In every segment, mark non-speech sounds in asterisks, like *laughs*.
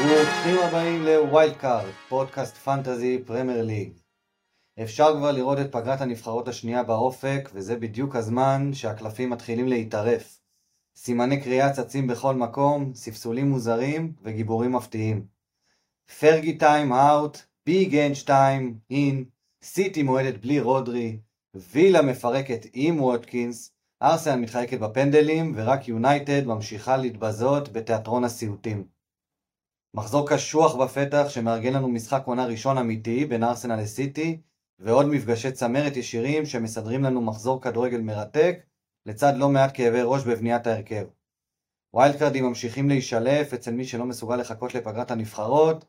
ברוכים הבאים ל wild card, פודקאסט Fantasy Premier League. אפשר כבר לראות את פגרת הנבחרות השנייה באופק, וזה בדיוק הזמן שהקלפים מתחילים להיטרף. סימני קריאה צצים בכל מקום, ספסולים מוזרים וגיבורים מפתיעים. Fergie time out, Big Ange time in, סיטי מועדת בלי רודרי, וילה מפרקת עם ווטקינס, ארסנל מתחלקת בפנדלים, ורק יונייטד ממשיכה להתבזות בתיאטרון הסיוטים. מחזור קשוח בפתח שמארגן לנו משחק עונה ראשון אמיתי בין ארסנל לסיטי, ועוד מפגשי צמרת ישירים שמסדרים לנו מחזור כדורגל מרתק, לצד לא מעט כאבי ראש בבניית ההרכב. wild card ים ממשיכים להישלף אצל מי שלא מסוגל לחכות לפגרת הנבחרות,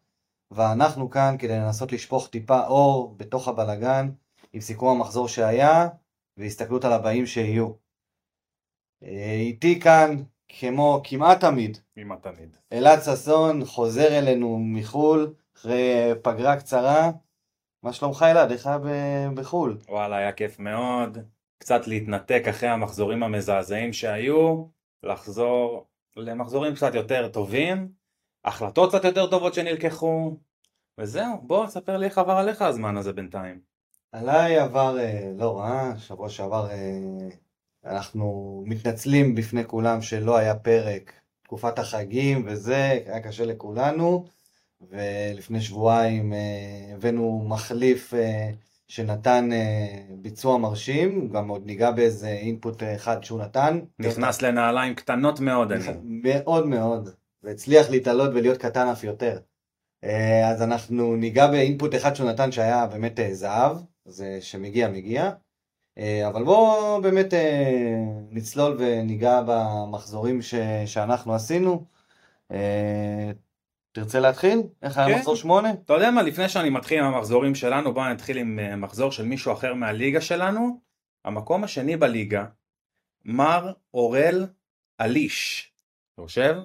ואנחנו כאן כדי לנסות לשפוך טיפה אור בתוך הבלגן, עם סיכום המחזור שהיה, והסתכלות על הבאים שיהיו. אה, איתי כאן, כמו כמעט תמיד, כמעט תמיד. אלעד ששון חוזר אלינו מחו"ל, אחרי פגרה קצרה. מה שלומך אלעד? איך היה בחו"ל? וואלה, היה כיף מאוד. קצת להתנתק אחרי המחזורים המזעזעים שהיו, לחזור למחזורים קצת יותר טובים, החלטות קצת יותר טובות שנלקחו, וזהו, בוא, ספר לי איך עבר עליך הזמן הזה בינתיים. עליי עבר אה, לא רע, שבוע שעבר אה, אנחנו מתנצלים בפני כולם שלא היה פרק, תקופת החגים וזה, היה קשה לכולנו, ולפני שבועיים אה, הבאנו מחליף אה, שנתן אה, ביצוע מרשים, גם עוד ניגע באיזה אינפוט אחד שהוא נתן. נכנס לנעליים קטנות מאוד. מאוד מאוד, והצליח להתעלות ולהיות קטן אף יותר. אז אנחנו ניגע באינפוט אחד שהוא נתן שהיה באמת זהב, זה שמגיע מגיע. אה, אבל בואו באמת אה, נצלול וניגע במחזורים ש... שאנחנו עשינו. אה, תרצה להתחיל? איך היה כן. מחזור שמונה? אתה יודע מה, לפני שאני מתחיל עם המחזורים שלנו, בוא נתחיל עם מחזור של מישהו אחר מהליגה שלנו. המקום השני בליגה, מר אורל אליש. אתה חושב?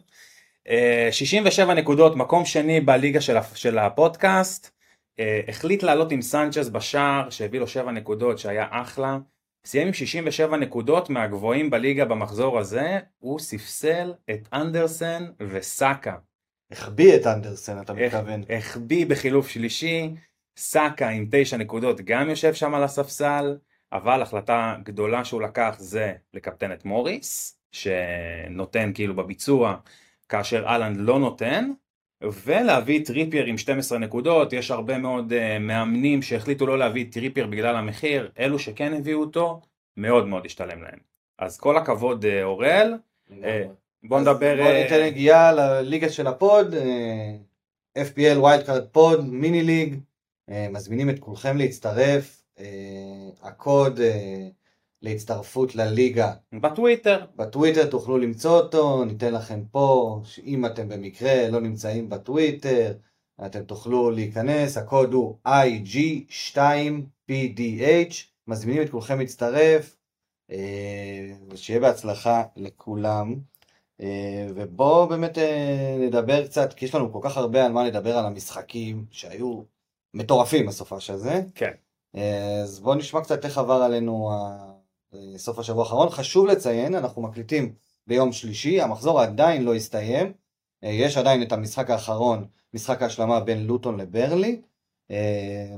אה, 67 נקודות, מקום שני בליגה של, של הפודקאסט. אה, החליט לעלות עם סנצ'ז בשער, שהביא לו 7 נקודות, שהיה אחלה. סיים עם 67 נקודות מהגבוהים בליגה במחזור הזה, הוא ספסל את אנדרסן וסאקה. החביא את אנדרסן, אתה מתכוון. החביא בחילוף שלישי, סאקה עם תשע נקודות גם יושב שם על הספסל, אבל החלטה גדולה שהוא לקח זה לקפטן את מוריס, שנותן כאילו בביצוע כאשר אהלנד לא נותן, ולהביא טריפייר עם 12 נקודות, יש הרבה מאוד אה, מאמנים שהחליטו לא להביא טריפייר בגלל המחיר, אלו שכן הביאו אותו, מאוד מאוד השתלם להם. אז כל הכבוד אה, אוראל, אה, בוא נדבר... בוא ניתן נגיעה לליגה של ה pod, אה, FPL wild card pod, mini league, אה, מזמינים את כולכם להצטרף, אה, הקוד אה, להצטרפות לליגה בטוויטר, בטוויטר תוכלו למצוא אותו, ניתן לכם פה, שאם אתם במקרה לא נמצאים בטוויטר, אתם תוכלו להיכנס, הקוד הוא IG2PDH, מזמינים את כולכם להצטרף, אה, ושיהיה בהצלחה לכולם. אה, ובואו באמת אה, נדבר קצת, כי יש לנו כל כך הרבה על מה לדבר על המשחקים שהיו מטורפים בסופש הזה. כן. אה, אז בואו נשמע קצת איך עבר עלינו ה- אה, סוף השבוע האחרון. חשוב לציין, אנחנו מקליטים ביום שלישי, המחזור עדיין לא הסתיים. אה, יש עדיין את המשחק האחרון, משחק ההשלמה בין לוטון לברלי. אה,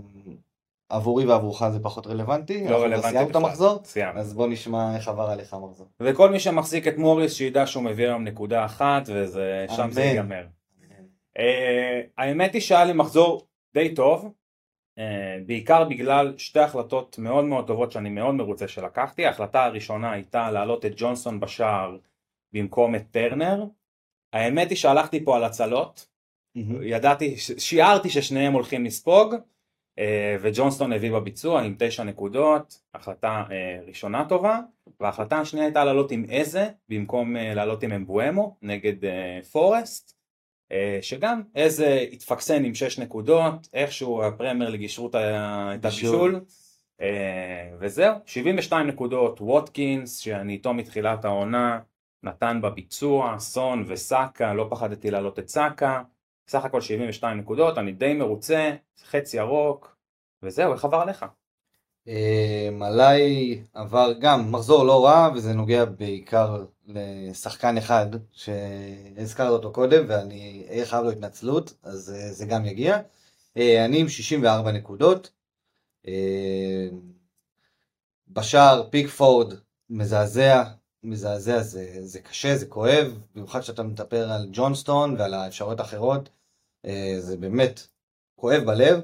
עבורי ועבורך זה פחות רלוונטי. לא רלוונטי סיימנו את. המחזור, סיימנו. אז בוא נשמע איך עבר עליך המחזור. וכל מי שמחזיק את מוריס שידע שהוא מביא היום נקודה אחת וזה שם זה. ייגמר. אה, האמת היא שהיה לי מחזור די טוב, אה, בעיקר בגלל שתי החלטות מאוד מאוד טובות שאני מאוד מרוצה שלקחתי. ההחלטה הראשונה הייתה להעלות את ג'ונסון בשער במקום את טרנר. האמת היא שהלכתי פה על הצלות, ידעתי, ש- שיערתי ששניהם הולכים לספוג, אה, וג'ונסטון הביא בביצוע עם תשע נקודות, החלטה אה, ראשונה טובה, וההחלטה השנייה הייתה לעלות עם איזה, במקום אה, לעלות עם אמבואמו נגד אה, פורסט, אה, שגם איזה התפקסן עם שש נקודות, איכשהו הפרמייר ליג אישרו את. הבישול, אה, וזהו, 72 נקודות, ווטקינס, שאני איתו מתחילת העונה, נתן בביצוע, סון וסאקה, לא פחדתי להעלות את סאקה, סך הכל 72 נקודות, אני די מרוצה, חץ ירוק, וזהו, איך עבר עליך? אה, עליי עבר גם מחזור לא רע, וזה נוגע בעיקר לשחקן אחד שהזכרת אותו קודם ואני אהיה חייב לו התנצלות, אז אה, זה גם יגיע. אה, אני עם 64 נקודות. אה, בשער פיקפורד מזעזע, מזעזע זה, זה קשה, זה כואב, במיוחד כשאתה מדבר על ג'ונסטון ועל האפשרויות האחרות, זה באמת כואב בלב.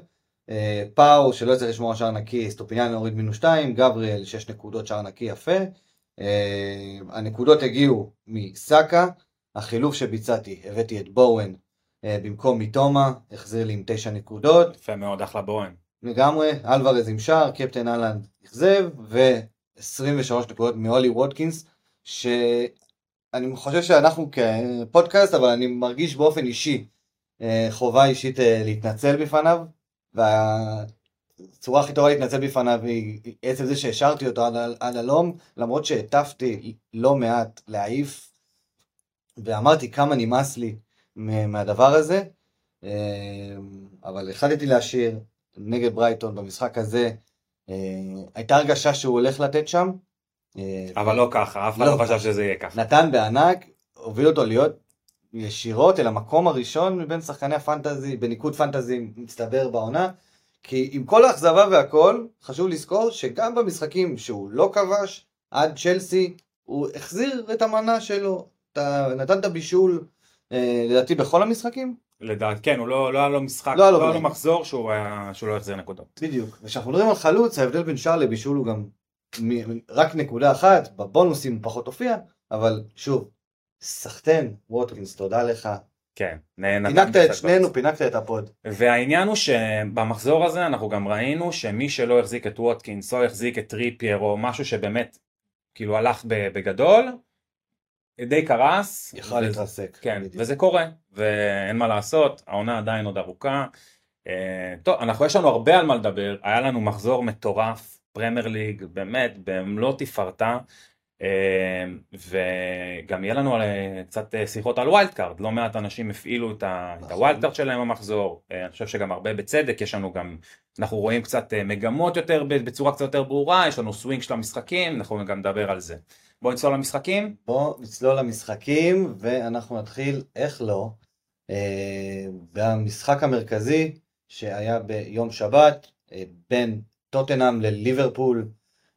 פאו שלא יצטרך לשמור על שער נקי, אסטופיניאן הוריד מינוס 2, גבריאל 6 נקודות שער נקי יפה. הנקודות הגיעו מסאקה, החילוף שביצעתי, הבאתי את בואן אה, במקום מתומה, החזיר לי עם תשע נקודות. יפה מאוד, אחלה בואן. לגמרי, אלוורז עם שער, קפטן אהלנד אכזב, ו-23 נקודות מאולי וודקינס, שאני חושב שאנחנו כפודקאסט, אבל אני מרגיש באופן אישי אה, חובה אישית אה, להתנצל בפניו, והצורה הכי טובה להתנצל בפניו היא עצם זה שהשארתי אותו עד, עד הלום, למרות שהטפתי לא מעט להעיף, ואמרתי כמה נמאס לי מהדבר הזה, אה, אבל החלטתי להשאיר נגד ברייטון במשחק הזה, אה, הייתה הרגשה שהוא הולך לתת שם. אה, אבל לא ככה, אף אחד לא, לא חשב שזה יהיה ככה. נתן בענק, הוביל אותו להיות ישירות אל המקום הראשון מבין שחקני הפנטזי, בניקוד פנטזי מצטבר בעונה. כי עם כל האכזבה והכל, חשוב לזכור שגם במשחקים שהוא לא כבש, עד צ'לסי, הוא החזיר את המנה שלו, אתה נתן את הבישול, אה, לדעתי בכל המשחקים? לדעת, כן, הוא לא, לא היה לו משחק, לא, לא היה לו מחזור שהוא, היה, שהוא לא החזיר נקודות. בדיוק, וכשאנחנו מדברים על חלוץ, ההבדל בין שער לבישול הוא גם מ, רק נקודה אחת, בבונוסים פחות הופיע, אבל שוב, סחטן, ווטקינס, תודה לך. כן, פינקת את שנינו, פינקת את ה pod. והעניין הוא שבמחזור הזה אנחנו גם ראינו שמי שלא החזיק את ווטקינס או החזיק את טריפייר או משהו שבאמת כאילו הלך בגדול, די קרס. יכל להתרסק. כן, בדיוק. וזה קורה, ואין מה לעשות, העונה עדיין עוד ארוכה. אה, טוב, אנחנו יש לנו הרבה על מה לדבר, היה לנו מחזור מטורף, פרמייר ליג, באמת, במלוא תפארתה. אה, וגם יהיה לנו אה, קצת שיחות על wild card, לא מעט אנשים הפעילו את ה wild card שלהם במחזור, אני חושב שגם הרבה בצדק, יש לנו גם, אנחנו רואים קצת מגמות יותר בצורה קצת יותר ברורה, יש לנו סווינג של המשחקים, אנחנו גם נדבר על זה. בוא נצלול למשחקים. בוא נצלול למשחקים ואנחנו נתחיל, איך לא, אה, במשחק המרכזי שהיה ביום שבת אה, בין טוטנאם לליברפול.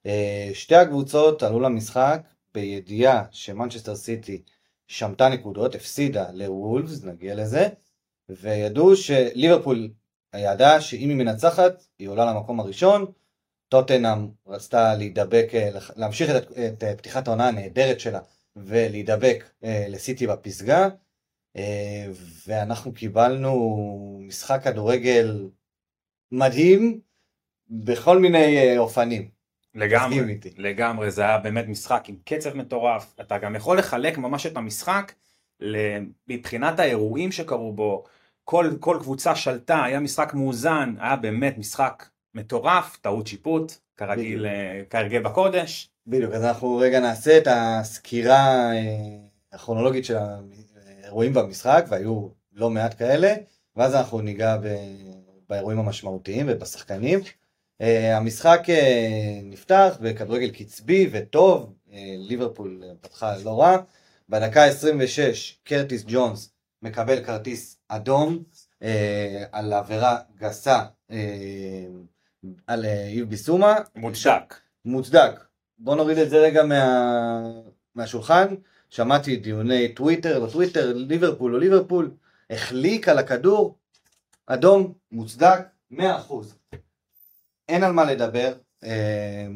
אה, שתי הקבוצות עלו למשחק בידיעה שמנצ'סטר סיטי שמטה נקודות, הפסידה לוולפס, נגיע לזה, וידעו שליברפול ידעה שאם היא מנצחת היא עולה למקום הראשון, טוטנאם רצתה להידבק, אה, להמשיך את, את אה, פתיחת העונה הנהדרת שלה ולהידבק אה, לסיטי בפסגה ואנחנו קיבלנו משחק כדורגל מדהים בכל מיני אופנים. לגמרי, לגמרי, זה היה באמת משחק עם קצב מטורף, אתה גם יכול לחלק ממש את המשחק מבחינת האירועים שקרו בו, כל, כל קבוצה שלטה, היה משחק מאוזן, היה באמת משחק מטורף, טעות שיפוט, כרגיל, אה, כהרגל בקודש. בדיוק, אז אנחנו רגע נעשה את הסקירה אה, הכרונולוגית של האירועים במשחק, והיו לא מעט כאלה, ואז אנחנו ניגע ב... באירועים המשמעותיים ובשחקנים. Uh, המשחק uh, נפתח בכדורגל קצבי וטוב, uh, ליברפול פתחה לא רע. בדקה 26 קרטיס ג'ונס מקבל כרטיס אדום uh, על עבירה גסה uh, על איב אה, ביסומה. מוצדק. מוצדק. בוא נוריד את זה רגע מה... מהשולחן. שמעתי דיוני טוויטר, לא טוויטר, ליברפול או ליברפול, החליק על הכדור, אדום, מוצדק, 100%. אין על מה לדבר. אה,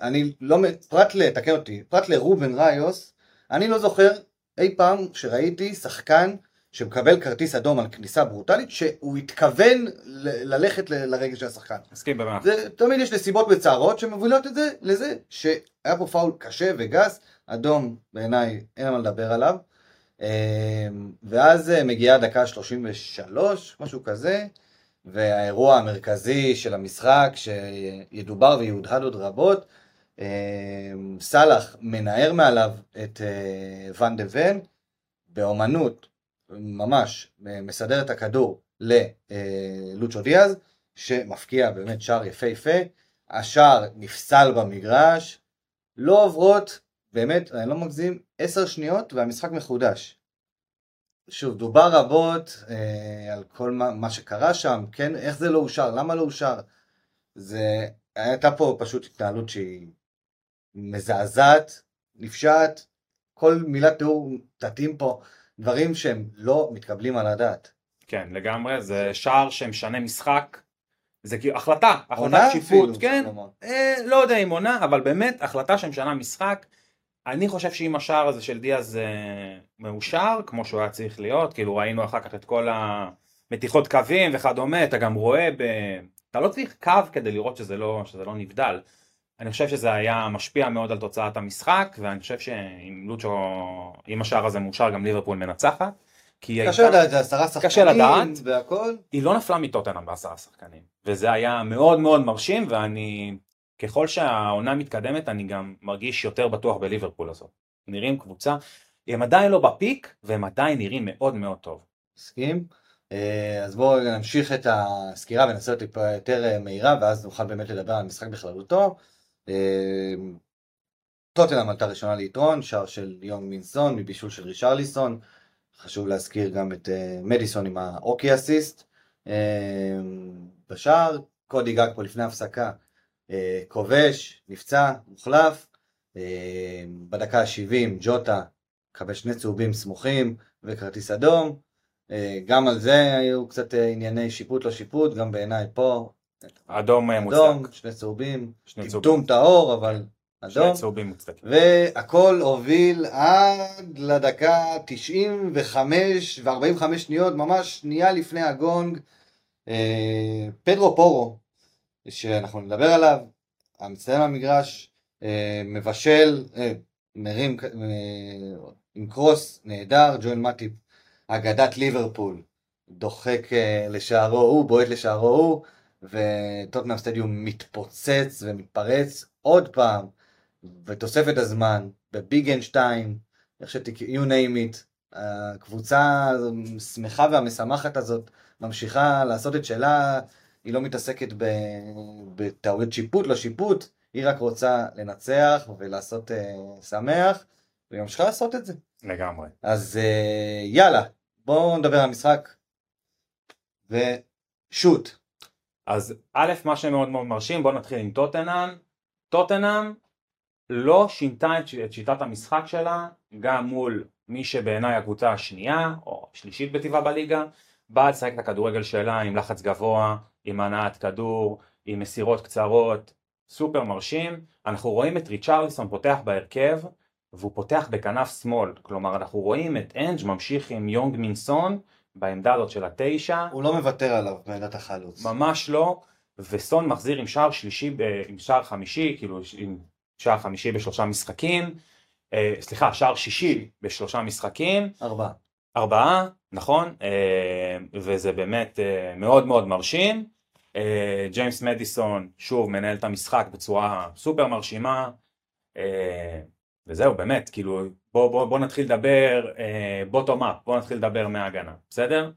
אני לא, פרט ל... תקן אותי, פרט לרובן ראיוס, אני לא זוכר אי פעם שראיתי שחקן שמקבל כרטיס אדום על כניסה ברוטלית, שהוא התכוון ל- ללכת ל- לרגל של השחקן. מסכים במאה. תמיד יש נסיבות מצערות שמובילות את זה לזה שהיה פה פאול קשה וגס, אדום בעיניי אין מה לדבר עליו. אמ, ואז אה, מגיעה דקה 33, משהו כזה, והאירוע המרכזי של המשחק שידובר ויהודהד עוד רבות, אמ, סאלח מנער מעליו את אה, ואן דה ון, באומנות ממש מסדר את הכדור ללוצ'ו דיאז, שמפקיע באמת שער יפהפה, השער נפסל במגרש, לא עוברות, באמת, אני לא מגזים, עשר שניות והמשחק מחודש. שוב, דובר רבות אה, על כל מה, מה שקרה שם, כן, איך זה לא אושר, למה לא אושר. זה, הייתה פה פשוט התנהלות שהיא מזעזעת, נפשעת, כל מילת תיאור תתאים פה, דברים שהם לא מתקבלים על הדעת. כן, לגמרי, זה שער שמשנה משחק. זה כאילו החלטה, החלטת שיפוט, אפילו, כן. אה, לא יודע אם עונה, אבל באמת החלטה שמשנה משחק. אני חושב שאם השער הזה של דיאז אה, מאושר, כמו שהוא היה צריך להיות, כאילו ראינו אחר כך את כל המתיחות קווים וכדומה, אתה גם רואה, ב... אתה לא צריך קו כדי לראות שזה לא, שזה לא נבדל. אני חושב שזה היה משפיע מאוד על תוצאת המשחק, ואני חושב שאם לוצ'ו, אם השער הזה מאושר, גם ליברפול מנצחת. כי קשה הייתה- לדעת, זה עשרה שחקנים קשה לדעת. והכל. היא לא נפלה מטוטנאם בעשרה שחקנים וזה היה מאוד מאוד מרשים ואני ככל שהעונה מתקדמת אני גם מרגיש יותר בטוח בליברפול הזאת. נראים קבוצה, הם עדיין לא בפיק והם עדיין נראים מאוד מאוד טוב. מסכים. אה, אז בואו נמשיך את הסקירה ונעשה אותה טיפה יותר אה, מהירה ואז נוכל באמת לדבר על המשחק בכללותו. אה, טוטנאם עלתה ראשונה ליתרון, שער של יונג מינסון מבישול של רישרליסון. חשוב להזכיר גם את מדיסון עם האוקי אסיסט. בשער, קודי גג פה לפני הפסקה, כובש, נפצע, מוחלף. אה, בדקה ה-70 ג'וטה מקבל שני צהובים סמוכים וכרטיס אדום. אה, גם על זה היו קצת אה, ענייני שיפוט לא שיפוט, גם בעיניי פה. אדום אה, אדום, מוצדק. שני צהובים, שני טמטום טהור, אבל שני אדום. צהובים מוצדקים. והכל הוביל עד לדקה 95 ו-45 שניות, ממש שנייה לפני הגונג. אה, פדרו פורו, שאנחנו נדבר עליו, המצטיין במגרש, אה, מבשל, אה, מרים אה, עם קרוס נהדר, ג'ואל מטיפ, אגדת ליברפול, דוחק אה, לשערו הוא, בועט לשערו הוא, וטוטנאם סטדיום מתפוצץ ומתפרץ עוד פעם. בתוספת הזמן, בביגנשטיין, איך שתק... you name it, הקבוצה השמחה והמשמחת הזאת ממשיכה לעשות את שלה, היא לא מתעסקת. בטעויות שיפוט, לא שיפוט, היא רק רוצה לנצח ולעשות uh, שמח, והיא ממשיכה לעשות את זה. לגמרי. אז uh, יאללה, בואו נדבר על המשחק, ושוט. אז א', מה שמאוד מאוד מרשים, בואו נתחיל עם טוטנאם. טוטנאם לא שינתה את, את שיטת המשחק שלה, גם מול מי שבעיניי הקבוצה השנייה, או השלישית בטבעה בליגה, באה לשחק את הכדורגל שלה עם לחץ גבוה, עם הנעת כדור, עם מסירות קצרות, סופר מרשים. אנחנו רואים את ריצ'רליסון פותח בהרכב, והוא פותח בכנף שמאל, כלומר אנחנו רואים את אנג' ממשיך עם יונג מינסון בעמדה הזאת של התשע, הוא לא מוותר עליו בעמדת החלוץ. ממש לא, וסון מחזיר עם שער שלישי, עם שער חמישי, כאילו עם שער חמישי בשלושה משחקים, אה, סליחה, שער שישי בשלושה משחקים, ארבעה. ארבעה, נכון, אה, וזה באמת אה, מאוד מאוד מרשים. אה, ג'יימס מדיסון שוב מנהל את המשחק בצורה סופר מרשימה, וזהו באמת, כאילו בוא, בוא, בוא נתחיל לדבר בוטום אפ, בוא נתחיל לדבר מההגנה, בסדר?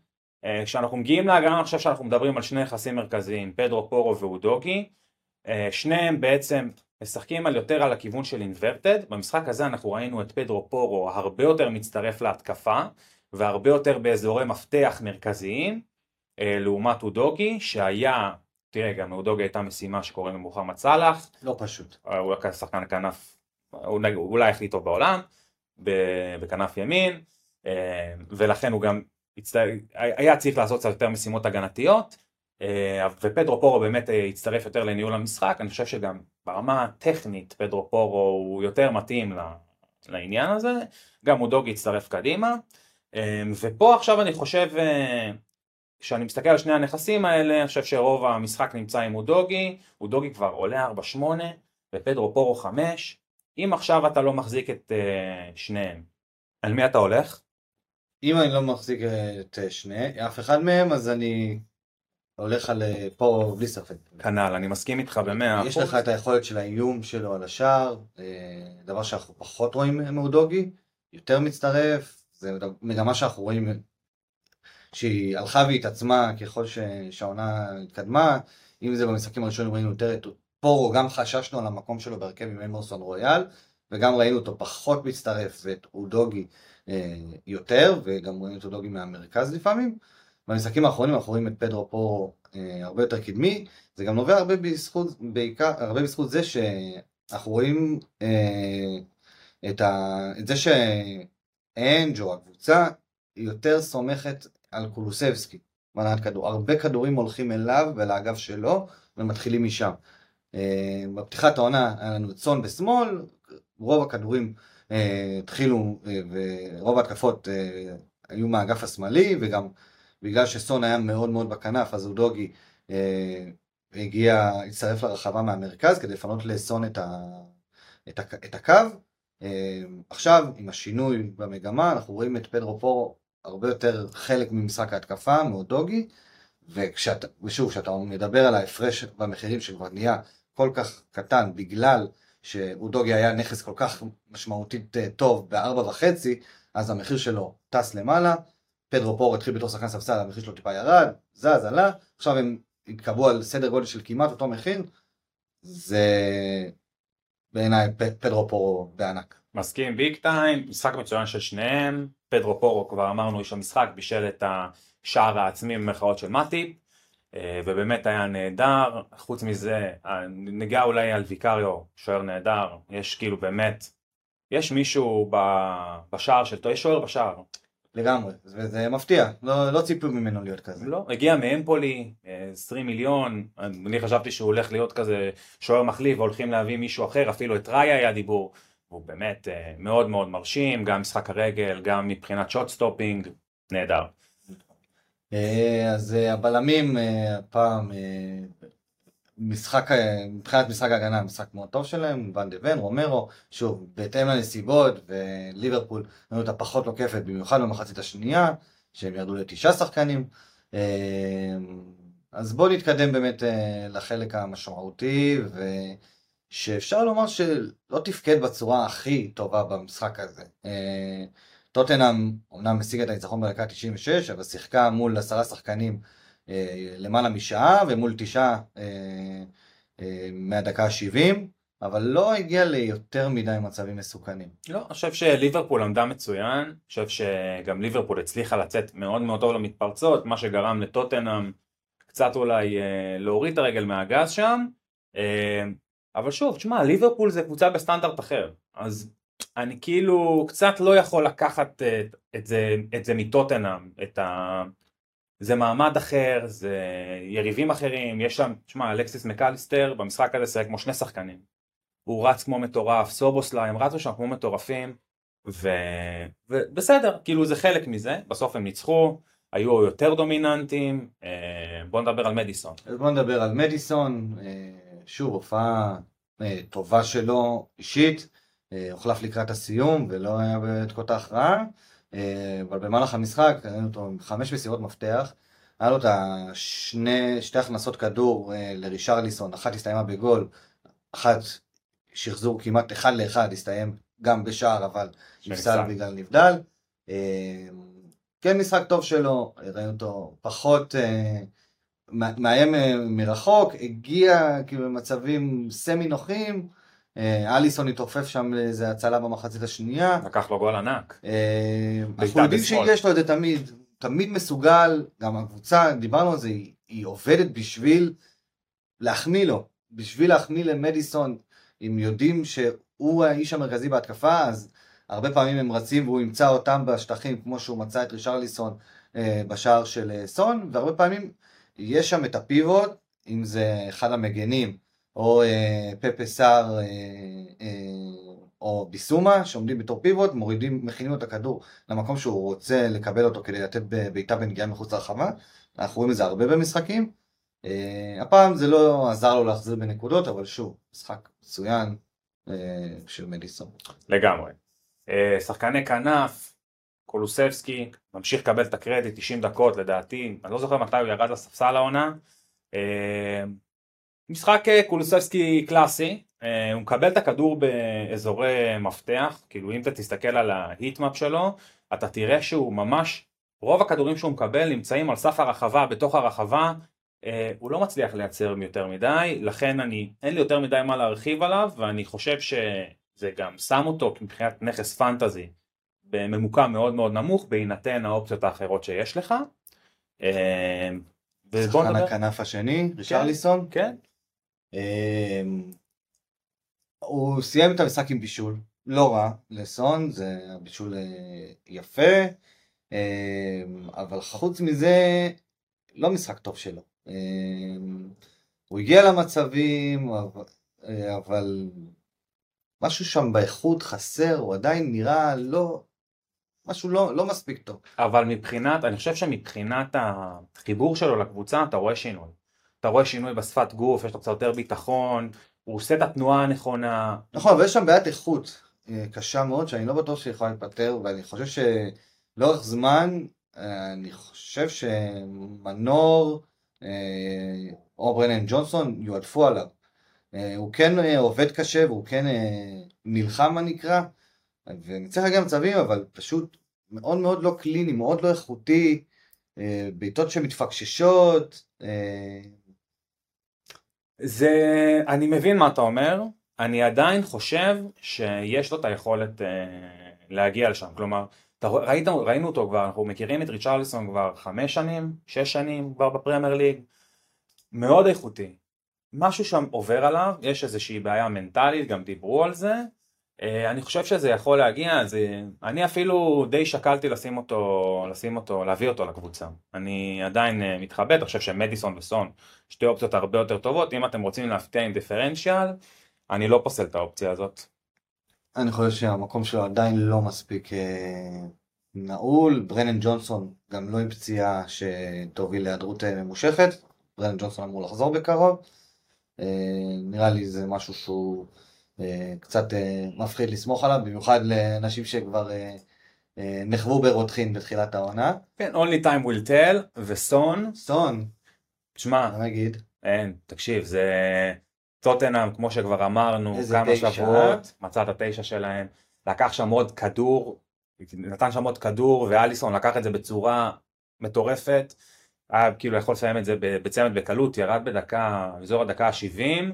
כשאנחנו מגיעים להגנה אני חושב שאנחנו מדברים על שני יחסים מרכזיים, פדרו פורו ואודוגי, שניהם בעצם משחקים על יותר על הכיוון של אינברטד, במשחק הזה אנחנו ראינו את פדרו פורו הרבה יותר מצטרף להתקפה והרבה יותר באזורי מפתח מרכזיים אה, לעומת אודוגי שהיה, תראה גם אודוגי הייתה משימה שקוראים לו מוחמד סאלח, לא פשוט. אה, הוא היה שחקן כנף, אולי הכי טוב בעולם, בכנף ימין, אה, ולכן הוא גם הצטר... היה צריך לעשות קצת יותר משימות הגנתיות, ופדרו פורו באמת הצטרף יותר לניהול המשחק, אני חושב שגם ברמה הטכנית פדרו פורו הוא יותר מתאים לעניין הזה, גם מודוגי הצטרף קדימה, ופה עכשיו אני חושב, אה, כשאני מסתכל על שני הנכסים האלה, אני חושב שרוב המשחק נמצא עם אודוגי, אודוגי כבר עולה 4-8 ופדרו פורו 5, אם עכשיו אתה לא מחזיק את אה, שניהם, על מי אתה הולך? אם אני לא מחזיק את שני, אף אחד מהם, אז אני הולך על אה, פה בלי ספק. כנ"ל, אני מסכים איתך במאה יש אחוז. לך את היכולת של האיום שלו על השער, אה, דבר שאנחנו פחות רואים מאודוגי, יותר מצטרף, זה מגמה שאנחנו רואים שהיא הלכה והתעצמה ככל ש- שהעונה התקדמה, אם זה במשחקים הראשונים ראינו יותר את פורו, גם חששנו על המקום שלו בהרכב עם אמרסון רויאל, וגם ראינו אותו פחות מצטרף ואת אודוגי יותר, וגם ראינו את אודוגי מהמרכז לפעמים. במשחקים האחרונים אנחנו רואים את פדרו פה הרבה יותר קדמי, זה גם נובע הרבה בזכות, בעיקר, הרבה בזכות זה שאנחנו רואים את, ה, את זה שאנג' או הקבוצה יותר סומכת על קולוסבסקי, מנעת כדור. הרבה כדורים הולכים אליו ולאגף שלו ומתחילים משם. אה, בפתיחת העונה היה לנו צאן בשמאל, רוב הכדורים אה, התחילו אה, ורוב ההתקפות היו מהאגף השמאלי וגם בגלל שסון היה מאוד מאוד בכנף אז אודוגי הגיע, הצטרף לרחבה מהמרכז כדי לפנות לסון את, ה, את, ה, את הקו. עכשיו עם השינוי במגמה אנחנו רואים את פדרו פורו הרבה יותר חלק ממשחק ההתקפה מאודוגי וכשאתה, ושוב, כשאתה מדבר על ההפרש במחירים שכבר נהיה כל כך קטן בגלל שאודוגי היה נכס כל כך משמעותית אה, טוב בארבע וחצי, אז המחיר שלו טס למעלה, פדרו פור התחיל בתור שחקן ספסל, המחיר שלו טיפה ירד, זז, עלה, עכשיו הם התקבעו על סדר גודל של כמעט אותו מחיר, זה בעיניי פדרו פורו בענק. מסכים ביג טיים, משחק מצוין של שניהם, פדרו פורו כבר אמרנו איש המשחק בישל את השער העצמי במרכאות של מטיפ, אה, ובאמת היה נהדר, חוץ מזה, ניגע אולי על ויקריו, שוער נהדר, יש כאילו באמת, יש מישהו בשער של, יש שוער בשער. לגמרי, וזה מפתיע, לא, לא ציפו ממנו להיות כזה. לא, הגיע מאמפולי, 20 אה, מיליון, אני חשבתי שהוא הולך להיות כזה שוער מחליף, והולכים להביא מישהו אחר, אפילו את ראיה היה דיבור, הוא באמת אה, מאוד מאוד מרשים, גם משחק הרגל, גם מבחינת shot stopping, נהדר. אה, אז הבלמים הפעם, משחק, מבחינת משחק ההגנה, משחק מאוד טוב שלהם, ואן דה ון, רומרו, שוב, בהתאם לנסיבות, וליברפול היו אותה פחות לוקפת, במיוחד במחצית השנייה, שהם ירדו לתשעה שחקנים. אז בואו נתקדם באמת לחלק המשמעותי, ו... שאפשר לומר שלא תפקד בצורה הכי טובה במשחק הזה. אה, טוטנאם אומנם השיגה את הניצחון בדקה 96, אבל שיחקה מול עשרה שחקנים אה, למעלה משעה ומול תשעה אה, מהדקה ה-70, אבל לא הגיע ליותר מדי מצבים מסוכנים. לא, אני חושב שליברפול עמדה מצוין, אני חושב שגם ליברפול הצליחה לצאת מאוד מאוד טוב למתפרצות, מה שגרם לטוטנאם קצת אולי להוריד את הרגל מהגז שם. אבל שוב, תשמע, ליברפול זה קבוצה בסטנדרט אחר, אז אני כאילו קצת לא יכול לקחת את זה, את זה מטוטנאם, את ה... זה מעמד אחר, זה יריבים אחרים, יש שם, תשמע, אלכסיס מקליסטר במשחק הזה שיחק כמו שני שחקנים. הוא רץ כמו מטורף, סובוסלה, הם רצו שם כמו מטורפים, ו... ובסדר, כאילו זה חלק מזה, בסוף הם ניצחו, היו יותר דומיננטיים, אה, בוא נדבר על מדיסון. בוא נדבר על מדיסון. אה, שוב, הופעה אה, טובה שלו אישית, הוחלף לקראת הסיום ולא היה בתקופת ההכרעה, אה, אבל במהלך המשחק ראינו אותו עם חמש מסירות מפתח, היה לו את השני, שתי הכנסות כדור לרישרליסון, אחת הסתיימה בגול, אחת שחזור כמעט אחד לאחד, הסתיים גם בשער אבל נפסל בגלל נבדל. כן משחק טוב שלו, ראינו אותו פחות מאיים אה, מרחוק, הגיע כאילו למצבים סמי נוחים, אה, אליסון התעופף שם לאיזה הצלה במחצית השנייה. לקח לו גול ענק. אה, אנחנו יודעים שיש לו את זה תמיד, תמיד מסוגל, גם הקבוצה, דיברנו על זה, היא, היא עובדת בשביל להחמיא לו, בשביל להחמיא למדיסון, אם יודעים שהוא האיש המרכזי בהתקפה, אז הרבה פעמים הם רצים והוא ימצא אותם בשטחים, כמו שהוא מצא את רישרליסון בשער של סון, והרבה פעמים יש שם את הפיבוט, אם זה אחד המגנים, או אה, פפה סער, אה, אה, או ביסומה, שעומדים בתור פיבוט, מורידים, מכינים את הכדור למקום שהוא רוצה לקבל אותו כדי לתת בעיטה בנגיעה מחוץ לרחבה. אנחנו רואים את זה הרבה במשחקים. אה, הפעם זה לא עזר לו להחזיר בנקודות, אבל שוב, משחק מצוין אה, של מדיסון. לגמרי. אה, שחקני כנף, קולוסבסקי ממשיך לקבל את הקרדיט 90 דקות לדעתי, אני לא זוכר מתי הוא ירד לספסל העונה. אה, משחק אה, קולוסבסקי קלאסי, אה, הוא מקבל את הכדור באזורי מפתח, כאילו אם אתה תסתכל על ההיטמאפ שלו, אתה תראה שהוא ממש, רוב הכדורים שהוא מקבל נמצאים על סף הרחבה, בתוך הרחבה, הוא לא מצליח לייצר יותר מדי, לכן אני, אין לי יותר מדי מה להרחיב עליו, ואני חושב ש... זה גם שם אותו מבחינת נכס פנטזי בממוקם מאוד מאוד נמוך בהינתן האופציות האחרות שיש לך. אה, ובוא שחקן נדבר. הכנף השני, רישרליסון. כן. אה, הוא סיים את המשחק עם בישול, לא רע לסון, זה בישול אה, יפה, אה, אבל חוץ מזה, לא משחק טוב שלו. אה, הוא הגיע למצבים, אה, אבל משהו שם באיכות חסר, הוא עדיין נראה לא, משהו לא, לא מספיק טוב. אבל מבחינת, אני חושב שמבחינת החיבור שלו לקבוצה אתה רואה שינוי. אתה רואה שינוי בשפת גוף, יש לו קצת יותר ביטחון, הוא עושה את התנועה הנכונה. נכון, אבל יש שם בעיית איכות אה, קשה מאוד, שאני לא בטוח שהיא יכולה להיפתר, ואני חושב שלאורך זמן, אה, אני חושב שמנור אה, או ברנן ג'ונסון יועדפו עליו. הוא כן עובד קשה והוא כן נלחם מה נקרא, וניצח גם מצבים, אבל פשוט מאוד מאוד לא קליני, מאוד לא איכותי, בעיטות שמתפקששות, זה, אני מבין מה אתה אומר, אני עדיין חושב שיש לו את היכולת אה, להגיע לשם, כלומר, אתה, ראית, ראינו אותו כבר, אנחנו מכירים את ריצ'רליסון כבר חמש שנים, שש שנים כבר בפרמייר ליג, מאוד איכותי. משהו שם עובר עליו, יש איזושהי בעיה מנטלית, גם דיברו על זה. אה, אני חושב שזה יכול להגיע, זה... אני אפילו די שקלתי לשים אותו, לשים אותו, להביא אותו לקבוצה. אני עדיין אה, מתחבט, אני חושב שמדיסון וסון, שתי אופציות הרבה יותר טובות, אם אתם רוצים להפתיע עם דיפרנציאל, אני לא פוסל את האופציה הזאת. אני חושב שהמקום שלו עדיין לא מספיק אה, נעול. ברנן ג'ונסון גם לא עם פציעה שתוביל להיעדרות ממושכת. ברנן ג'ונסון אמור לחזור בקרוב. אה, נראה לי זה משהו שהוא קצת אה, מפחיד לסמוך עליו, במיוחד לאנשים שכבר אה, אה, נחוו ברותחין בתחילת העונה. כן, only time will tell, וסון, סון, תשמע, מה נגיד? אין, תקשיב, זה טוטנאם, כמו שכבר אמרנו, כמה תשע, שבועות, מצא את התשע שלהם, לקח שם עוד כדור, נתן שם עוד כדור, ואליסון לקח את זה בצורה מטורפת, היה כאילו יכול לסיים את זה בצמד בקלות, ירד בדקה, באזור הדקה ה-70,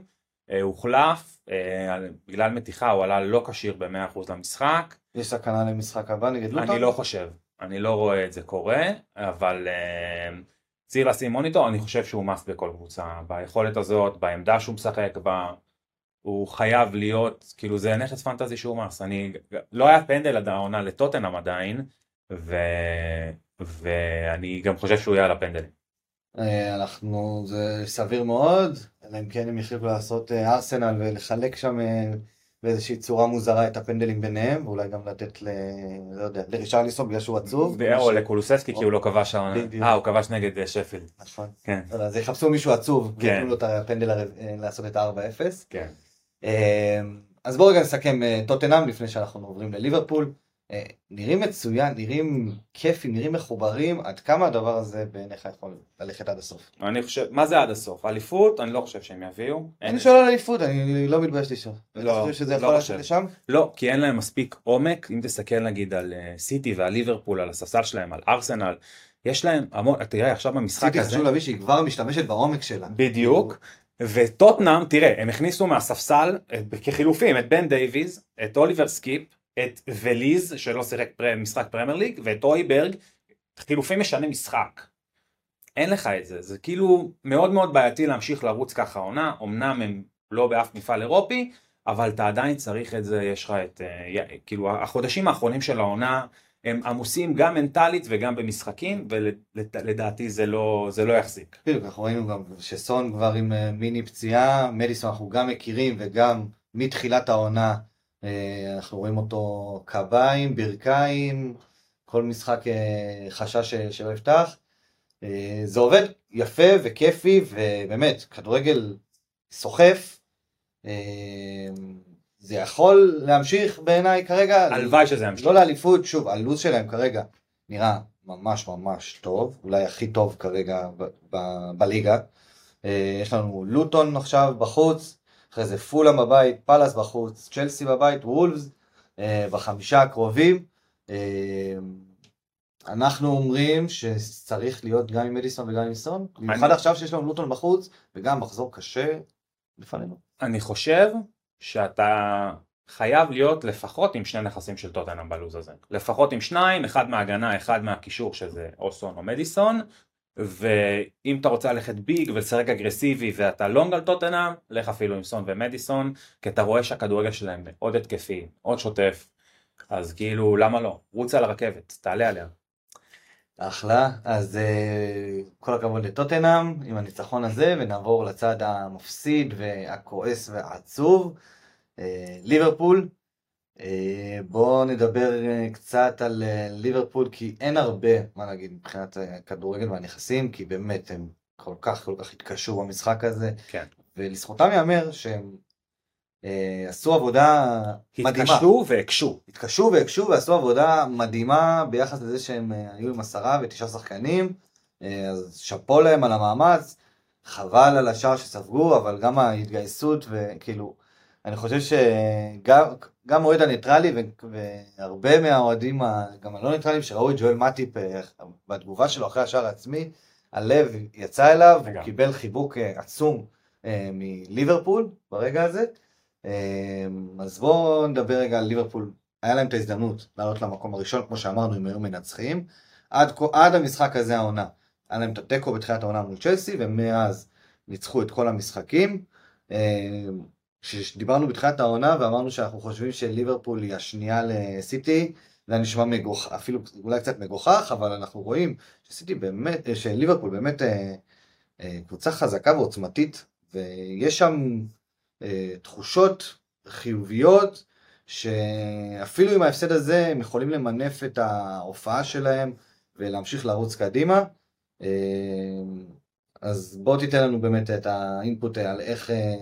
הוחלף, אה, בגלל מתיחה הוא עלה לא כשיר ב-100% למשחק, יש סכנה למשחק הבא נגד לוטון? אני לא חושב, אני לא רואה את זה קורה, אבל אה, צריך לשים מוניטור, אני חושב שהוא מס בכל קבוצה, ביכולת הזאת, בעמדה שהוא משחק בה, הוא חייב להיות, כאילו זה נכס פנטזי שהוא מס, אני, לא היה פנדל עד העונה לטוטנאם עדיין, ו, ואני גם חושב שהוא יהיה על הפנדלים. אה, אנחנו, זה סביר מאוד, אלא אם כן הם יחליטו לעשות אה, ארסנל ולחלק שם אה, באיזושהי צורה מוזרה את הפנדלים ביניהם, ואולי גם לתת ל... לא יודע, לרישרליסון בגלל שהוא עצוב. או לקולוססקי כי הוא לא כבש בדיוק. אה הוא כבש נגד אה, שפילד, נכון. כן, לא אז יחפשו מישהו עצוב, כן. וייתנו לו את הפנדל לעשות את ה-4-0. כן. אז בואו רגע נסכם טוטנאם לפני שאנחנו עוברים לליברפול. אה, נראים מצוין, נראים כיפים, נראים מחוברים, עד כמה הדבר הזה בעיניך יכול ללכת עד הסוף? אני חושב, מה זה עד הסוף? אליפות? אני לא חושב שהם יביאו. אני שואל על אליפות, אני לא מתבייש לשאול. לא, חושב שזה לא יכול ללכת. לשם? לא, כי אין להם מספיק עומק, אם תסתכל נגיד על אה, סיטי ועל ליברפול, על הספסל שלהם, על ארסנל, יש להם המון, תראה עכשיו במשחק סיטי הזה, חשוב להבין שהיא כבר משתמשת בעומק שלה. בדיוק, וטוטנאם, תראה, הם הכניסו מהספסל אה, כחילופים את בן דייוויז, את אוליבר סקיפ, את וליז, שלא שיחק פר- משחק פרמייר ליג, ואת הויברג, חילופים משני משחק. אין לך את זה, זה כאילו מאוד מאוד בעייתי להמשיך לרוץ ככה עונה, אמנם הם לא באף מפעל אירופי, אבל אתה עדיין צריך את זה, יש לך את, אה, כאילו החודשים האחרונים של העונה הם עמוסים גם מנטלית וגם במשחקים, ולדעתי זה לא, זה לא יחזיק. בדיוק, אנחנו ראינו גם שסון כבר עם אה, מיני פציעה, מדיסון אנחנו גם מכירים וגם מתחילת העונה אנחנו רואים אותו קביים, ברכיים, כל משחק אה, חשש ש- שלא יפתח. אה, זה עובד יפה וכיפי ובאמת כדורגל סוחף. אה, זה יכול להמשיך בעיניי כרגע. הלוואי שזה ימשיך. לא לאליפות, שוב, הלו"ז שלהם כרגע נראה ממש ממש טוב, אולי הכי טוב כרגע ב- ב- בליגה. אה, יש לנו לוטון עכשיו בחוץ, אחרי זה פולאם בבית, פאלאס בחוץ, צ'לסי בבית, וולפס אה, בחמישה הקרובים. אה, אנחנו אומרים שצריך להיות גם עם מדיסון וגם עם סון, במיוחד עכשיו שיש לנו לוטון בחוץ, וגם מחזור קשה לפנינו. אני חושב שאתה חייב להיות לפחות עם שני נכסים של טוטנאם בלוז הזה. לפחות עם שניים, אחד מההגנה, אחד מהקישור שזה או סון או מדיסון, ואם אתה רוצה ללכת ביג ולשחק אגרסיבי ואתה לונג על טוטנאם, לך אפילו עם סון ומדיסון, כי אתה רואה שהכדורגל שלהם עוד התקפי, עוד שוטף, אז כאילו למה לא? רוץ על הרכבת, תעלה עליה. אחלה, אז uh, כל הכבוד לטוטנאם עם הניצחון הזה, ונעבור לצד המפסיד והכועס והעצוב, uh, ליברפול. Uh, בואו נדבר uh, קצת על uh, ליברפול, כי אין הרבה מה להגיד מבחינת הכדורגל והנכסים, כי באמת הם כל כך כל כך התקשו במשחק הזה, כן. ולזכותם ייאמר שהם אה, עשו עבודה מדהימה. התקשו והקשו. התקשו והקשו ועשו עבודה מדהימה ביחס לזה שהם אה, היו עם עשרה ותשעה שחקנים, אה, אז שאפו להם על המאמץ, חבל על השער שספגו, אבל גם ההתגייסות וכאילו, אני חושב שגם אוהד הניטרלי והרבה מהאוהדים, גם הלא ניטרליים, שראו את ג'ואל מטיפ בתגובה שלו אחרי השער העצמי, הלב יצא אליו, הוא קיבל חיבוק עצום מליברפול ברגע הזה. אז בואו נדבר רגע על ליברפול. היה להם את ההזדמנות לעלות למקום הראשון, כמו שאמרנו, אם היו מנצחים. עד, עד המשחק הזה העונה. היה להם את התיקו בתחילת העונה מול צ'לסי, ומאז ניצחו את כל המשחקים. כשדיברנו בתחילת העונה ואמרנו שאנחנו חושבים שליברפול היא השנייה לסיטי, זה היה נשמע מגוח, אפילו אולי קצת מגוחך, אבל אנחנו רואים שסיטי באמת, שליברפול באמת אה, אה, קבוצה חזקה ועוצמתית, ויש שם אה, תחושות חיוביות, שאפילו עם ההפסד הזה הם יכולים למנף את ההופעה שלהם ולהמשיך לרוץ קדימה. אה, אז בוא תיתן לנו באמת את האינפוט על איך אה,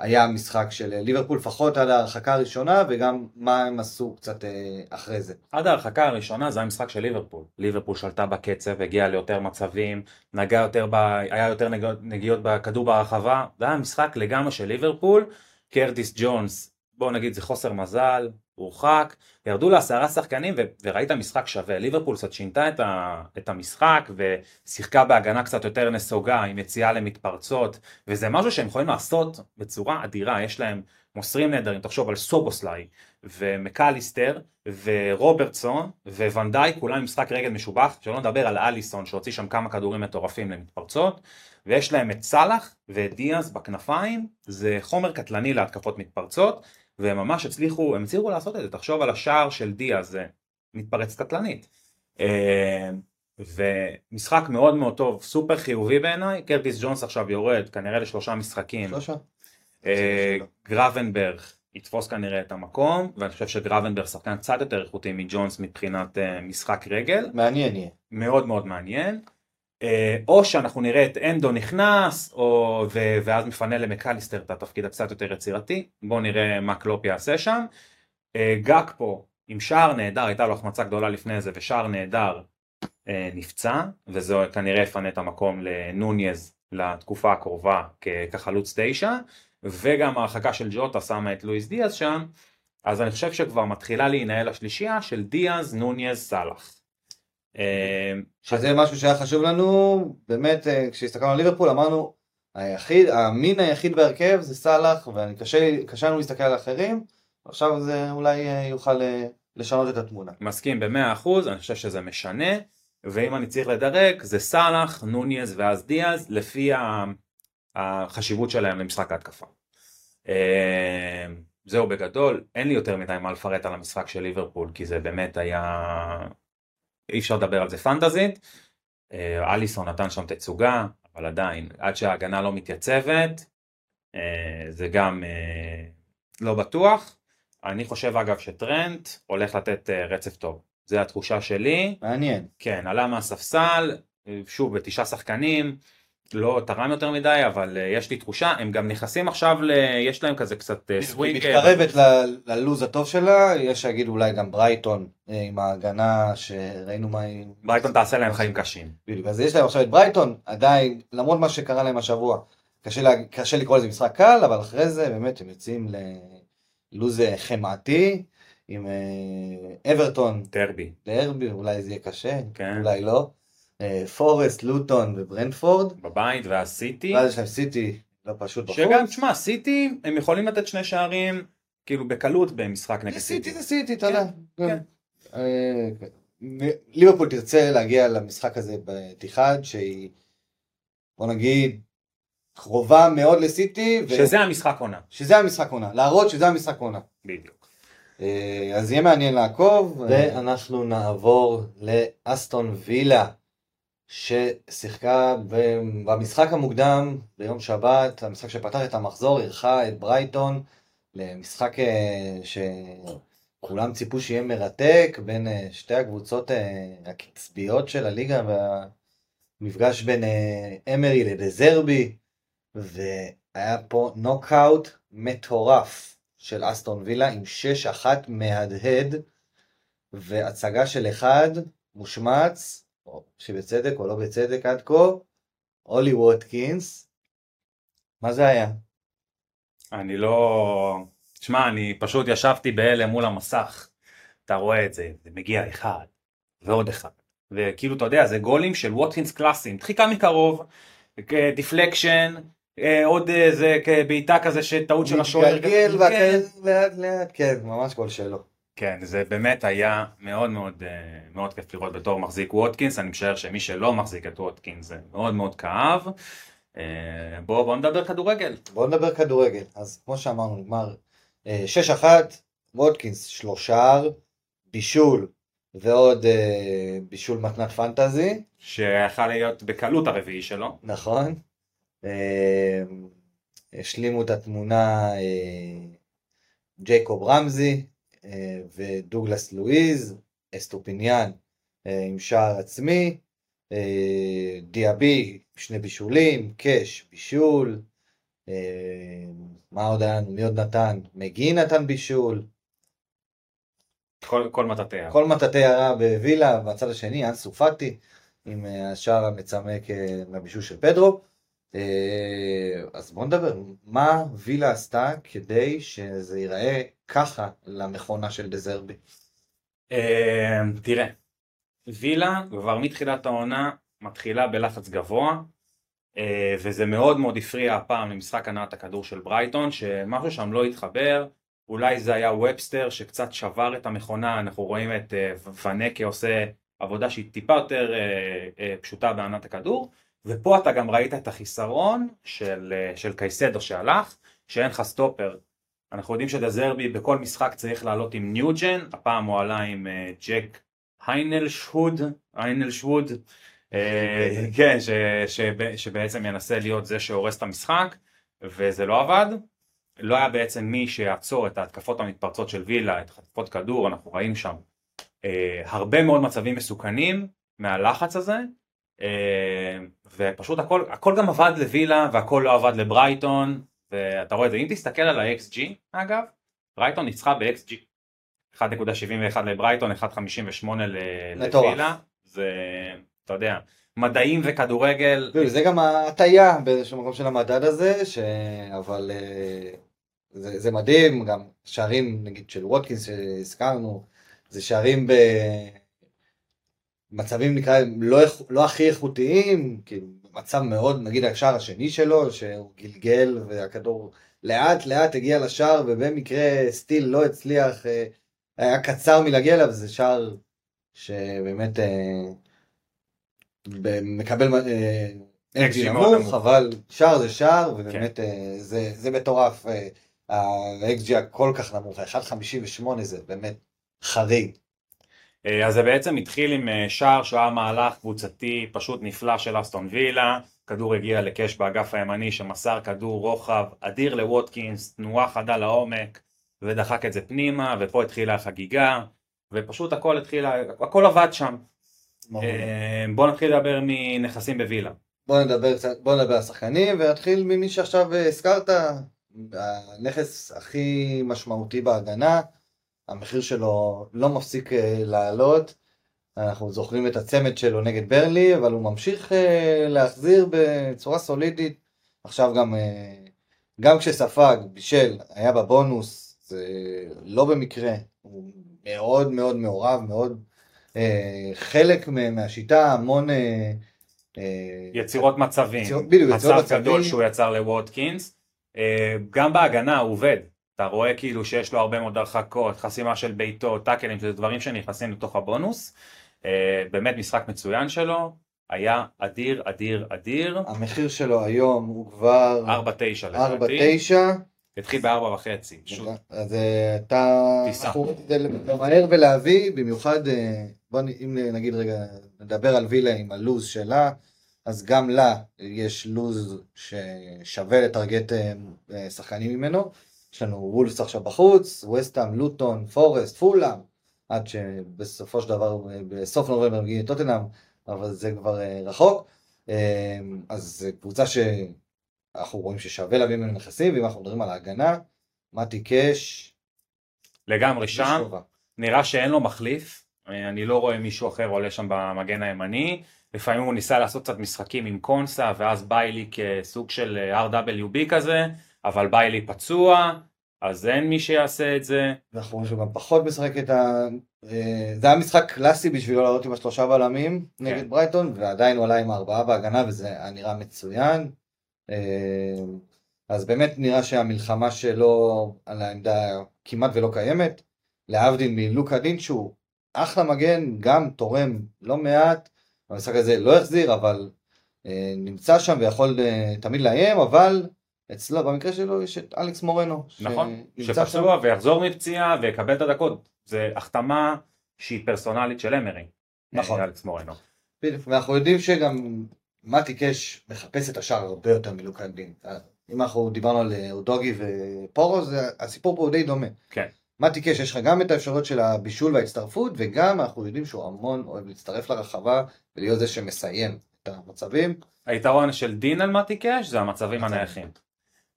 היה המשחק של ליברפול, לפחות עד ההרחקה הראשונה, וגם מה הם עשו קצת אחרי זה. עד ההרחקה הראשונה זה המשחק של ליברפול. ליברפול שלטה בקצב, הגיעה ליותר מצבים, נגע יותר ב... היה יותר נגיעות בכדור ברחבה, זה היה משחק לגמרי של ליברפול. קרטיס ג'ונס, בואו נגיד זה חוסר מזל, הורחק, ירדו לעשרה שחקנים ו- וראית משחק שווה, ליברפול קצת שינתה את, ה- את המשחק ושיחקה בהגנה קצת יותר נסוגה עם יציאה למתפרצות וזה משהו שהם יכולים לעשות בצורה אדירה, יש להם מוסרים נהדרים, תחשוב על סובוסליי ומקליסטר ורוברטסון וונדאי, כולם עם משחק רגל משובח, שלא נדבר על אליסון שהוציא שם כמה כדורים מטורפים למתפרצות. ויש להם את סאלח ואת דיאז בכנפיים, זה חומר קטלני להתקפות מתפרצות והם ממש הצליחו, הם הצליחו לעשות את זה, תחשוב על השער של דיה, זה מתפרץ קטלנית. אה, ומשחק מאוד מאוד טוב, סופר חיובי בעיניי, קרטיס ג'ונס עכשיו יורד כנראה לשלושה משחקים. שלושה. אה, גרבנברך יתפוס כנראה את המקום, ואני חושב שגרבנברך שחקן קצת יותר איכותי מג'ונס מבחינת אה, משחק רגל. מעניין יהיה. מאוד מאוד מעניין. אה, או שאנחנו נראה את אנדו נכנס, או, ו, ואז מפנה למקליסטר את התפקיד הקצת יותר יצירתי, בואו נראה מה קלופ יעשה שם. אה, גאקפו עם שער נהדר, הייתה לו החמצה גדולה לפני זה, ושער נהדר אה, נפצע, וזה כנראה יפנה את המקום לנוניז לתקופה הקרובה כחלוץ תשע, וגם ההרחקה של ג'וטה שמה את לואיס דיאז שם, אז אני חושב שכבר מתחילה להינהל השלישייה של דיאז, נוניז, סאלח. אה, שזה משהו שהיה חשוב לנו, באמת אה, כשהסתכלנו על ליברפול אמרנו היחיד, המין היחיד בהרכב זה סאלח וקשה לנו להסתכל על אחרים, עכשיו זה אולי אה, יוכל לשנות את התמונה. מסכים במאה אחוז, אני חושב שזה משנה, ואם אני צריך לדרג זה סאלח, נוניז ואז דיאז לפי החשיבות שלהם למשחק ההתקפה. זהו בגדול, אין לי יותר מדי מה לפרט על המשחק של ליברפול כי זה באמת היה אי אפשר לדבר על זה פנטזית. אה, אליסון נתן שם תצוגה, אבל עדיין, עד שההגנה לא מתייצבת, אה, זה גם אה, לא בטוח. אני חושב אגב שטרנט הולך לתת רצף טוב. זה התחושה שלי. מעניין. כן, עלה מהספסל, שוב בתשעה שחקנים, לא תרם יותר מדי, אבל uh, יש לי תחושה, הם גם נכנסים עכשיו, ל... יש להם כזה קצת סווינג. היא מתקרבת ל... ללוז הטוב שלה, יש להגיד אולי גם ברייטון עם ההגנה שראינו מה היא... ברייטון תעשה להם חיים קשים. בדיוק, אז יש להם עכשיו את ברייטון, עדיין, למרות מה שקרה להם השבוע, קשה, לה... קשה לקרוא לזה משחק קל, אבל אחרי זה באמת הם יוצאים ללוז חמאתי. עם אברטון. דרבי. דרבי, אולי זה יהיה קשה, כן. אולי לא. אה, פורסט, לוטון וברנדפורד. בבית והסיטי. ואז יש להם סיטי, לא פשוט בחוץ. שגם, תשמע, סיטי, הם יכולים לתת שני שערים, כאילו בקלות במשחק נגד סיטי. זה סיטי, אתה יודע. כן. אה, ליברפול תרצה להגיע למשחק הזה בתיחד שהיא, בוא נגיד, קרובה מאוד לסיטי, ו- שזה המשחק עונה, שזה המשחק עונה, להראות שזה המשחק עונה. בדיוק. אה, אז יהיה מעניין לעקוב. ואנחנו נעבור לאסטון וילה, ששיחקה במשחק המוקדם ביום שבת, המשחק שפתח את המחזור, אירחה את ברייטון למשחק אה, שכולם ציפו שיהיה מרתק בין אה, שתי הקבוצות אה, הקצביות של הליגה והמפגש בין אמרי לדזרבי, והיה פה נוקאוט מטורף של אסטון וילה עם 6-1 מהדהד והצגה של אחד מושמץ, שבצדק או לא בצדק עד כה, אולי ווטקינס. מה זה היה? אני לא... תשמע, אני פשוט ישבתי בהלם מול המסך. אתה רואה את זה, זה מגיע אחד, ועוד אחד. וכאילו, אתה יודע, זה גולים של ווטקינס קלאסיים. דחיקה מקרוב, deflection, עוד איזה בעיטה כזה שטעות של השוער. מתגלגל כן. לאט לאט, כן, ממש גול שלו. כן, זה באמת היה מאוד מאוד אה, מאוד כיף לראות בתור מחזיק ווטקינס, אני משער שמי שלא מחזיק את ווטקינס זה מאוד מאוד כאב. אה, בואו בוא נדבר כדורגל. בואו נדבר כדורגל. אז כמו שאמרנו, נגמר אה, 6-1, ווטקינס שלושה, בישול ועוד אה, בישול מתנת פנטזי, שיכל להיות בקלות הרביעי שלו. נכון. אה, השלימו את התמונה אה, ג'ייקוב רמזי אה, ודוגלס לואיז, אסטופיניאן אה, עם שער עצמי, אה, דיאבי שני בישולים, קאש בישול, אה, מה עוד היה לנו? מי עוד נתן? מגי נתן בישול, כל, כל מטאטיה. כל מטאטי הרע בווילה, והצד השני אנסו פאטי עם אה, השער המצמק אה, מהבישול של פדרו. אה, אז בואו נדבר, מה וילה עשתה כדי שזה ייראה ככה למכונה של דזרבי? אה, תראה, וילה כבר מתחילת העונה מתחילה בלחץ גבוה, אה, וזה מאוד מאוד הפריע הפעם למשחק הנעת הכדור של ברייטון, שמשהו שם לא התחבר, אולי זה היה ובסטר שקצת שבר את המכונה, אנחנו רואים את ון הקה עושה עבודה שהיא טיפה יותר פשוטה בהנעת הכדור, ופה אתה גם ראית את החיסרון של, אה, של קייסדו שהלך, שאין לך סטופר. אנחנו יודעים שדזרבי בכל משחק צריך לעלות עם newgen, הפעם הוא עלה עם אה, ג'ק היינלשווד, היינלשווד, אה, כן, ש, שב, שבעצם ינסה להיות זה שהורס את המשחק, וזה לא עבד. לא היה בעצם מי שיעצור את ההתקפות המתפרצות של וילה, את חטיפות כדור, אנחנו ראינו שם אה, הרבה מאוד מצבים מסוכנים מהלחץ הזה, ופשוט הכל, הכל גם עבד לווילה והכל לא עבד לברייטון, ואתה רואה את זה, אם תסתכל על ה-XG אגב, ברייטון ניצחה ב-XG. 1.71 לברייטון, 1.58 ל- מטורף. לווילה, זה, אתה יודע, מדעים וכדורגל, זה גם ההטייה באיזשהו מקום של המדד הזה, ש... אבל אה, זה, זה מדהים, גם שערים נגיד של ווטקינס שהזכרנו, זה שערים במצבים נקרא להם לא, לא הכי איכותיים, כאילו מצב מאוד, נגיד השער השני שלו, שהוא גלגל והכדור לאט לאט הגיע לשער ובמקרה סטיל לא הצליח, אה, היה קצר מלהגיע אליו, זה שער שבאמת אה, מקבל אה, מאוד נמוך. אבל שער זה שער, ובאמת אה, זה, זה מטורף, ה-XG הכל כך נמוך, 1.58 זה באמת חריג. אה, אז זה בעצם התחיל עם אה, שער שהיה מהלך קבוצתי פשוט נפלא של אסטון וילה, כדור הגיע לקאש באגף הימני שמסר כדור רוחב אדיר לווטקינס, תנועה חדה לעומק ודחק את זה פנימה ופה התחילה החגיגה ופשוט הכל התחיל, הכל עבד שם. אה, בוא נתחיל לדבר מנכסים בווילה. בוא נדבר קצת, בוא נדבר על שחקנים, ונתחיל ממי שעכשיו הזכרת, הנכס הכי משמעותי בהגנה, המחיר שלו לא מפסיק אה, לעלות, אנחנו זוכרים את הצמד שלו נגד ברלי, אבל הוא ממשיך אה, להחזיר בצורה סולידית, עכשיו גם, אה, גם כשספג, בישל, היה בבונוס, זה לא במקרה, הוא מאוד מאוד מעורב, מאוד חלק מה- מהשיטה, המון... יצירות מצבים, יצירות- בדיוק, יצירות מצב מצבים. גדול שהוא יצר לווטקינס, גם בהגנה הוא עובד, אתה רואה כאילו שיש לו הרבה מאוד הרחקות, חסימה של בעיטות, טאקלים, זה דברים שנכנסים לתוך הבונוס. אה, באמת משחק מצוין שלו, היה אדיר, אדיר, אדיר. המחיר שלו היום הוא כבר 4-9 לדעתי. 4-9. התחיל בארבע וחצי. פשוט אז אה, אתה... טיסה. למהר ולהביא, במיוחד, אה, בוא אם נגיד רגע, נדבר על וילה עם הלוז שלה, אז גם לה יש לוז ששווה לטרגט שחקנים ממנו. יש לנו וולפס עכשיו בחוץ, וסטאם, לוטון, פורסט, פולאם, עד שבסופו של דבר בסוף נובמבר מגיעים לטוטנאם, אבל זה כבר אה, רחוק. אה, אז זו קבוצה שאנחנו רואים ששווה להביא ממנו נכסים, ואם אנחנו מדברים על ההגנה, מתי קאש, לגמרי שם. נראה שאין לו מחליף, אה, אני לא רואה מישהו אחר עולה שם במגן הימני. לפעמים הוא ניסה לעשות קצת משחקים עם קונסה, ואז ביילי כסוג של RWB כזה, אבל ביילי פצוע, אז אין מי שיעשה את זה. ואנחנו רואים שהוא גם פחות משחק את ה... אה, זה היה משחק קלאסי בשבילו לעלות עם השלושה בלמים כן. נגד ברייטון, ועדיין הוא עלה עם הארבעה בהגנה, וזה היה נראה מצוין. אה, אז באמת נראה שהמלחמה שלו על העמדה כמעט ולא קיימת. להבדיל מלוקה דין שהוא אחלה מגן, גם תורם לא מעט. המשחק הזה לא החזיר, אבל אה, נמצא שם ויכול תמיד לאיים, אבל אצלו, במקרה שלו, יש את אלכס מורנו. נכון. שפצוע ויחזור מפציעה ויקבל את הדקות. זה החתמה שהיא פרסונלית של אמרי. נכון. אה, אלכס מורנו. בדיוק, ואנחנו יודעים שגם מתי קאש מחפש את השער הרבה יותר מלוקה דין. אם אנחנו דיברנו על אה, אודוגי ופורו, זה, הסיפור פה הוא די דומה. כן. מתי קאש יש לך גם את האפשרויות של הבישול וההצטרפות, וגם אנחנו יודעים שהוא המון אוהב להצטרף לרחבה ולהיות זה שמסיים את המצבים. היתרון של דין על מתי קאש זה המצבים מצבים. הנייחים.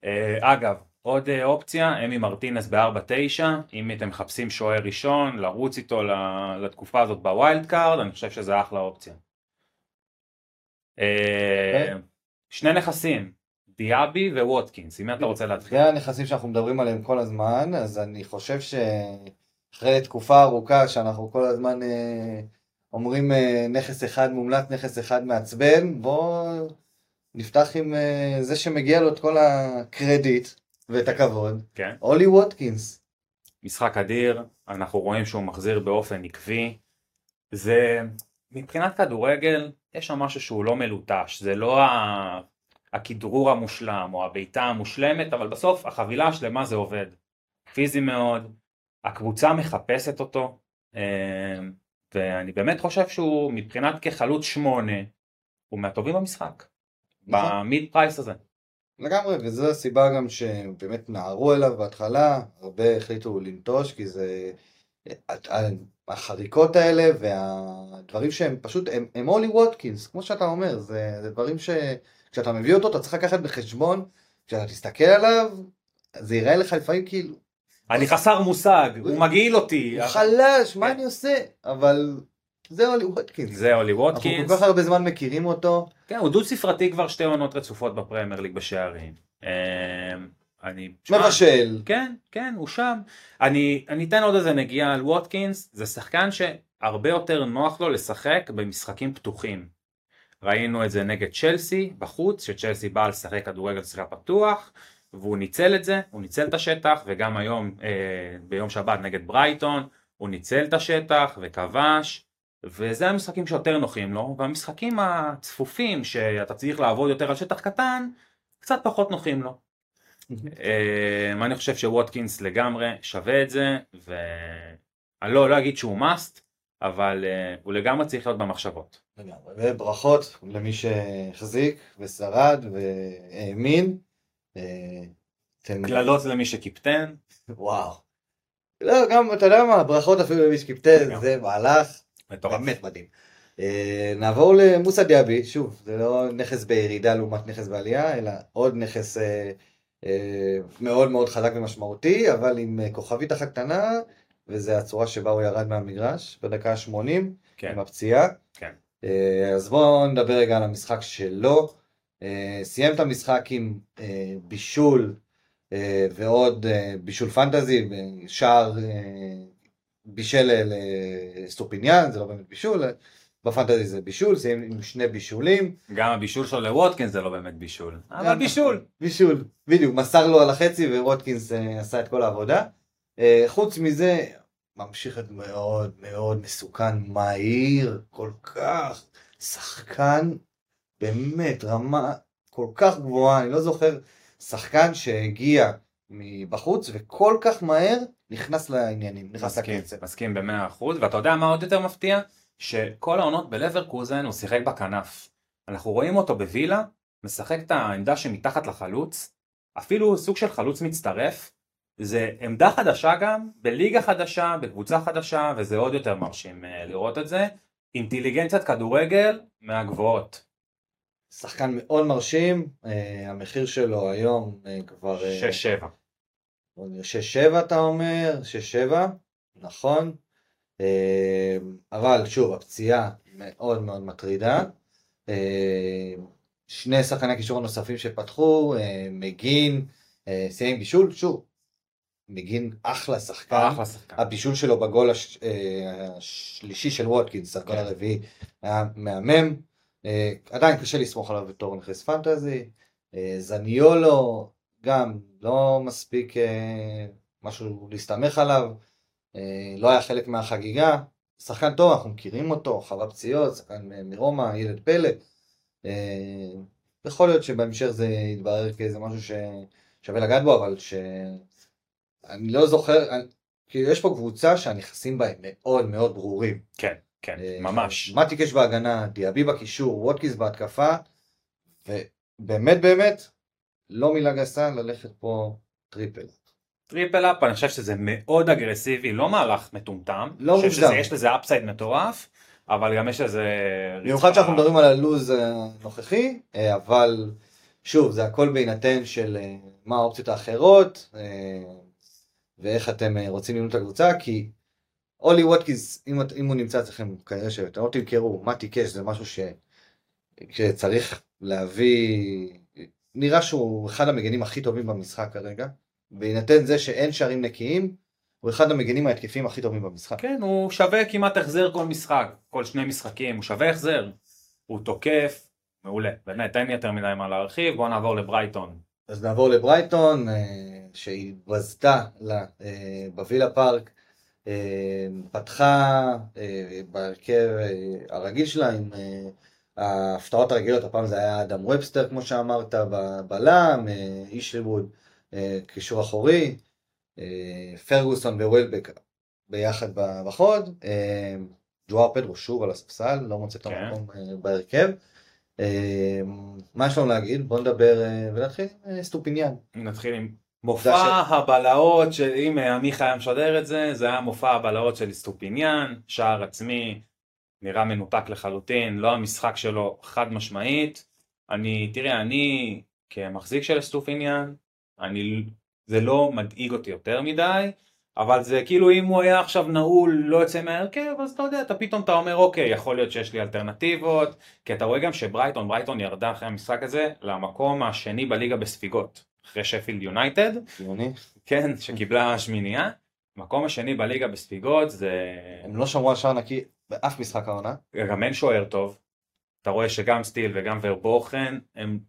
אה, אגב, עוד אה, אופציה, אמי מרטינס ב-4-9, אם אתם מחפשים שוער ראשון, לרוץ איתו לתקופה הזאת ב wildcard, אני חושב שזה אחלה אופציה. אה, אוקיי. שני נכסים, דיאבי וווטקינס, מי אתה רוצה להתחיל? זה הנכסים שאנחנו מדברים עליהם כל הזמן, אז אני חושב שאחרי תקופה ארוכה שאנחנו כל הזמן אומרים נכס אחד מומלץ, נכס אחד מעצבן, בואו נפתח עם אה, זה שמגיע לו את כל הקרדיט ואת הכבוד, כן. אולי ווטקינס. משחק אדיר, אנחנו רואים שהוא מחזיר באופן עקבי. זה, מבחינת כדורגל, יש שם משהו שהוא לא מלוטש, זה לא ה- הכדרור המושלם או הבעיטה המושלמת, אבל בסוף החבילה השלמה זה עובד. פיזי מאוד, הקבוצה מחפשת אותו, אה, ואני באמת חושב שהוא מבחינת כחלוץ שמונה, הוא מהטובים במשחק. במיד פרייס הזה. לגמרי, וזו הסיבה גם שבאמת נהרו אליו בהתחלה, הרבה החליטו לנטוש, כי זה... החריקות האלה והדברים שהם פשוט, הם, הם אולי ווטקינס, כמו שאתה אומר, זה, זה דברים שכשאתה מביא אותו אתה צריך לקחת בחשבון, כשאתה תסתכל עליו, זה ייראה לך לפעמים כאילו, אני חסר מושג, הוא מגעיל אותי. הוא חלש, מה כן. אני עושה? אבל זה אולי ווטקינס. זה אנחנו ווטקינס. כל כך הרבה זמן מכירים אותו, כן, הוא דו ספרתי כבר שתי עונות רצופות בפרמייר ליג בשערים. אמ, אני... מבשל, כן, כן, הוא שם. אני, אני אתן עוד איזה נגיעה על ווטקינס, זה שחקן שהרבה יותר נוח לו לשחק במשחקים פתוחים. ראינו את זה נגד צ'לסי בחוץ, שצ'לסי באה לשחק כדורגל שחקה פתוח, והוא ניצל את זה, הוא ניצל את השטח, וגם היום, אה, ביום שבת נגד ברייטון, הוא ניצל את השטח וכבש, וזה המשחקים שיותר נוחים לו, והמשחקים הצפופים שאתה צריך לעבוד יותר על שטח קטן, קצת פחות נוחים לו. אה, אני חושב שווטקינס לגמרי שווה את זה, ואני לא, לא אגיד שהוא must, אבל אה, הוא לגמרי צריך להיות במחשבות. לגמרי. וברכות למי שהחזיק ושרד והאמין. אה, קללות למי שקיפטן, וואו. לא, גם, אתה יודע מה, ברכות אפילו למי שקיפטן. זה מהלך מטורף. באמת מדהים. אה, נעבור למוסא דיאבי, שוב, זה לא נכס בירידה לעומת נכס בעלייה, אלא עוד נכס אה, אה, מאוד מאוד חזק ומשמעותי, אבל עם כוכבית אחת קטנה, וזה הצורה שבה הוא ירד מהמגרש בדקה ה-80, כן, עם הפציעה. כן. אז בואו נדבר רגע על המשחק שלו. סיים את המשחק עם בישול ועוד בישול פנטזי, שער בישל לסטופיניאן, זה לא באמת בישול, בפנטזי זה בישול, סיים עם שני בישולים. גם הבישול שלו לווטקינס זה לא באמת בישול, אבל בישול. בישול, בדיוק, מסר לו על החצי וווטקינס אה, עשה את כל העבודה. אה, חוץ מזה, ממשיך את מאוד מאוד מסוכן, מהיר, כל כך, שחקן, באמת, רמה כל כך גבוהה, אני לא זוכר שחקן שהגיע מבחוץ וכל כך מהר נכנס לעניינים, נכנס לקצב. מסכים במאה אחוז, ואתה יודע מה עוד יותר מפתיע? שכל העונות בלברקוזן הוא שיחק בכנף. אנחנו רואים אותו בווילה, משחק את העמדה שמתחת לחלוץ, אפילו סוג של חלוץ מצטרף, זה עמדה חדשה גם, בליגה חדשה, בקבוצה חדשה, וזה עוד יותר מרשים אה, לראות את זה. אינטליגנציית כדורגל מהגבוהות. שחקן מאוד מרשים, אה, המחיר שלו היום אה, כבר... 6-7. שש שבע אתה אומר, שש שבע, נכון, אמ, אבל שוב הפציעה מאוד מאוד מטרידה. אמ, שני שחקני קישור נוספים שפתחו, אמ, מגין, אה, סיים בישול, שוב, מגין אחלה שחקן, אחלה שחקן. הבישול שלו בגול הש... אה, השלישי של וודקינס, הגול כן. הרביעי, היה מהמם. אה, עדיין קשה לסמוך עליו בתור נכס פנטזי. זניולו גם לא מספיק אה, משהו להסתמך עליו. אה, לא היה חלק מהחגיגה. שחקן טוב, אנחנו מכירים אותו, חווה פציעות, שחקן מרומא, ילד פלא. אה, יכול להיות שבהמשך זה יתברר כאיזה משהו ששווה לגעת בו, אבל ש... אני לא זוכר, אני- כאילו יש פה קבוצה שהנכסים בה הם מאוד מאוד ברורים. כן, כן, אה, ממש. מתי קאש בהגנה, דיאבי בקישור, ווטקינס בהתקפה, ובאמת באמת, לא מילה גסה ללכת פה triple. triple up, אני חושב שזה מאוד אגרסיבי, לא מהלך מטומטם. לא אני חושב מוגזם. שזה- יש לזה upside מטורף, אבל גם יש לזה... במיוחד שאנחנו מדברים על הלוז הנוכחי, אה, אבל שוב, זה הכל בהינתן של אה, מה האופציות האחרות, אה, ואיך אתם אה, רוצים לבנות את הקבוצה, כי אולי ווטקינס, אם, אם הוא נמצא אצלכם, כנראה שאתם לא תמכרו, מתי קאש זה משהו ש... שצריך להביא, נראה שהוא אחד המגנים הכי טובים במשחק כרגע, בהינתן זה שאין שערים נקיים, הוא אחד המגנים ההתקפיים הכי טובים במשחק. כן, הוא שווה כמעט החזר כל משחק, כל שני משחקים, הוא שווה החזר. הוא תוקף, מעולה, באמת, אין יותר מדי מה להרחיב, בואו נעבור לברייטון. אז נעבור לברייטון, אה, שהתבזתה לה אה, בווילה פארק, אה, פתחה בהרכב הרגיל שלה עם ההפתעות הרגילות, הפעם זה היה אדם ובסטר כמו שאמרת, בבלם, אה, הינשלווד, אה, קישור אחורי, אה, פרגוסון ווילבק ביחד בחוד, ג'ואאו פדרו שוב על הספסל, לא מוצא את כן. המקום אה, בהרכב. מה יש לנו להגיד? בוא נדבר ונתחיל עם סטופיניאן. נתחיל עם מופע השם. הבלהות, שאם עמיחי היה משדר את זה, זה היה מופע הבלהות של סטופיניאן, שער עצמי, נראה מנותק לחלוטין, לא המשחק שלו חד משמעית. אני, תראה, אני כמחזיק של סטופיניאן, אני, זה לא מדאיג אותי יותר מדי, אבל זה כאילו אם הוא היה עכשיו נעול, לא יוצא מההרכב, אז אתה יודע, אתה פתאום אתה אומר, אוקיי, יכול להיות שיש לי אלטרנטיבות, כי אתה רואה גם שברייטון, ברייטון ירדה אחרי המשחק הזה למקום השני בליגה בספיגות, אחרי שפילד יונייטד, ציוני. כן, שקיבלה שמינייה. מקום השני בליגה בספיגות זה הם לא שמרו על שער נקי באף משחק העונה. גם אין שוער טוב. אתה רואה שגם סטיל וגם ורברוכן הם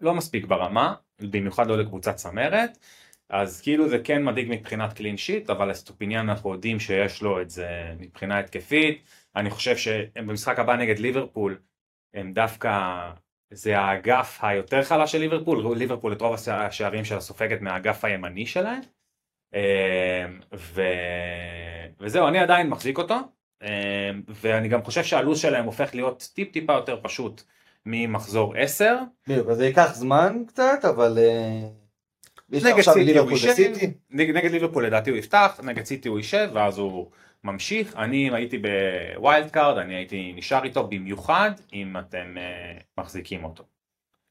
לא מספיק ברמה, במיוחד לא לקבוצת צמרת. אז כאילו זה כן מדאיג מבחינת clean sheet, אבל אסטופיניאן אנחנו יודעים שיש לו את זה מבחינה התקפית. אני חושב שהם במשחק הבא נגד ליברפול, הם דווקא, זה האגף היותר חלש של ליברפול, ליברפול את רוב השערים שלה סופגת מהאגף הימני שלהם. אה, ו... וזהו, אני עדיין מחזיק אותו, ואני גם חושב שהלו"ז שלהם הופך להיות טיפ טיפה יותר פשוט ממחזור 10. בדיוק, אז זה ייקח זמן קצת, אבל... אה, נגד סיטי הוא ליברפול יישב. נגד, ליברפול לדעתי הוא יפתח, נגד סיטי הוא יישב ואז הוא ממשיך. אני הייתי ב wildcard, אני הייתי נשאר איתו במיוחד אם אתם אה, מחזיקים אותו.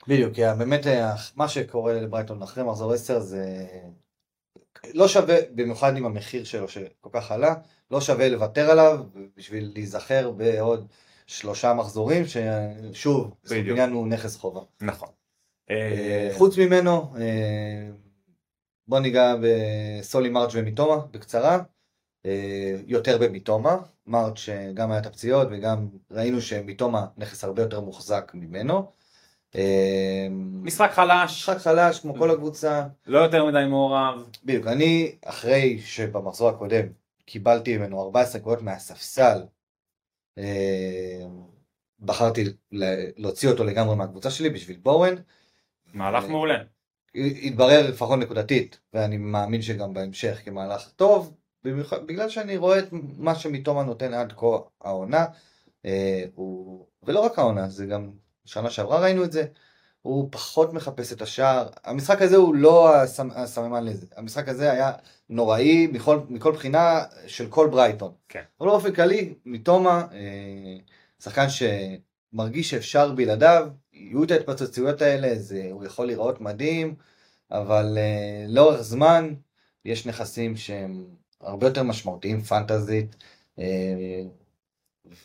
בדיוק, באמת אה, מה שקורה לברייטון אחרי מחזור 10 זה לא שווה, במיוחד עם המחיר שלו שכל כך עלה, לא שווה לוותר עליו בשביל להיזכר בעוד שלושה מחזורים, ששוב, אסטופיניאן הוא נכס חובה. נכון. אה, אה, חוץ ממנו, אה, בוא ניגע בסולי מארץ' ומיטומה בקצרה. יותר במיטומה, אמרת שגם היה את הפציעות וגם ראינו שמיטומה נכס הרבה יותר מוחזק ממנו. אה, משחק חלש, משחק חלש כמו כל הקבוצה. לא יותר מדי מעורב. בדיוק, אני אחרי שבמחזור הקודם קיבלתי ממנו 14 נקודות מהספסל, אה, בחרתי להוציא אותו לגמרי מהקבוצה שלי בשביל בורן. מהלך אה, מעולה. התברר לפחות נקודתית, ואני מאמין שגם בהמשך כמהלך טוב, במיוחד בגלל שאני רואה את מה שמתומה נותן עד כה העונה, אה, הוא, ולא רק העונה, זה גם שנה שעברה ראינו את זה, הוא פחות מחפש את השער, המשחק הזה הוא לא הסמ- הסממן לזה, המשחק הזה היה נוראי מכל, מכל בחינה של כל ברייטון. כן. אבל באופן כללי, מתומה, אה, שחקן שמרגיש שאפשר בלעדיו, יהיו את ההתפוצצויות האלה, זה, הוא יכול להיראות מדהים, אבל אה, לאורך זמן יש נכסים שהם הרבה יותר משמעותיים פנטזית, אה,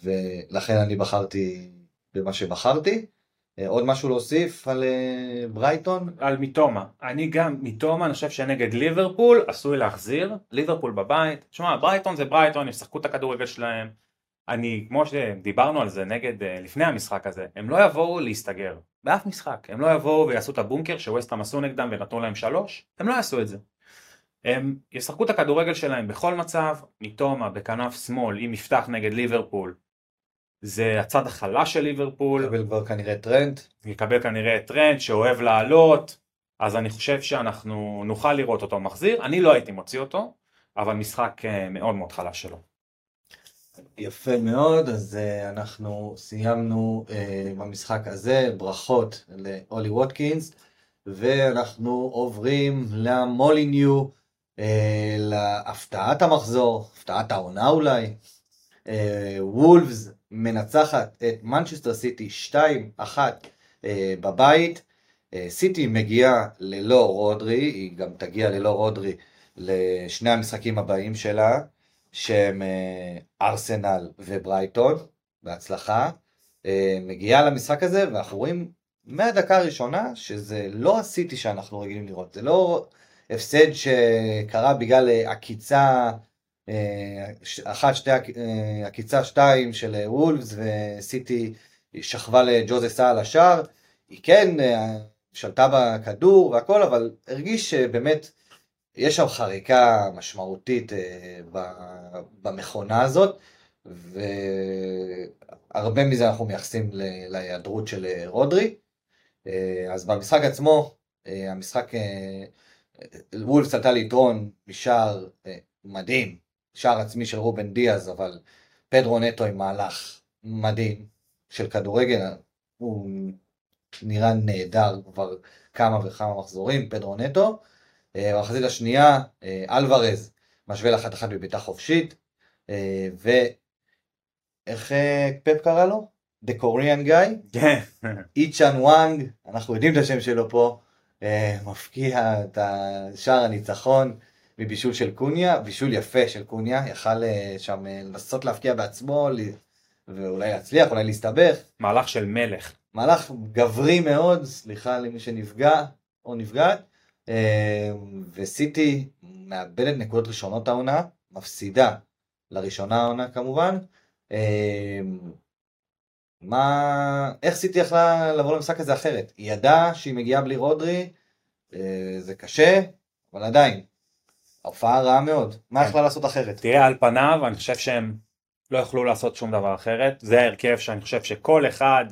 ולכן אני בחרתי במה שבחרתי. אה, עוד משהו להוסיף על אה, ברייטון? על מיטומה. אני גם, מיטומה, אני חושב שנגד ליברפול עשוי להחזיר. ליברפול בבית. תשמע, ברייטון זה ברייטון, הם ישחקו את הכדורגל שלהם. אני, כמו שדיברנו על זה נגד, אה, לפני המשחק הזה, הם לא יבואו להסתגר. באף משחק. הם לא יבואו ויעשו את הבונקר שווסטהאם עשו נגדם ונתנו להם שלוש. הם לא יעשו את זה. הם ישחקו את הכדורגל שלהם בכל מצב. מיטומה בכנף שמאל, אם יפתח נגד ליברפול, זה הצד החלש של ליברפול. קבל כבר כנראה טרנט. יקבל כנראה טרנט שאוהב לעלות, אז אני חושב שאנחנו נוכל לראות אותו מחזיר, אני לא הייתי מוציא אותו, אבל משחק אה, מאוד מאוד חלש שלו. יפה מאוד, אז אה, אנחנו סיימנו אה, במשחק הזה, ברכות לאולי ווטקינס, ואנחנו עוברים למוליניו, uh, להפתעת המחזור, הפתעת העונה אולי. וולפס מנצחת את מנצ'סטר סיטי 2-1 uh, בבית. Uh, סיטי מגיעה ללא רודרי, היא גם תגיע ללא רודרי לשני המשחקים הבאים שלה. שהם אה, ארסנל וברייטון, בהצלחה, אה, מגיעה למשחק הזה ואנחנו רואים מהדקה הראשונה שזה לא הסיטי שאנחנו רגילים לראות, זה לא הפסד שקרה בגלל אה, עקיצה, אחת, שתי עקיצה שתיים של וולפס וסיטי שכבה לג'וזה סע על השער, היא כן שלטה בכדור והכל, אבל הרגיש שבאמת יש שם חריקה משמעותית אה, במכונה הזאת, והרבה מזה אנחנו מייחסים להיעדרות של אה, רודרי. אה, אז במשחק עצמו, המשחק, וולפס עלתה ליתרון משער מדהים, שער עצמי של רובן דיאז, אבל פדרו נטו עם מהלך מדהים של כדורגל, הוא נראה נהדר כבר כמה וכמה מחזורים, פדרו נטו. במחצית השנייה, אלוורז משווה לאחת אחת בביתה חופשית, ואיך פפ קרא לו? The Korean guy, איצ'אן וואנג, אנחנו יודעים את השם שלו פה, מפקיע את השער הניצחון מבישול של קוניה, בישול יפה של קוניה, יכל שם לנסות להפקיע בעצמו, ואולי להצליח, אולי להסתבך. מהלך של מלך. מהלך גברי מאוד, סליחה למי שנפגע או נפגעת. וסיטי מאבדת נקודות ראשונות העונה, מפסידה לראשונה העונה כמובן. מה, איך סיטי יכלה לבוא למשחק הזה אחרת? היא ידעה שהיא מגיעה בלי רודרי, זה קשה, אבל עדיין, ההופעה רעה מאוד. מה יכלה לעשות אחרת? תראה, על פניו, אני חושב שהם לא יכלו לעשות שום דבר אחרת. זה ההרכב שאני חושב שכל אחד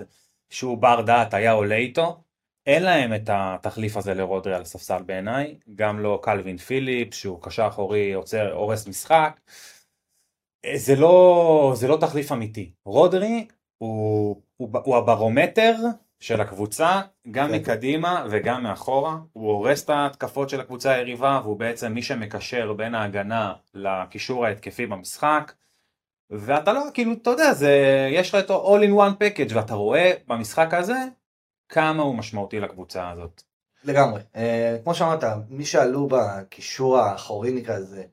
שהוא בר דעת היה עולה איתו. אין להם את התחליף הזה לרודרי על הספסל בעיניי, גם לא קלווין פיליפ שהוא קשר אחורי עוצר, הורס משחק. זה לא, זה לא תחליף אמיתי. רודרי הוא, הוא, הוא הברומטר של הקבוצה, גם כן. מקדימה וגם מאחורה. הוא הורס את ההתקפות של הקבוצה היריבה, והוא בעצם מי שמקשר בין ההגנה לקישור ההתקפי במשחק. ואתה לא, כאילו, אתה יודע, זה, יש לך את ה-all in one package, ואתה רואה במשחק הזה כמה הוא משמעותי לקבוצה הזאת. לגמרי. Uh, כמו שאמרת, מי שעלו בקישור האחורי נקרא לזה,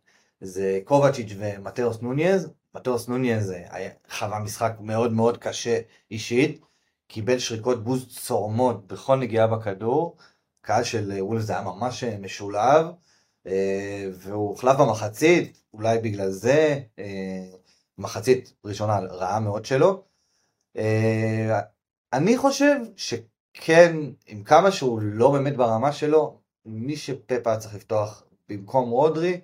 זה קובצ'יץ' ומטאוס נוניז. מטאוס נוניז חווה משחק מאוד מאוד קשה אישית, קיבל שריקות בוז צורמות בכל נגיעה בכדור, קהל של וולף זה היה ממש משולב, אה, והוא הוחלף במחצית, אולי בגלל זה, אה, מחצית ראשונה רעה מאוד שלו. אה, אני חושב שכן, עם כמה שהוא לא באמת ברמה שלו, מי שפפ היה צריך לפתוח במקום רודרי,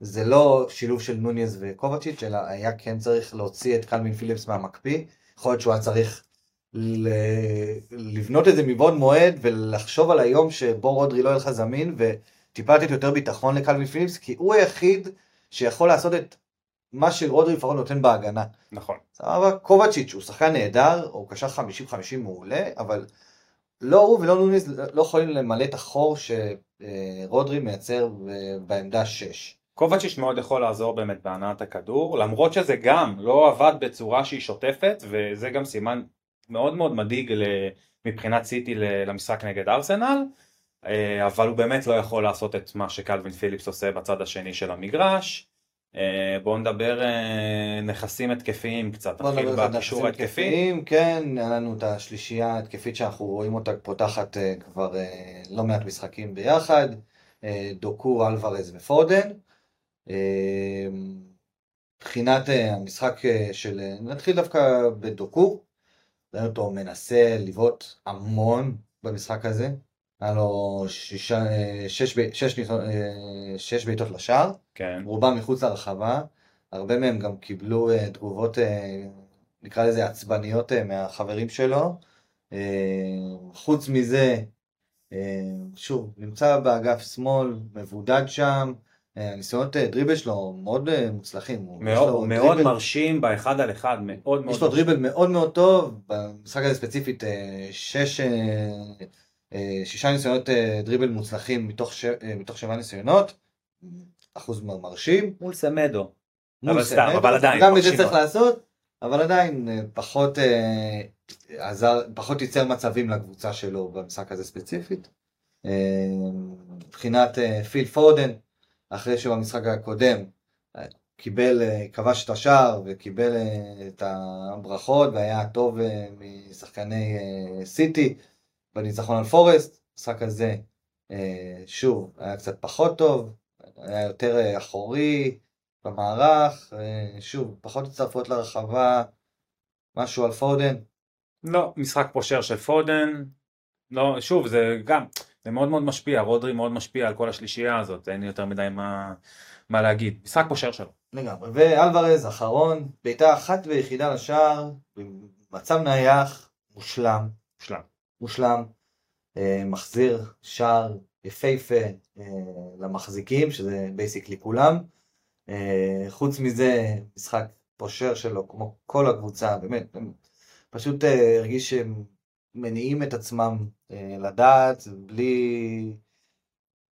זה לא שילוב של נוניז וקובצ'יץ', אלא היה כן צריך להוציא את קלמין פיליפס מהמקפיא. יכול להיות שהוא היה צריך לבנות את זה מבעוד מועד ולחשוב על היום שבו רודרי לא יהיה לך זמין וטיפה לתת יותר ביטחון לקלווין פיליפס כי הוא היחיד שיכול לעשות את מה שרודרי לפחות נותן בהגנה. נכון. סבבה, קובצ'יץ' הוא שחקן נהדר, הוא קשר 50-50 מעולה, אבל לא הוא ולא נוניס לא יכולים למלא את החור שרודרי מייצר בעמדה 6. קובצ'יץ' מאוד יכול לעזור באמת בהנעת הכדור, למרות שזה גם לא עבד בצורה שהיא שוטפת, וזה גם סימן מאוד מאוד מדאיג מבחינת סיטי למשחק נגד ארסנל, אה, אבל הוא באמת לא יכול לעשות את מה שקלווין פיליפס עושה בצד השני של המגרש. אה, בואו נדבר אה, נכסים התקפיים קצת, נתחיל בקישור ההתקפי. כן, היה לנו את השלישייה ההתקפית שאנחנו רואים אותה פותחת כבר לא מעט משחקים ביחד, דוקו, אלוורז ופודן. מבחינת המשחק של, נתחיל דווקא בדוקו, ראינו אותו מנסה לבעוט המון במשחק הזה. היה לו שישה, שש, שש, שש בעיטות לשער, כן. רובם מחוץ לרחבה, הרבה מהם גם קיבלו אה, תגובות, אה, נקרא לזה עצבניות אה, מהחברים שלו. חוץ מזה, שוב, נמצא באגף שמאל, מבודד שם, הניסיונות אה, דריבל שלו מאוד אה, מוצלחים. מאוד, מאוד דריבל... מרשים באחד על אחד, מאוד מאוד יש לו דריבל מאוד מאוד טוב, במשחק הזה ספציפית אה, שש, שישה ניסיונות דריבל מוצלחים מתוך, ש... מתוך שבעה ניסיונות, אחוז מרשים. מול סמדו. אבל סתם, אבל עדיין. גם את זה צריך לעשות, אבל עדיין פחות עזר, פחות ייצר מצבים לקבוצה שלו במשחק הזה ספציפית. מבחינת פיל פודן, אחרי שהוא במשחק הקודם קיבל, אה, כבש את השער וקיבל אה, את הברכות והיה טוב אה, משחקני סיטי בניצחון על פורסט, המשחק הזה שוב היה קצת פחות טוב, היה יותר אחורי במערך, שוב פחות הצטרפות לרחבה, משהו על פודן. לא, משחק פושר של פודן, לא, שוב זה גם, זה מאוד מאוד משפיע, רודרי מאוד משפיע על כל השלישייה הזאת, אין לי יותר מדי מה, מה להגיד. משחק פושר שלו. לגמרי. ואלוורז, אחרון, בעיטה אחת ויחידה לשער, במצב נייח, מושלם. מושלם. מושלם. אה, מחזיר שער יפהפה אה, למחזיקים, שזה basically כולם. אה, חוץ מזה, משחק פושר שלו, כמו כל הקבוצה, באמת, פשוט אה, הרגיש שהם מניעים את עצמם אה, לדעת, בלי,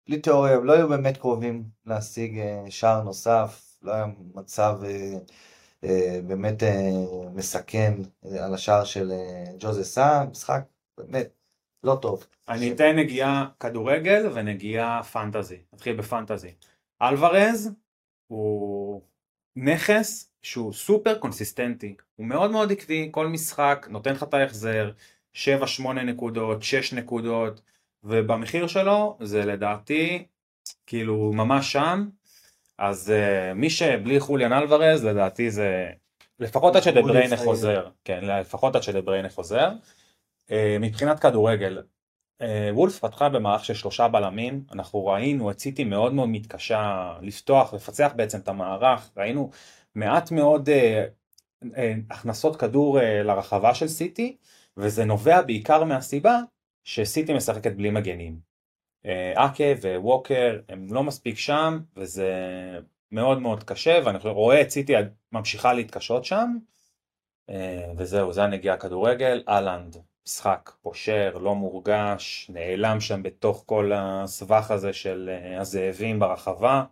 בלי תיאוריה, הם לא היו באמת קרובים להשיג אה, שער נוסף, לא היה מצב אה, אה, באמת אה, מסכן אה, על השער של אה, ג'וזה סא, משחק באמת לא טוב. אני אתן נגיעה כדורגל ונגיעה פנטזי, נתחיל בפנטזי. אלוורז הוא נכס שהוא סופר קונסיסטנטי, הוא מאוד מאוד עקבי, כל משחק נותן לך את ההחזר, 7-8 נקודות, 6 נקודות, ובמחיר שלו זה לדעתי כאילו ממש שם, אז uh, מי שבלי חוליאן אלוורז לדעתי זה לפחות עד שדבריינה חוזר, כן, לפחות עד שדבריינה חוזר. Uh, מבחינת כדורגל, uh, וולף פתחה במערך של שלושה בלמים, אנחנו ראינו את סיטי מאוד מאוד מתקשה לפתוח, לפצח בעצם את המערך, ראינו מעט מאוד uh, הכנסות כדור לרחבה של סיטי, וזה נובע בעיקר מהסיבה שסיטי משחקת בלי מגנים. אה, אקה וווקר הם לא מספיק שם וזה מאוד מאוד קשה ואני רואה את סיטי ממשיכה להתקשות שם אה, וזהו זה הנגיעה כדורגל אהלנד משחק פושר לא מורגש נעלם שם בתוך כל הסבך הזה של אה, הזאבים ברחבה.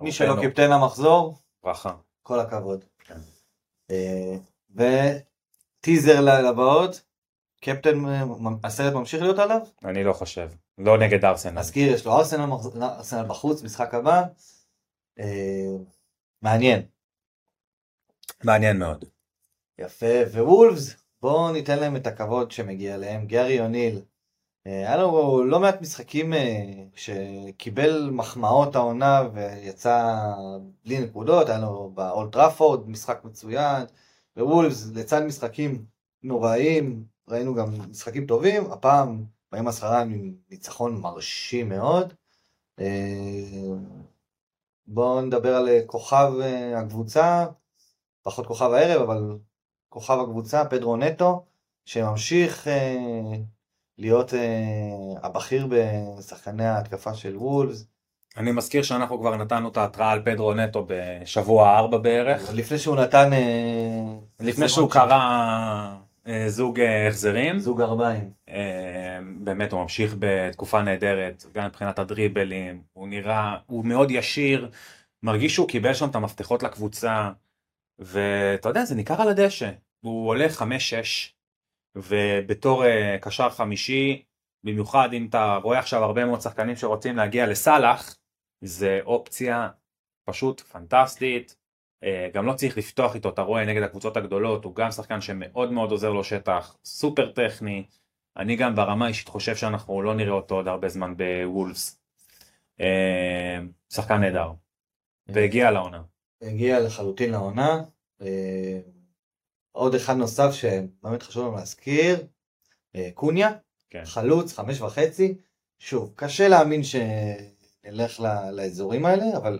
מי שלא קיפטן המחזור ברכה כל הכבוד. כן. טיזר לבאות, קפטן, הסרט ממשיך להיות עליו? אני לא חושב, לא נגד ארסנל. נזכיר, יש לו ארסנל, ארסנל בחוץ, משחק הבא. אה, מעניין. מעניין מאוד. יפה, ווולפס, בואו ניתן להם את הכבוד שמגיע להם. גרי אוניל היה לו לא מעט משחקים שקיבל מחמאות העונה ויצא בלי נקודות, היה לו באולט טראפורד משחק מצוין, ווולפס לצד משחקים נוראים, ראינו גם משחקים טובים, הפעם באים הזכרה עם ניצחון מרשים מאוד. בואו נדבר על כוכב הקבוצה, פחות כוכב הערב, אבל כוכב הקבוצה, פדרו נטו, שממשיך אה, להיות אה, הבכיר בשחקני ההתקפה של וולס. אני מזכיר שאנחנו כבר נתנו את ההתראה על פדרו נטו בשבוע ארבע בערך. לפני שהוא נתן... אה, לפני שהוא קרא אה, זוג אה, החזרים. זוג ארבעים. באמת הוא ממשיך בתקופה נהדרת, גם מבחינת הדריבלים, הוא נראה, הוא מאוד ישיר, מרגיש שהוא קיבל שם את המפתחות לקבוצה, ואתה יודע, זה ניכר על הדשא. הוא עולה 5-6, ובתור קשר חמישי, במיוחד אם אתה רואה עכשיו הרבה מאוד שחקנים שרוצים להגיע לסאלח, זה אופציה פשוט פנטסטית. Uh, גם לא צריך לפתוח איתו, אתה רואה נגד הקבוצות הגדולות, הוא גם שחקן שמאוד מאוד עוזר לו שטח, סופר טכני. אני גם ברמה אישית חושב שאנחנו לא נראה אותו עוד הרבה זמן בוולפס. Uh, שחקן נהדר. והגיע לעונה. הגיע לחלוטין לעונה. אה, עוד אחד נוסף שבאמת חשוב לנו להזכיר, אה, קוניה, כן. חלוץ, חמש וחצי. שוב, קשה להאמין שנלך לאזורים האלה, אבל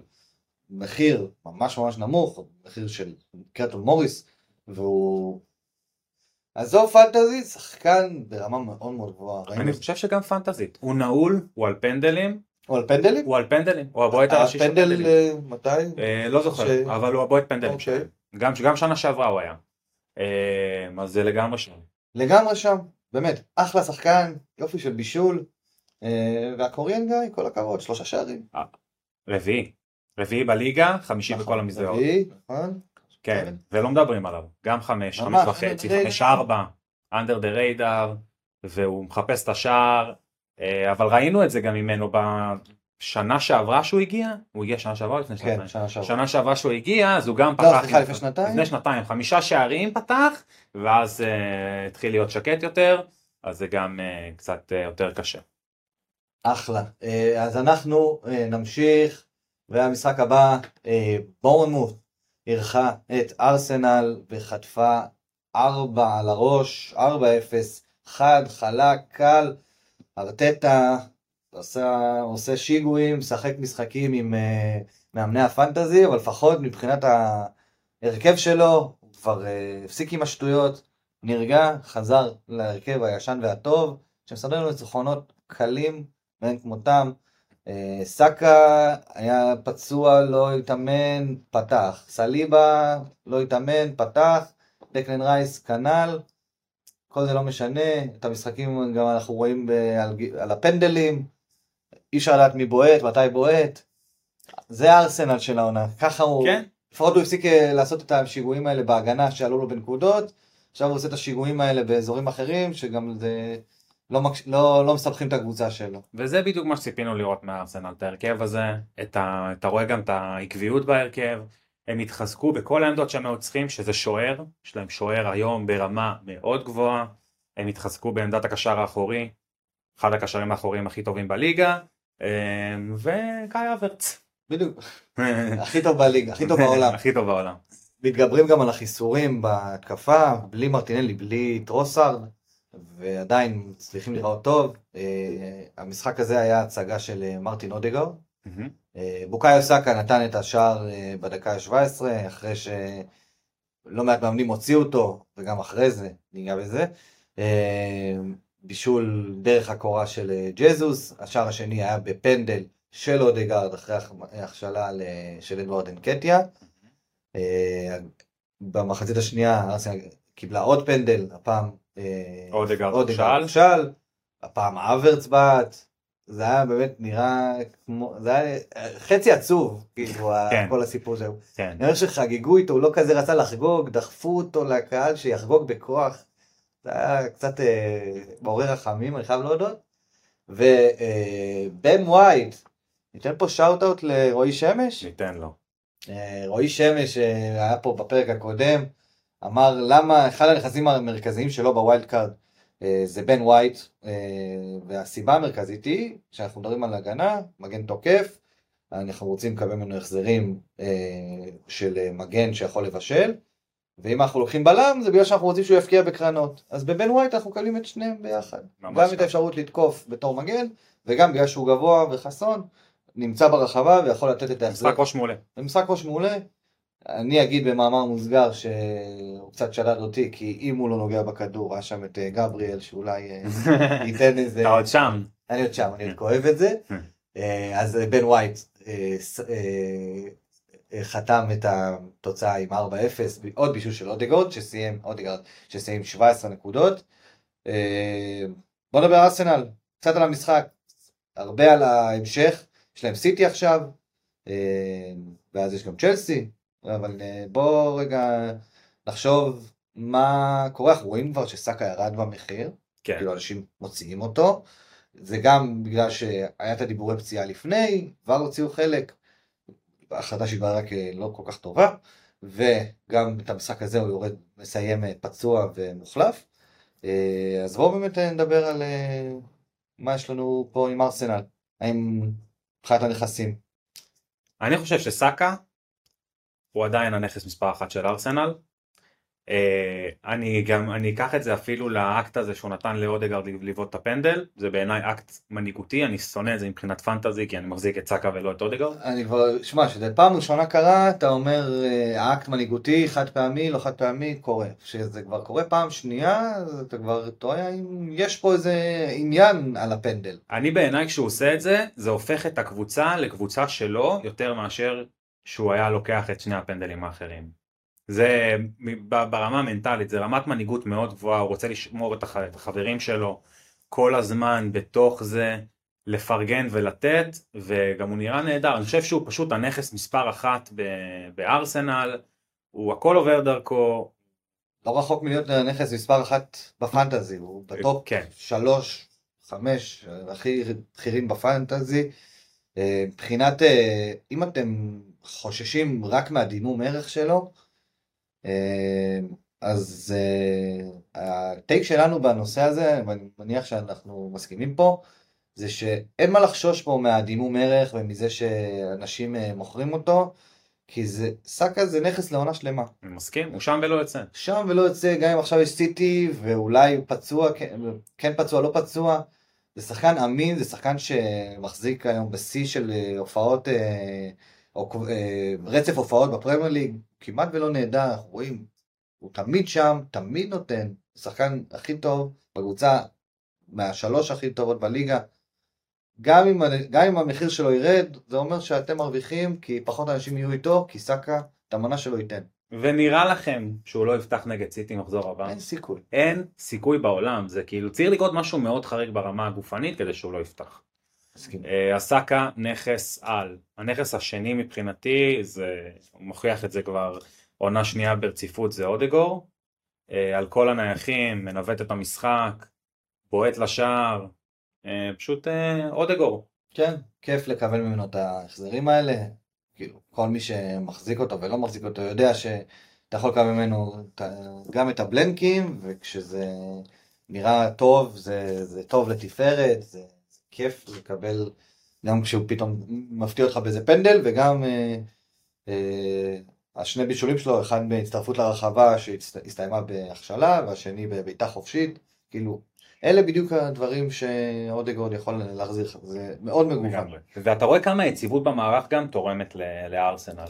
מחיר ממש ממש נמוך, מחיר של קרטון מוריס, והוא... עזוב פנטזי, שחקן ברמה מאוד מאוד גבוהה. אני חושב שגם פנטזית. הוא נעול, הוא על פנדלים, הוא על פנדלים? הוא על פנדלים, הוא הבועט הראשי של פנדלים. אה, מתי? אה, לא זוכר, אבל הוא הבועט פנדלים. אוקיי. גם שנה שעברה הוא היה. אה, אז זה לגמרי שם. לגמרי שם, באמת, אחלה שחקן, יופי של בישול, והקוריאן גיא, כל הכבוד, שלושה שערים. רביעי. רביעי בליגה, חמישי נכון, בכל המסגרות. רביעי, נכון. כן, ולא מדברים עליו. גם חמש, חמש וחצי, חמש ארבע, under the radar, והוא מחפש את השער. אה, אבל ראינו את זה גם ממנו בשנה שעברה שהוא הגיע, הוא הגיע שנה שעברה לפני שנתיים? כן, שנה שעברה. שנה שעברה שהוא הגיע, אז הוא גם לא, פתח... לא, סליחה, לפני שנתיים? לפני שנתיים, חמישה שערים פתח, ואז התחיל להיות שקט יותר, אז זה גם קצת יותר קשה. אחלה. Uh, אז אנחנו uh, נמשיך, והמשחק הבא, uh, בורנמוט אירחה את ארסנל וחטפה 4 על הראש, 4-0, חד, חלק, קל. ארטטה עושה, עושה שיגועים, משחק משחקים עם uh, מאמני הפנטזי, אבל לפחות מבחינת ההרכב שלו, הוא כבר uh, הפסיק עם השטויות, נרגע, חזר להרכב הישן והטוב, שמסדר לנו ניצחונות קלים ואין כמותם. Uh, סאקה היה פצוע, לא התאמן, פתח. סליבה לא התאמן, פתח. דקלן רייס כנ"ל. כל זה לא משנה, את המשחקים גם אנחנו רואים על, על הפנדלים, אי אפשר לדעת מי בועט, מתי בועט. זה הארסנל של העונה, ככה הוא, כן. לפחות הוא הפסיק אה, לעשות את השיגועים האלה בהגנה שעלו לו בנקודות, עכשיו הוא עושה את השיגועים האלה באזורים אחרים, שגם זה לא, מקש... לא, לא מסבכים את הקבוצה שלו. וזה בדיוק מה שציפינו לראות מהארסנל, את ההרכב הזה, את ה... אתה רואה גם את העקביות בהרכב, הם התחזקו בכל העמדות שהם היו צריכים, שזה שוער, יש להם שוער היום ברמה מאוד גבוהה, הם התחזקו בעמדת הקשר האחורי, אחד הקשרים האחוריים הכי טובים בליגה, אמ, וקאי אברץ. בדיוק, *laughs* הכי טוב בליגה, הכי טוב בעולם. הכי טוב בעולם. מתגברים גם על החיסורים בהתקפה, בלי מרטינלי, בלי טרוסארד, ועדיין צריכים לראות טוב. אה, המשחק הזה היה הצגה של אה, מרטין אודגר. אה, בוקאיו סאקה נתן את השער בדקה ה-17, אחרי שלא מעט מאמנים הוציאו אותו, וגם אחרי זה, ניגע בזה. בישול דרך הקורה של ג'זוס, השער השני היה בפנדל של אודגרד אחרי הכשלה של אדוארד אנקטיה. במחצית השנייה ארסנל קיבלה עוד פנדל, הפעם אודגרד שאל, הפעם האברץ בעט, זה היה באמת נראה כמו, זה היה חצי עצוב, כאילו, כן. כל הסיפור שלו. כן. אני חושב שחגגו איתו, הוא לא כזה רצה לחגוג, דחפו אותו לקהל שיחגוג בכוח. זה היה קצת אה, מעורר רחמים, אני חייב להודות. ובן אה, ווייט, ניתן פה shout-out לרועי שמש? ניתן לו. אה, רועי שמש אה, היה פה בפרק הקודם, אמר למה אחד הנכסים המרכזיים שלו ב wildcard אה, זה בן ווייט, אה, והסיבה המרכזית היא שאנחנו מדברים על הגנה, מגן תוקף, אנחנו רוצים לקבל ממנו החזרים אה, של מגן שיכול לבשל, ואם אנחנו לוקחים בלם זה בגלל שאנחנו רוצים שהוא יבקיע בקרנות. אז בבן ווייט אנחנו מקבלים את שניהם ביחד. גם את האפשרות לתקוף בתור מגן, וגם בגלל שהוא גבוה וחסון, נמצא ברחבה ויכול לתת את ההחזר. משחק ראש מעולה. משחק ראש מעולה. אני אגיד במאמר מוסגר שהוא קצת שדד אותי, כי אם הוא לא נוגע בכדור, היה שם את אה, גבריאל שאולי אה, *laughs* ייתן איזה... אתה עוד שם. אני עוד שם, אני עוד כואב את זה. אה, אז בן ווייט חתם את התוצאה עם 4-0, עוד בישול של אודגורד, שסיים, אודגורד, שסיים 17 נקודות. בוא נדבר על ארסנל, קצת על המשחק, הרבה על ההמשך, יש להם סיטי עכשיו, ואז יש גם צ'לסי, אבל אה, בוא רגע נחשוב מה קורה, אנחנו רואים כבר שסאקה ירד במחיר, כן. כאילו אנשים מוציאים אותו, זה גם בגלל שהיה את הדיבורי פציעה לפני, כבר הוציאו חלק, החלטה שהתבררה כלא כל כך טובה, וגם את המשחק הזה הוא יורד, מסיים אה, פצוע ומוחלף. אה, אז בואו באמת נדבר על מה יש לנו פה עם ארסנל, האם מבחינת הנכסים. אני חושב שסאקה הוא עדיין הנכס מספר אחת של ארסנל. אה, אני גם, אני אקח את זה אפילו לאקט הזה שהוא נתן לאודגרד לבעוט את הפנדל, זה בעיניי אקט מנהיגותי, אני שונא את זה מבחינת fantasy כי אני מחזיק את סאקה ולא את אודגרד. אני כבר, שמע, שזה פעם ראשונה קרה, אתה אומר אה, אקט מנהיגותי, חד פעמי, לא חד פעמי, קורה. כשזה כבר קורה פעם שנייה, אתה כבר טועה אם יש פה איזה עניין על הפנדל. אני בעיניי כשהוא עושה את זה, זה הופך את הקבוצה לקבוצה שלו יותר מאשר שהוא היה לוקח את שני הפנדלים האחרים. זה ברמה המנטלית, זה רמת מנהיגות מאוד גבוהה, הוא רוצה לשמור את החברים שלו כל הזמן בתוך זה, לפרגן ולתת, וגם הוא נראה נהדר, אני חושב שהוא פשוט הנכס מספר אחת בארסנל, הוא הכל עובר דרכו. לא רחוק מלהיות הנכס מספר אחת בפנטזי, הוא בטופ כן. שלוש, חמש, הכי בכירים בפנטזי. אה, מבחינת, אה, אם אתם חוששים רק מהדימום ערך שלו, אה, אז הטייק שלנו בנושא הזה, ואני מניח שאנחנו מסכימים פה, זה שאין מה לחשוש פה מהדימום ערך ומזה שאנשים מוכרים אותו, כי זה, סאקה זה נכס לעונה שלמה. אני מסכים, הוא שם ולא יוצא. שם ולא יוצא, גם אם עכשיו יש סיטי, ואולי פצוע, כן, כן פצוע, לא פצוע. זה שחקן אמין, זה שחקן שמחזיק היום בשיא של אה, הופעות, אה, או אה, רצף הופעות בפרמייר ליג, כמעט ולא נהדר, אנחנו רואים, הוא תמיד שם, תמיד נותן, שחקן הכי טוב בקבוצה, מהשלוש הכי טובות בליגה. גם אם, גם אם המחיר שלו ירד, זה אומר שאתם מרוויחים, כי פחות אנשים יהיו איתו, כי סאקה, את המנה שלו ייתן. ונראה לכם שהוא לא יפתח נגד סיטי מחזור הבא? אין סיכוי. אין סיכוי בעולם, זה כאילו צריך לקרות משהו מאוד חריג ברמה הגופנית כדי שהוא לא יפתח. הסאקה uh, נכס על. הנכס השני מבחינתי, זה, מוכיח את זה כבר עונה שנייה ברציפות, זה אודגור. Uh, על כל הנייחים, מנווט את המשחק, בועט לשער, uh, פשוט אודגור. כן, כיף לקבל ממנו את ההחזרים האלה. כאילו, כל מי שמחזיק אותו ולא מחזיק אותו יודע שאתה יכול לקבל ממנו גם את הבלנקים, וכשזה נראה טוב, זה, זה טוב לתפארת, זה כיף לקבל, גם כשהוא פתאום מפתיע אותך באיזה פנדל, וגם אה, אה, השני בישולים שלו, אחד בהצטרפות לרחבה שהסתיימה בהכשלה, והשני בבעיטה חופשית, כאילו, אלה בדיוק הדברים שאודגורד יכול להחזיר לך, זה מאוד מגוון. ואתה רואה כמה היציבות במערך גם תורמת לארסנל.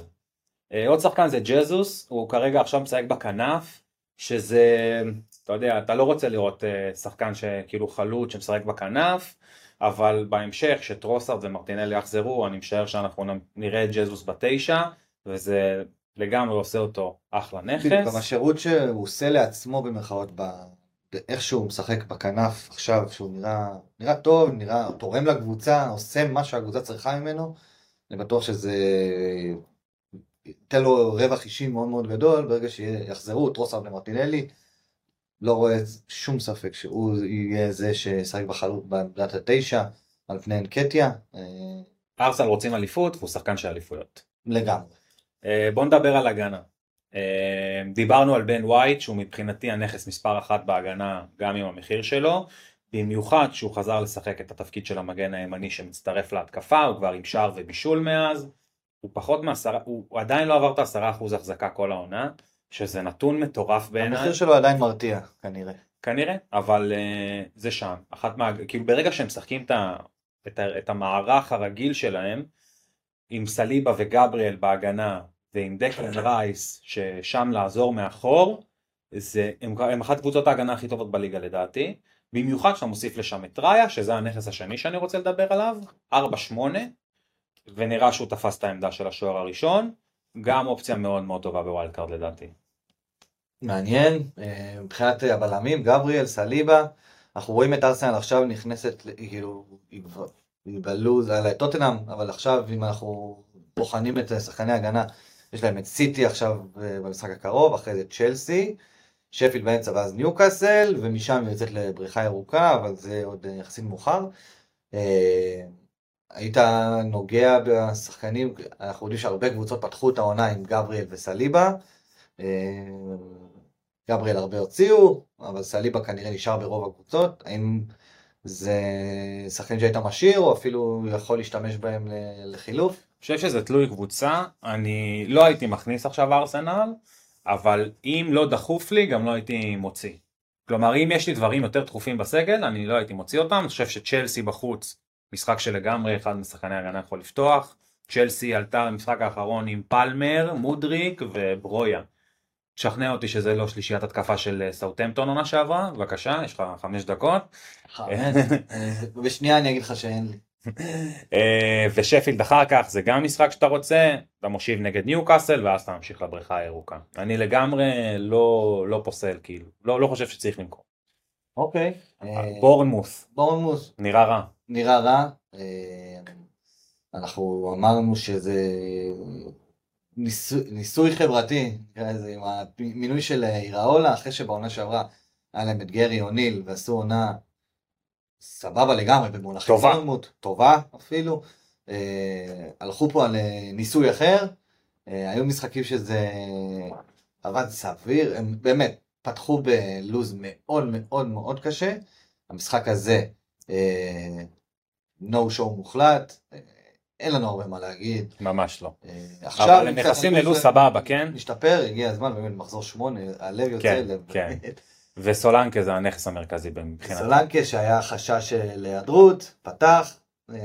אה, עוד שחקן זה ג'זוס, הוא כרגע עכשיו משחק בכנף, שזה, אתה יודע, אתה לא רוצה לראות אה, שחקן שכאילו חלוץ שמשחק בכנף, אבל בהמשך, שטרוסארד ומרטינלי יחזרו, אני משער שאנחנו נראה את ג'זוס בתשע, וזה לגמרי עושה אותו אחלה נכס. גם השירות שהוא עושה לעצמו במרכאות איך שהוא משחק בכנף עכשיו, שהוא נראה, נראה טוב, נראה, תורם לקבוצה, עושה מה שהקבוצה צריכה ממנו, אני בטוח שזה ייתן לו רווח אישי מאוד מאוד גדול, ברגע שיחזרו טרוסר ומרטינלי, לא רואה שום ספק שהוא יהיה זה שישחק בחלוט בעמדת התשע, על פני אנקטיה. אה, ארסל רוצים אליפות, והוא שחקן של אליפויות. לגמרי. אה, בוא נדבר על הגנה. אה, דיברנו על בן ווייט שהוא מבחינתי הנכס מספר אחת בהגנה גם עם המחיר שלו. במיוחד שהוא חזר לשחק את התפקיד של המגן הימני שמצטרף להתקפה, הוא כבר עם שער ובישול מאז, הוא פחות מעשרה, הוא, הוא עדיין לא עבר את העשרה אחוז החזקה כל העונה, שזה נתון מטורף בעיניי. המחיר שלו עדיין מרתיע, כנראה. כנראה, אבל uh, זה שם. אחת מה... כאילו ברגע שהם משחקים את, ה, את, ה, את המערך הרגיל שלהם, עם סליבה וגבריאל בהגנה, ועם דקלן רייס ששם לעזור מאחור, זה, הם, הם אחת קבוצות ההגנה הכי טובות בליגה לדעתי. במיוחד כשאתה מוסיף לשם את ראיה, שזה הנכס השני שאני רוצה לדבר עליו, 4-8, ונראה שהוא תפס את העמדה של השוער הראשון, גם אופציה מאוד מאוד טובה ב wildcard לדעתי. מעניין, אה, מבחינת הבלמים, גבריאל, סליבה, אנחנו רואים את ארסנל עכשיו נכנסת, כאילו, היא בלוז על טוטנאם, אבל עכשיו אם אנחנו בוחנים את שחקני ההגנה, יש להם את סיטי עכשיו אה, במשחק הקרוב, אחרי זה צ'לסי, שפיל באמצע ואז ניוקאסל, ומשם היא יוצאת לבריכה ירוקה, אבל זה עוד יחסית מאוחר. היית נוגע בשחקנים, אנחנו יודעים שהרבה קבוצות פתחו את העונה עם גבריאל וסליבה. אה, גבריאל הרבה הוציאו, אבל סליבה כנראה נשאר ברוב הקבוצות. האם זה שחקנים שהיית משאיר, או אפילו יכול להשתמש בהם לחילוף? אני חושב שזה תלוי קבוצה, אני לא הייתי מכניס עכשיו ארסנל. אבל אם לא דחוף לי גם לא הייתי מוציא. כלומר אם יש לי דברים יותר דחופים בסגל אני לא הייתי מוציא אותם, אני חושב שצ'לסי בחוץ משחק שלגמרי אחד משחקני הגנה יכול לפתוח, צ'לסי עלתה למשחק האחרון עם פלמר, מודריק וברויה. תשכנע אותי שזה לא שלישיית התקפה של סאוטמפטון עונה שעברה, בבקשה, יש לך חמש דקות. בשנייה אני אגיד לך שאין לי. אה, ושפילד אחר כך זה גם משחק שאתה רוצה, אתה מושיב נגד ניו קאסל ואז אתה ממשיך לבריכה הירוקה. אני לגמרי לא, לא פוסל כאילו, לא, לא חושב שצריך למכור. אוקיי. בורנמוס. בורנמוס. נראה רע. נראה רע. אה, אנחנו אמרנו שזה ניסוי, ניסוי חברתי, עם המינוי של איראולה, אחרי שבעונה שעברה היה להם את גרי אוניל ועשו עונה סבבה לגמרי במונחים טובה. טובה אפילו. אה, הלכו פה על אה, ניסוי אחר, אה, היו משחקים שזה עבד סביר, הם באמת פתחו בלוז מאוד מאוד מאוד קשה. המשחק הזה, נו שואו מוחלט, אה, אין לנו הרבה מה להגיד. ממש לא. אה, אבל הם נכנסים ללוז סבבה, כן? משתפר, הגיע הזמן, באמת מחזור שמונה, הלב יוצא כן, לב. כן. וסולנקה זה הנכס המרכזי מבחינת... סולנקה שהיה חשש של היעדרות, פתח, אה,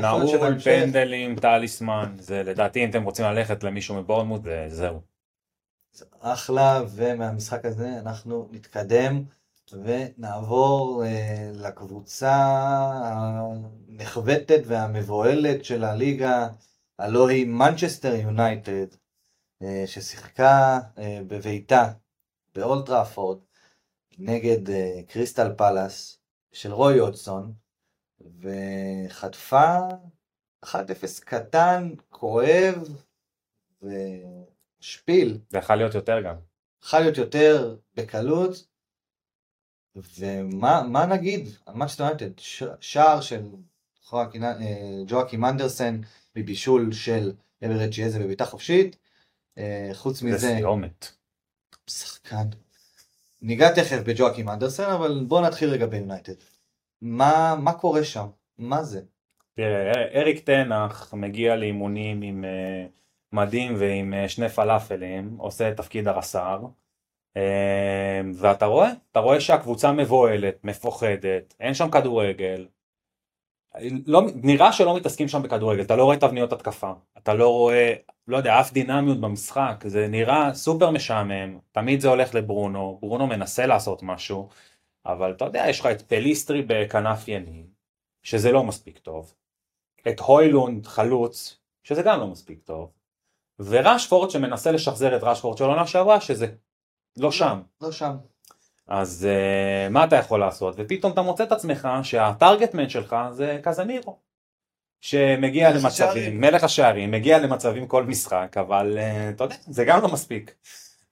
נעול, פנדלים, טליסמן, זה לדעתי אם אתם רוצים ללכת למישהו מבורנמוט זה זהו. אחלה, ומהמשחק הזה אנחנו נתקדם ונעבור אה, לקבוצה הנחבטת והמבוהלת של הליגה, הלא היא מנצ'סטר יונייטד, אה, ששיחקה אה, בביתה באולד טראפורד נגד אה, קריסטל פאלאס של רוי הודסון, וחטפה 1-0 קטן, כואב ומשפיל. זה יכול להיות יותר גם. יכול להיות יותר בקלות, ומה מה נגיד על מנצ'סטר יונייטד? ש- שער של אה, ג'ואקים אנדרסן מבישול של אברצ'י אזה בבעיטה חופשית, אה, חוץ זה מזה, סיומת. שחקן. ניגע תכף בג'ואקים אנדרסן, אבל בוא נתחיל רגע ביונייטד. מה מה קורה שם? מה זה? תראה, אריק תנח מגיע לאימונים עם אה, מדים ועם אה, שני פלאפלים, עושה את תפקיד הרס"ר, אה, ואתה רואה, אתה רואה שהקבוצה מבוהלת, מפוחדת, אין שם כדורגל, לא, נראה שלא מתעסקים שם בכדורגל, אתה לא רואה תבניות התקפה, אתה לא רואה, לא יודע, אף דינמיות במשחק, זה נראה סופר משעמם, תמיד זה הולך לברונו, ברונו מנסה לעשות משהו, אבל אתה יודע, יש לך את פליסטרי בכנף ימין, שזה לא מספיק טוב, את הוילונד חלוץ, שזה גם לא מספיק טוב, ורשפורד שמנסה לשחזר את רשפורד של עונה שעברה, שזה לא שם. לא שם. אז אה, מה אתה יכול לעשות? ופתאום אתה מוצא את עצמך שה target man שלך זה קזמירו. שמגיע מלך. למצבים, מלך השערים, מגיע למצבים כל משחק, אבל אה, אתה יודע, זה גם לא מספיק.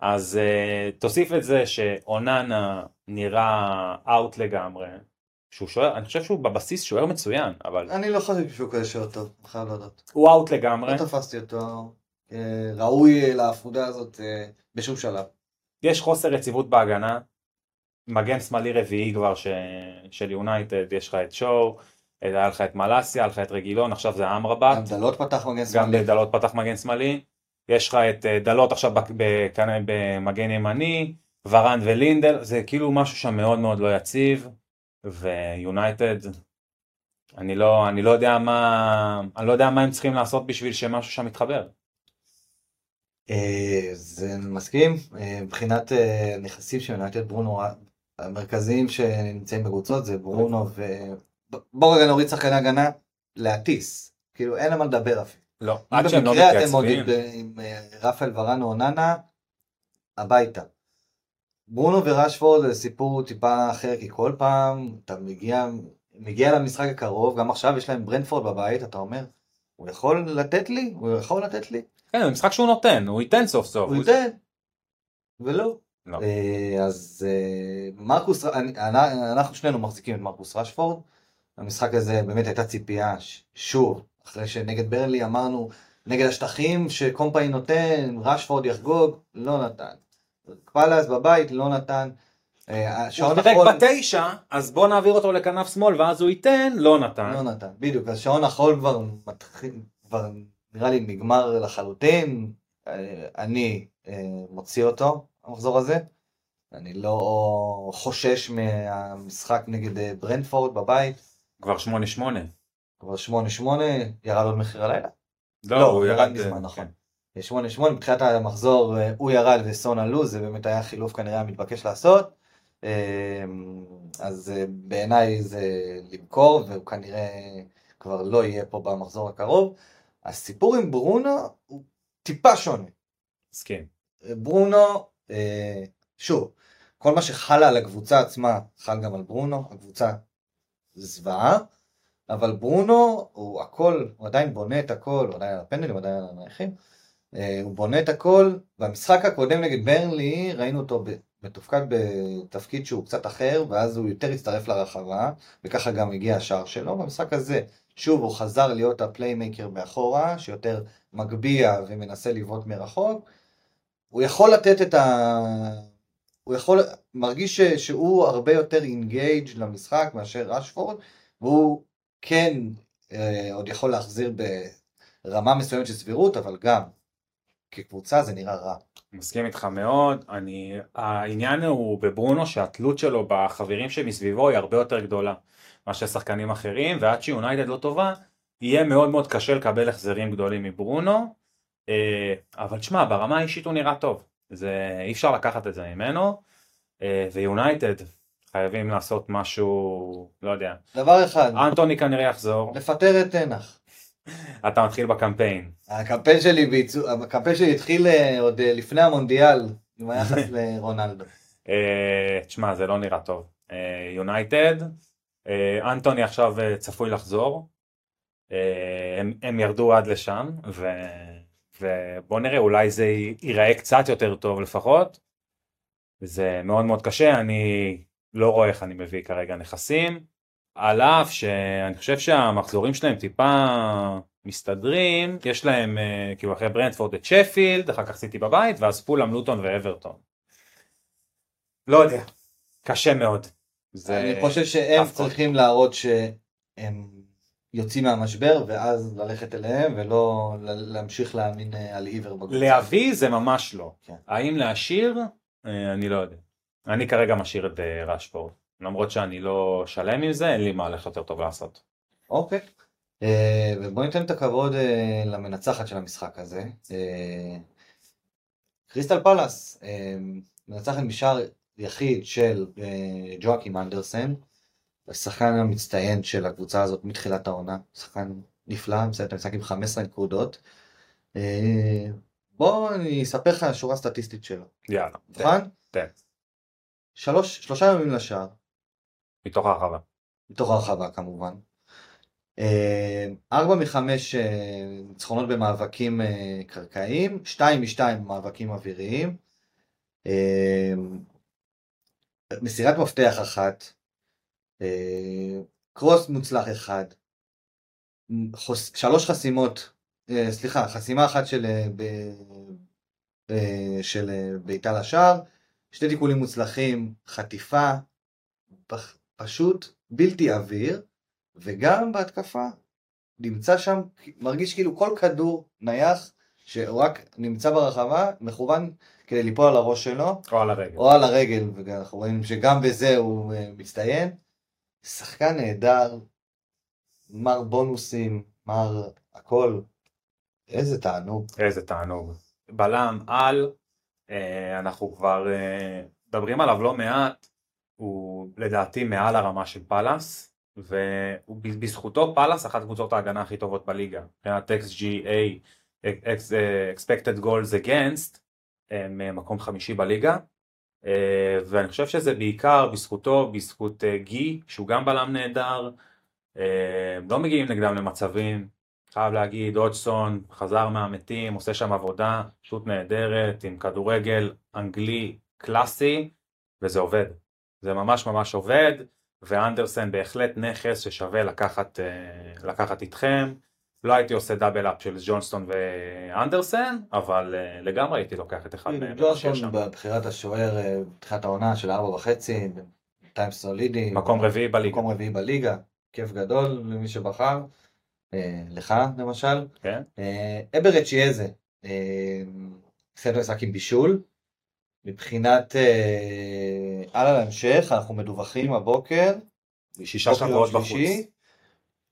אז uh, תוסיף את זה שאוננה נראה אאוט לגמרי, שהוא שוער, אני חושב שהוא בבסיס שוער מצוין, אבל אני לא חושב שהוא כזה שוער טוב, חייב להודות. הוא אאוט לגמרי. לא תפסתי אותו. אה, ראוי לעבודה הזאת אה, בשום שלב. יש חוסר יציבות בהגנה, מגן שמאלי רביעי כבר ש... של יונייטד, יש לך את שואו, היה לך את מלאסיה, היה לך את רגילון, עכשיו זה אמרבת, גם דלות פתח מגן גם שמאלי. דלות פתח מגן שמאלי, יש לך את אה, דלות עכשיו בק- בכ- במגן ימני, ורן ולינדל, זה כאילו משהו שם מאוד מאוד לא יציב, ויונייטד, אני לא, אני לא יודע מה, אני לא יודע מה הם צריכים לעשות בשביל שמשהו שם יתחבר. אה, זה מסכים. אה, מבחינת אה, נכסים של יונייטד, ברונו, המרכזיים שנמצאים בקבוצות זה ברונו ו... בוא רגע נוריד שחקני הגנה, להטיס. כאילו אין על מה לדבר אפילו. לא, עד שהם לא במקרה אתם עוד מתייצבים, עם- רפאל ורן או אוננה, הביתה. ברונו וראשפורד זה סיפור טיפה אחר, כי כל פעם אתה מגיע, מגיע למשחק הקרוב, גם עכשיו יש להם ברנדפורד בבית, אתה אומר, הוא יכול לתת לי? הוא יכול לתת לי? כן, זה משחק שהוא נותן, הוא ייתן סוף סוף. הוא ייתן. ולא. לא. אה, אז אה, מרקוס, אנ- אנחנו שנינו מחזיקים את מרקוס רשפורד. המשחק הזה באמת הייתה ציפייה, שוב, אחרי שנגד ברלי אמרנו, נגד השטחים שקומפאי נותן, רשפורד יחגוג, לא נתן. פאלאס בבית, לא נתן. אה, הוא שיחק בתשע, אז בוא נעביר אותו לכנף שמאל ואז הוא ייתן, לא נתן. לא נתן, בדיוק, אז שעון החול כבר מתחיל, כבר נראה לי נגמר לחלוטין. אה, אני אה, מוציא אותו, המחזור הזה. אני לא חושש מהמשחק נגד אה, ברנדפורד בבית, כבר שמונה שמונה. כבר 8-8, ירד עוד מחיר הלילה. לא, לא, הוא ירד מזמן, נכון. כן. 8-8, בתחילת המחזור אה, הוא ירד וסון עלו, זה באמת היה חילוף כנראה המתבקש לעשות. אז בעיניי זה למכור, והוא כנראה כבר לא יהיה פה במחזור הקרוב. הסיפור עם ברונו הוא טיפה שונה. מסכים. ברונו, אה, שוב, כל מה שחל על הקבוצה עצמה חל גם על ברונו, הקבוצה זוועה, אבל ברונו הוא הכל, הוא עדיין בונה את הכל, הוא עדיין על הפנדלים, הוא עדיין על הנייחים, אה, הוא בונה את הכל, במשחק הקודם נגד ברנלי ראינו אותו מתופקד בתפקיד שהוא קצת אחר, ואז הוא יותר הצטרף לרחבה, וככה גם הגיע השער שלו, במשחק הזה, שוב הוא חזר להיות ה playmaker מאחורה, שיותר מגביה ומנסה לבעוט מרחוק, הוא יכול לתת את ה... הוא יכול, מרגיש שהוא הרבה יותר engaged למשחק מאשר רשפורד, והוא כן אה, עוד יכול להחזיר ברמה מסוימת של סבירות, אבל גם כקבוצה זה נראה רע. מסכים איתך מאוד. אני, העניין הוא בברונו שהתלות שלו בחברים שמסביבו היא הרבה יותר גדולה מאשר שחקנים אחרים, ועד שיונייטד לא טובה, יהיה מאוד מאוד קשה לקבל החזרים גדולים מברונו. אה, אבל תשמע, ברמה האישית הוא נראה טוב. זה, אי אפשר לקחת את זה ממנו. אה, ויונייטד חייבים לעשות משהו, לא יודע. דבר אחד, אנטוני כנראה יחזור, לפטר את תנח. אתה מתחיל בקמפיין. הקמפיין שלי, בעיצו- הקמפיין שלי התחיל אה, עוד לפני המונדיאל, עם היחס *laughs* לרונלדו. תשמע, זה לא נראה טוב. יונייטד, אנטוני עכשיו אה, צפוי לחזור. אה, הם, הם ירדו עד לשם, ו, ובוא נראה, אולי זה ייראה קצת יותר טוב לפחות. זה מאוד מאוד קשה, אני לא רואה איך אני מביא כרגע נכסים. על אף שאני חושב שהמחזורים שלהם טיפה מסתדרים, יש להם אה, כאילו אחרי ברנדפורד את שפילד, אחר כך סיטי בבית, ואז פולאם, לוטון ואברטון. לא יודע, קשה מאוד. זה... אני חושב שהם. צריכים להראות שהם יוצאים מהמשבר, ואז ללכת אליהם, ולא להמשיך להאמין אה, על עיוור בקבוצה. להביא זה ממש לא. כן. האם להשאיר? אה, אני לא יודע. אני כרגע משאיר את אה, רשפורד. למרות שאני לא שלם עם זה, אין לי מהלך יותר טוב לעשות. אוקיי. אה, ובואו ניתן את הכבוד אה, למנצחת של המשחק הזה. אה, קריסטל פלאס, מנצחת משער יחיד של אה, ג'ואקים אנדרסן, השחקן המצטיין של הקבוצה הזאת מתחילת העונה, שחקן נפלא, מסיים את המשחק עם 15 נקודות. אה, בואו אני אספר לך שורה סטטיסטית שלו. יאללה. מוכן? תן. שלוש, שלושה ימים לשער, מתוך הרחבה. מתוך הרחבה כמובן. אה, ארבע מחמש ניצחונות במאבקים קרקעיים, שתיים משתיים במאבקים אוויריים, מסירת מפתח אחת, אה, קרוס מוצלח אחד, חוס, שלוש חסימות אה, סליחה, חסימה אחת של, אה, של בעיטה לשער, שתי תיקולים מוצלחים, חטיפה, פשוט בלתי עביר, וגם בהתקפה נמצא שם, מרגיש כאילו כל כדור נייח, שהוא רק נמצא ברחבה, מכוון כדי ליפול על הראש שלו, או על הרגל. או על הרגל, ואנחנו רואים שגם בזה הוא אה, מצטיין. שחקן נהדר, מר בונוסים, מר הכל, איזה תענוג. איזה תענוג. בלם על, אה, אנחנו כבר אה, מדברים עליו לא מעט, הוא לדעתי מעל הרמה של פאלאס, ובזכותו פאלאס אחת קבוצות ההגנה הכי טובות בליגה. מבחינת XGA, Ex- expected goals against, הם אה, מקום חמישי בליגה. אה, ואני חושב שזה בעיקר בזכותו, בזכות אה, גי, שהוא גם בלם נהדר, לא מגיעים נגדם למצבים, חייב להגיד, הודסון חזר מהמתים, עושה שם עבודה פשוט נהדרת, עם כדורגל אנגלי קלאסי, וזה עובד. זה ממש ממש עובד, ואנדרסן בהחלט נכס ששווה לקחת, לקחת איתכם. לא הייתי עושה דאבל אפ של ג'ונסטון ואנדרסן, אבל אה, לגמרי הייתי לוקח את אחד מהם. ג'ונסון שם. בבחירת השוער, אה, בתחילת העונה של ארבע וחצי, טיים סולידי. מקום רביעי בליגה. מקום רביעי בליגה, כיף גדול למי שבחר, אה, לך למשל. כן? אה, אברט שיאזה, אה, סיימת משחק עם בישול. מבחינת אה, הלאה להמשך, אנחנו מדווחים הבוקר, שישה שבועות בחוץ.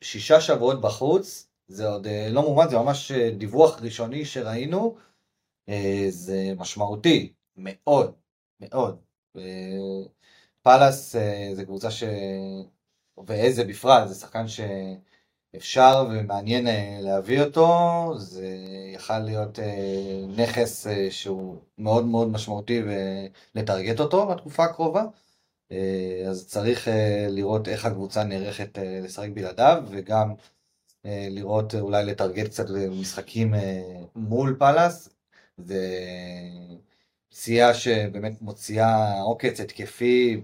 שישה שבועות בחוץ, זה עוד אה, לא מומד, זה ממש אה, דיווח ראשוני שראינו, אה, זה משמעותי, מאוד, מאוד. פאלאס זה קבוצה ש... ואיזה בפרט, זה שחקן שאפשר ומעניין להביא אותו, זה יכל להיות נכס שהוא מאוד מאוד משמעותי ולטרגט אותו בתקופה הקרובה. אז צריך לראות איך הקבוצה נערכת לשחק בלעדיו, וגם לראות אה, אולי לטרגט קצת משחקים אה, מול פאלאס. זה פציעה שבאמת מוציאה עוקץ התקפי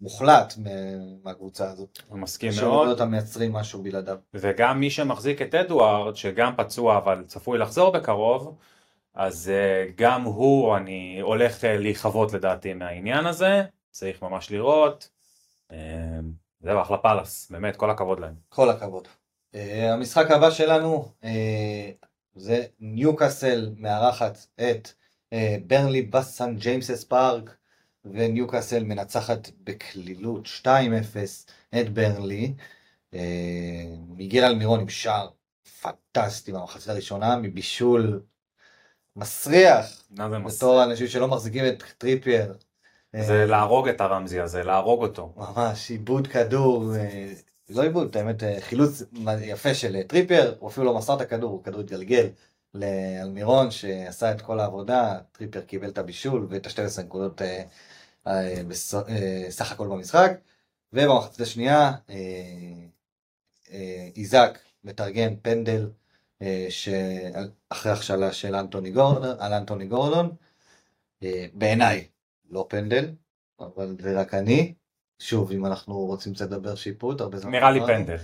מוחלט מהקבוצה הזאת. אני מסכים מאוד. אותם מייצרים משהו בלעדיו. וגם מי שמחזיק את אדוארד, שגם פצוע אבל צפוי לחזור בקרוב, אז אה, גם הוא, אני הולך אה, להיחוות לדעתי מהעניין הזה, צריך ממש לראות. אה, זהו, אחלה פאלאס, באמת, כל הכבוד להם. כל הכבוד. אה, המשחק הבא שלנו אה, זה ניוקאסל מארחת את אה, ברנלי בסן ג'יימסס פארק וניוקאסל מנצחת בקלילות 2-0 את ברנלי. מיגל אלמירון עם שער פנטסטי במחצית הראשונה מבישול מסריח מה זה מס... בתור אנשים שלא מחזיקים את טריפייר. זה להרוג את הרמזי הזה, להרוג אותו. ממש עיבוד כדור, לא עיבוד, האמת אה, חילוץ יפה של אה, טריפר, הוא אפילו לא מסר את הכדור, הכדור התגלגל לאלמירון שעשה את כל העבודה, טריפר קיבל את הבישול ואת ה-12 נקודות אה, אה, בס- אה, סך הכל במשחק, ובמחצית השנייה איזק מתרגם פנדל אחרי הכשלה של אנטוני גורדון, על אנטוני גורדון, בעיניי לא פנדל, אבל זה רק אני. שוב, אם אנחנו רוצים קצת לדבר שיפוט, הרבה זמן. נראה לי. פנדל.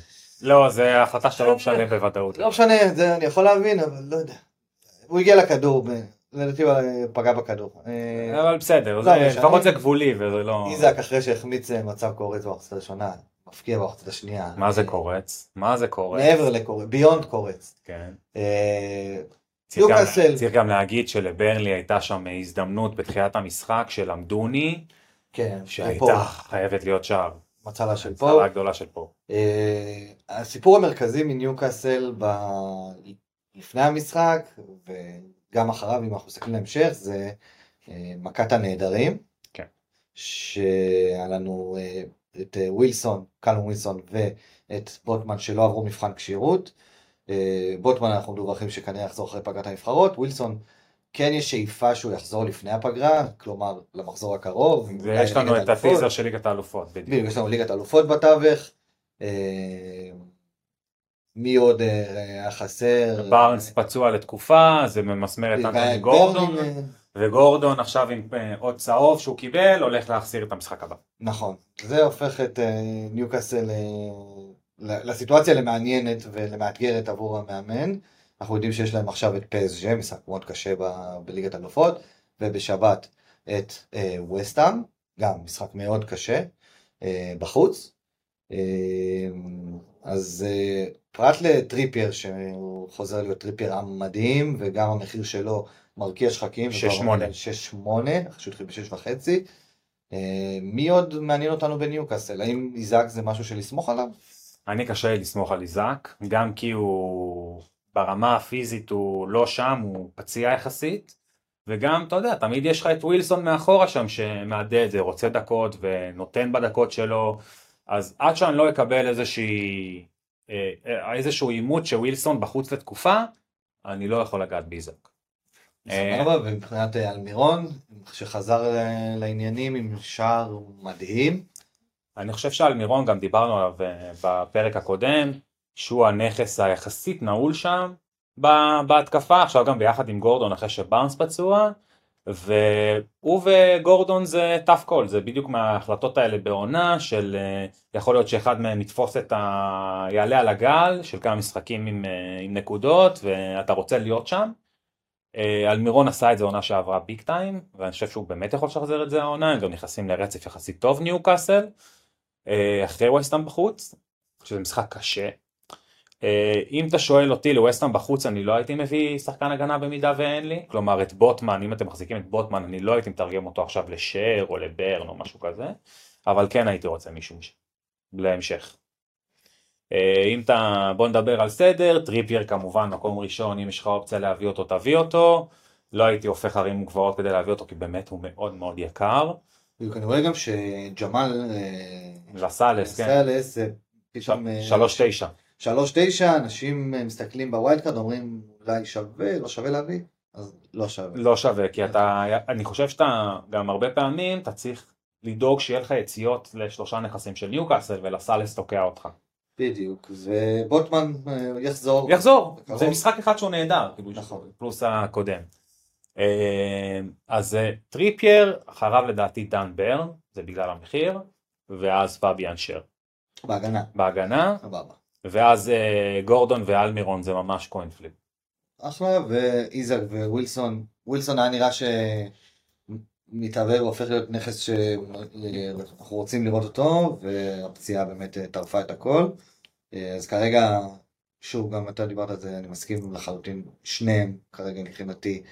לא, זה החלטה שאתה לא משנה בוודאות. לא משנה, זה אני יכול להבין, אבל לא יודע. הוא הגיע לכדור, לדעתי הוא אה, פגע בכדור. אה, אבל בסדר, לא. לפחות זה גבולי וזה לא... איזק אחרי שהחמיץ אה, מצב קורץ במחצית הראשונה, מפקיע במחצית השנייה. מה זה קורץ? מה זה קורץ? מעבר לקורץ, ביונד קורץ. כן. צריך גם- ניוקאסל. צריך גם להגיד שלברלי הייתה שם הזדמנות בתחילת המשחק של עמדוני, כן, שהייתה חייבת להיות שער. מצלה של פה. הגדולה של פה. אה, הסיפור המרכזי מניוקאסל ב... לפני המשחק וגם אחריו אם אנחנו מסתכלים להמשך זה אה, מכת הנעדרים. כן. שהיה לנו אה, את ווילסון, קלום ווילסון ואת בוטמן שלא עברו מבחן כשירות. בוטמן אנחנו מדווחים שכנראה יחזור אחרי פגרת הנבחרות, ווילסון כן יש שאיפה שהוא יחזור לפני הפגרה, כלומר למחזור הקרוב. ויש לנו את האלופות. הטיזר של ליגת האלופות. בדיוק. בדיוק, יש לנו ליגת אלופות בתווך. אה, מי עוד אה, היה חסר? בארנס פצוע לתקופה, זה ממסמר את אנטוני גורדון, אה, וגורדון עכשיו עם עוד צהוב שהוא קיבל, הולך להחסיר את המשחק הבא. נכון. זה הופך את ניוקאסל לסיטואציה למעניינת ולמאתגרת עבור המאמן. אנחנו יודעים שיש להם עכשיו את פסג' משחק מאוד קשה ב- בליגת אלופות, ובשבת את אה, וסטאם, גם משחק מאוד קשה אה, בחוץ. אה, אז אה, פרט לטריפייר שהוא חוזר להיות טריפייר מדהים וגם המחיר שלו מרקיע שחקים. שש שמונה. 6-8, אחרי שהוא התחיל בשש וחצי. אה, מי עוד מעניין אותנו בניוקאסל? האם איזק זה משהו שלסמוך עליו? אני קשה לי לסמוך על איזק, גם כי הוא ברמה הפיזית הוא לא שם, הוא פציע יחסית, וגם, אתה יודע, תמיד יש לך את ווילסון מאחורה שם שמהדהד, זה רוצה דקות ונותן בדקות שלו, אז עד שאני לא אקבל איזושהי, אה, איזשהו עימות שווילסון בחוץ לתקופה, אני לא יכול לגעת באיזק. אה, סבבה, ומבחינת אה, אלמירון, שחזר אה, לעניינים עם שער מדהים. אני חושב שעל מירון גם דיברנו עליו בפרק הקודם, שהוא הנכס היחסית נעול שם בהתקפה, עכשיו גם ביחד עם גורדון אחרי שבארנס פצוע, והוא וגורדון זה tough call, זה בדיוק מההחלטות האלה בעונה של אה, יכול להיות שאחד מהם יתפוס את ה... יעלה על הגל של כמה משחקים עם, אה, עם נקודות ואתה רוצה להיות שם. אה, אלמירון עשה את זה עונה שעברה ביג טיים, ואני חושב שהוא באמת יכול לשחזר את זה העונה, הם גם נכנסים לרצף יחסית טוב ניו קאסל. אחרי ווסטהאם בחוץ, שזה משחק קשה. אה, אם אתה שואל אותי לווסטהאם בחוץ אני לא הייתי מביא שחקן הגנה במידה ואין לי, כלומר את בוטמן, אם אתם מחזיקים את בוטמן אני לא הייתי מתרגם אותו עכשיו לשר או לברן או משהו כזה, אבל כן הייתי רוצה מישהו להמשך. אה, אם אתה, בוא נדבר על סדר, טריפייר כמובן מקום ראשון, אם יש לך אופציה להביא אותו תביא אותו, לא הייתי הופך הרים וגבעות כדי להביא אותו כי באמת הוא מאוד מאוד יקר. אני רואה גם שג'מאל אה, לסאלס, כן, פתאום, שלוש תשע. שלוש תשע, אנשים אה, מסתכלים ב wild card, אומרים אולי שווה, לא שווה להביא, אז לא שווה. לא שווה, כי אתה, אני חושב שאתה, גם הרבה פעמים אתה צריך לדאוג שיהיה לך יציאות לשלושה נכסים של ניוקאסל ולסאלס תוקע אותך. בדיוק, ובוטמן אה, יחזור. יחזור, בקרוב. זה משחק אחד שהוא נהדר, כאילו, נכון. פלוס הקודם. אה, אז טריפייר, אחריו לדעתי דן ברן, זה בגלל המחיר, ואז פביאן שר בהגנה, בהגנה, סבבה. ואז אה, גורדון ואלמירון זה ממש coin flip. אחלה, ואיזק ווילסון, ווילסון היה נראה שמתהווה והופך להיות נכס שאנחנו רוצים לראות אותו, והפציעה באמת אה, טרפה את הכל. אה, אז כרגע, שוב, גם אתה דיברת על זה, אני מסכים לחלוטין, שניהם כרגע מבחינתי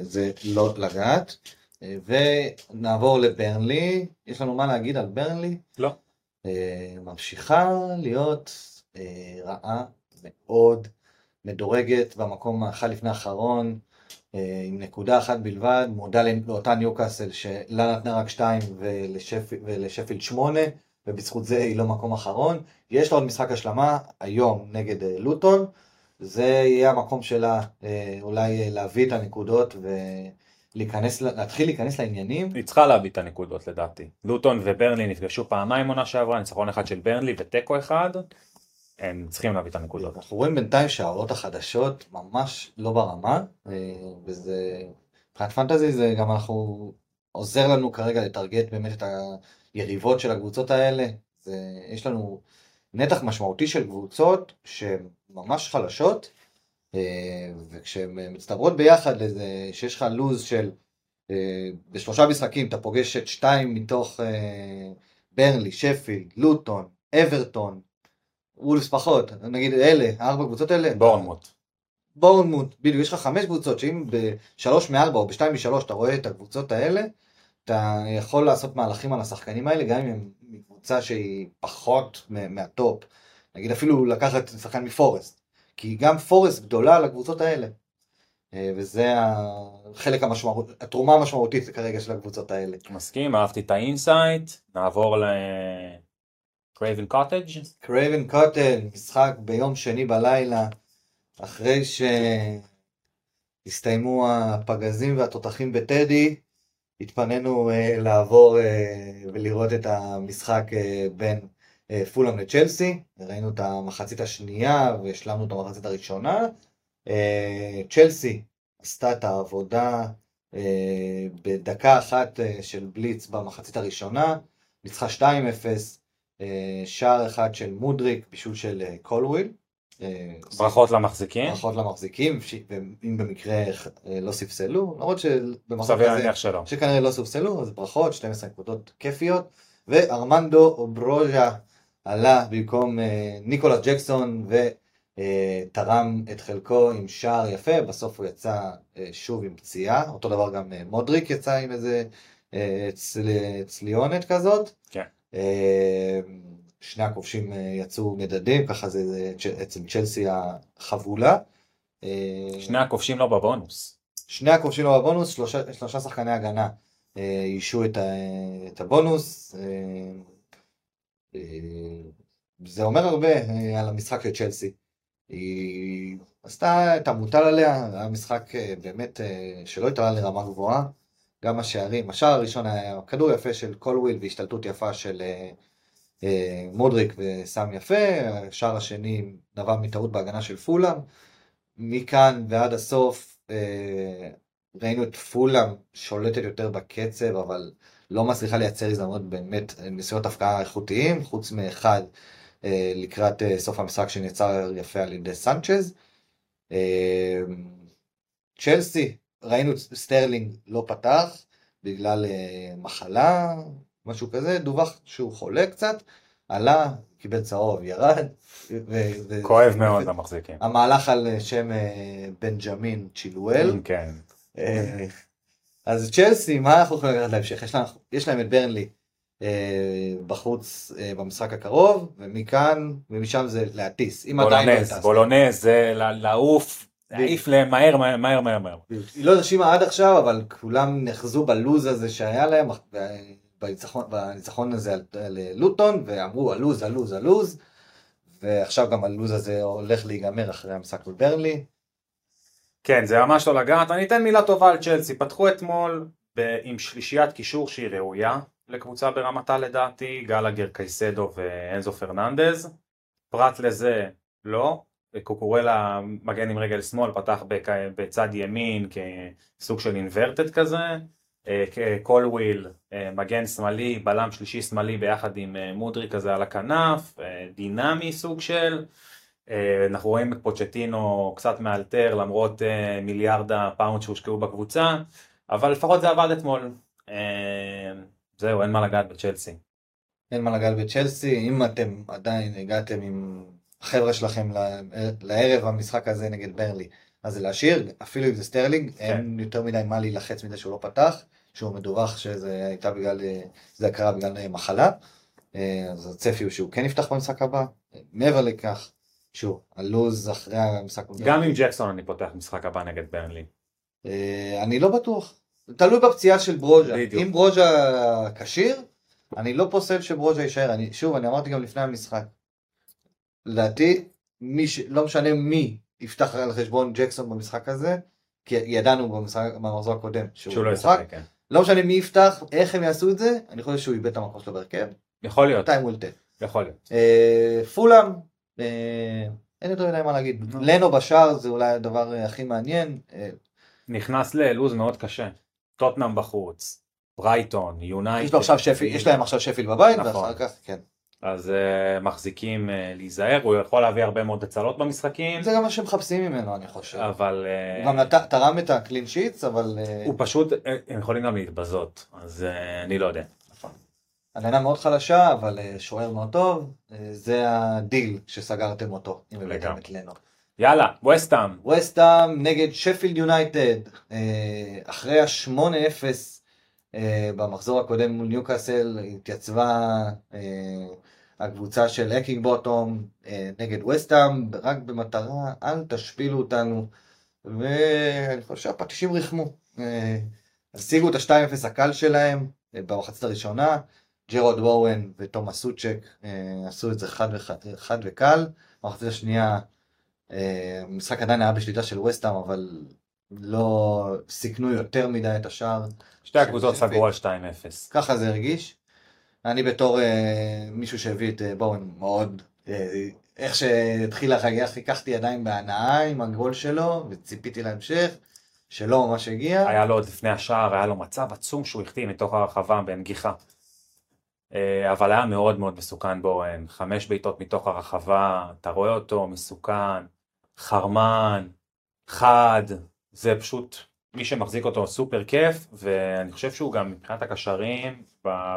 זה לא לגעת. ונעבור לברנלי, יש לנו מה להגיד על ברנלי? לא. ממשיכה להיות רעה מאוד, מדורגת במקום האחד לפני האחרון, אה, עם נקודה אחת בלבד, מודה לאותה ניוקאסל שלה נתנה רק שתיים ולשפ... ולשפילד שמונה, ובזכות זה היא לא מקום אחרון. יש לה עוד משחק השלמה היום נגד אה, לוטון, זה יהיה המקום שלה אה, אולי אה, להביא את הנקודות ולהיכנס, ל- להתחיל להיכנס לעניינים. היא צריכה להביא את הנקודות לדעתי. לוטון וברנלי נפגשו פעמיים עונה שעברה, ניצחון אחד של ברנלי ותיקו אחד, הם צריכים להביא את הנקודות. אנחנו רואים בינתיים שהעולות החדשות ממש לא ברמה, אה, וזה, מבחינת פנטזי זה גם אנחנו, עוזר לנו כרגע לטרגט באמת את היריבות של הקבוצות האלה. זה, יש לנו נתח משמעותי של קבוצות שהן ממש חלשות, אה, וכשהן מצטברות ביחד לזה, שיש לך לוז של אה, בשלושה משחקים אתה פוגש את שתיים מתוך ברנלי, שפילד, לוטון, אברטון, וולס פחות, נגיד אלה, הארבע קבוצות האלה. בורנמוט. בורנמוט, בדיוק, יש לך חמש קבוצות שאם בשלוש מארבע או בשתיים משלוש אתה רואה את הקבוצות האלה, אתה יכול לעשות מהלכים על השחקנים האלה, גם אם הם מקבוצה שהיא פחות מהטופ. נגיד אפילו לקחת שחקן מפורסט, כי גם פורסט גדולה לקבוצות האלה. אה, וזה החלק המשמעות, התרומה המשמעותית כרגע של הקבוצות האלה. מסכים, אהבתי את ה insight, נעבור לקרייבן קוטג'. קרייבן קוטל, משחק ביום שני בלילה, אחרי שהסתיימו הפגזים והתותחים בטדי, התפנינו אה, לעבור אה, ולראות את המשחק אה, בין אה, פולאם לצ'לסי, ראינו את המחצית השנייה והשלמנו את המחצית הראשונה. אה, צ'לסי עשתה את העבודה אה, בדקה אחת אה, של בליץ במחצית הראשונה, ניצחה 2-0, אה, שער אחד של מודריק, בישול של אה, קולוויל. אה, ברכות למחזיקים. ברכות למחזיקים, ואם במקרה אה, לא ספסלו, למרות להניח שלא. שכנראה לא ספסלו, אז ברכות, 12 נקודות כיפיות, וארמנדו אוברוז'ה עלה במקום אה, ניקולס ג'קסון ותרם את חלקו עם שער יפה, בסוף הוא יצא אה, שוב עם פציעה, אותו דבר גם אה, מודריק יצא עם איזה אה, צל, צליונת כזאת. כן. אה, שני הכובשים אה, יצאו מדדים, ככה זה, אצל צ'לסי החבולה. אה, שני הכובשים לא בבונוס. שני הכובשים לא בבונוס, שלושה, שלושה שחקני הגנה אישו את, את הבונוס. זה אומר הרבה על המשחק של צ'לסי. היא עשתה את המוטל עליה, היה משחק באמת שלא התעלה לרמה גבוהה. גם השערים, השער הראשון היה כדור יפה של קולוויל והשתלטות יפה של אה, אה, מודריק ושם יפה, השער השני נבע מטעות בהגנה של פולאם. מכאן ועד הסוף אה, ראינו את פולאם שולטת יותר בקצב, אבל לא מצליחה לייצר הזדמנות באמת אה, ניסיונות הבקעה איכותיים, חוץ מאחד אה, לקראת אה, סוף המשחק שנעצר יפה על ידי סנצ'ז. אה, צ'לסי, ראינו סטרלינג לא פתח בגלל אה, מחלה, משהו כזה, דווח שהוא חולה קצת, עלה, קיבל צהוב, ירד. ו- ו- כואב מאוד למחזיקים. המהלך על שם אה, בנג'מין צ'ילואל. כן. אה, אז צ'לסי, מה אנחנו יכולים לקחת להמשך? יש להם, יש להם את ברנלי אה, בחוץ אה, במשחק הקרוב, ומכאן, ומשם זה להטיס. אם עדיין לא בולונז. בולונז זה לעוף, להעיף להם מהר מהר מהר מהר מהר. היא לא הרשימה עד עכשיו, אבל כולם נחזו בלוז הזה שהיה להם, בניצחון, בניצחון הזה על, על לוטון, ואמרו הלוז, הלוז, הלוז, ועכשיו גם הלוז הזה הולך להיגמר אחרי המשחק בברנלי. כן, זה ממש לא לגעת. אני אתן מילה טובה על צ'לסי. פתחו אתמול ב- עם שלישיית קישור שהיא ראויה לקבוצה ברמתה לדעתי, גלגר, קייסדו ואנזו פרננדז. פרט לזה, לא. קוקורלה מגן עם רגל שמאל, פתח בק- בצד ימין כסוג של inverted כזה. אה, קולוויל, אה, מגן שמאלי, בלם שלישי שמאלי ביחד עם אה, מודריק כזה על הכנף, דינמי סוג של. אנחנו רואים את פוצ'טינו קצת מאלתר למרות מיליארד הפאונד שהושקעו בקבוצה, אבל לפחות זה עבד אתמול. זהו, אין מה לגעת בצ'לסי. אין מה לגעת בצ'לסי, אם אתם עדיין הגעתם עם החבר'ה שלכם לערב המשחק הזה נגד ברנלי, אז זה להשאיר, אפילו אם זה סטרלינג, אין יותר מדי מה להילחץ מזה שהוא לא פתח, שהוא מדווח שזה הייתה בגלל, זה קרה בגלל מחלה, אה, אז הצפי הוא שהוא כן יפתח במשחק הבא, מעבר לכך, שוב, הלו"ז אחרי המשחק, גם עם ג'קסון אני פותח משחק הבא נגד ברנלי. אה, אני לא בטוח, תלוי בפציעה של ברוז'ה. אם ברוז'ה כשיר, אני לא פוסל שברוז'ה יישאר, אני, שוב, אני אמרתי גם לפני המשחק, לדעתי, מי ש... לא משנה מי יפתח על חשבון ג'קסון במשחק הזה, כי ידענו במשחק, במחזור הקודם שהוא לא משחק, ישחק, כן. לא משנה מי יפתח, איך הם יעשו את זה, אני חושב שהוא איבד את המקום שלו בהרכב, יכול להיות, time will tell. יכול להיות. אה, פולאם, אה, אין יותר מדי מה להגיד, לא. לנו בשער זה אולי הדבר אה, הכי מעניין, אה, נכנס ללוז מאוד קשה. טוטנאם בחוץ, ברייטון, יונייטד. יש, לו עכשיו שפיל, יש להם עכשיו שפיל בבית, נכון. ואחר כך, כן. אז uh, מחזיקים uh, להיזהר, הוא יכול להביא הרבה מאוד הצלות במשחקים, זה גם מה שמחפשים ממנו, אני חושב. אבל uh, הוא גם נת... תרם את ה clean sheets, אבל אה, הוא פשוט, אה, הם יכולים גם להתבזות, אז uh, אני לא יודע. נכון. הגנה מאוד חלשה, אבל אה, שוער מאוד טוב. אה, זה הדיל שסגרתם אותו, אם הבאתם. את לנו. יאללה, ווסטאם, וסטאם נגד שפילד יונייטד, אה, אחרי ה-8-0 אה, במחזור הקודם מול ניוקאסל, התייצבה אה, הקבוצה של בוטום אה, נגד וסטאם, רק במטרה, אל תשפילו אותנו, ואני חושב שהפטישים ריחמו. אה, השיגו את ה-2-0 הקל שלהם אה, במחצית הראשונה, ג'רוד בואן ותומאס סוצ'ק אה, עשו את זה חד, וחד, חד וקל, במחצית השנייה אה, המשחק עדיין היה בשליטה של וסטאם, אבל לא סיכנו יותר מדי את השער. שתי הקבוצות סגרו על 2-0. ככה זה הרגיש. אני בתור אה, מישהו שהביא את אה, בואון מאוד, אה, איך שהתחיל החגיגה, חיככתי ידיים בהנאה עם הגול שלו, וציפיתי להמשך, שלא ממש הגיע. היה לו עוד לפני השער, היה לו מצב עצום שהוא החטיא מתוך הרחבה בנגיחה. אה, אבל היה מאוד מאוד מסוכן בורן, חמש בעיטות מתוך הרחבה, אתה רואה אותו מסוכן, חרמן, חד, זה פשוט מי שמחזיק אותו סופר כיף, ואני חושב שהוא גם מבחינת הקשרים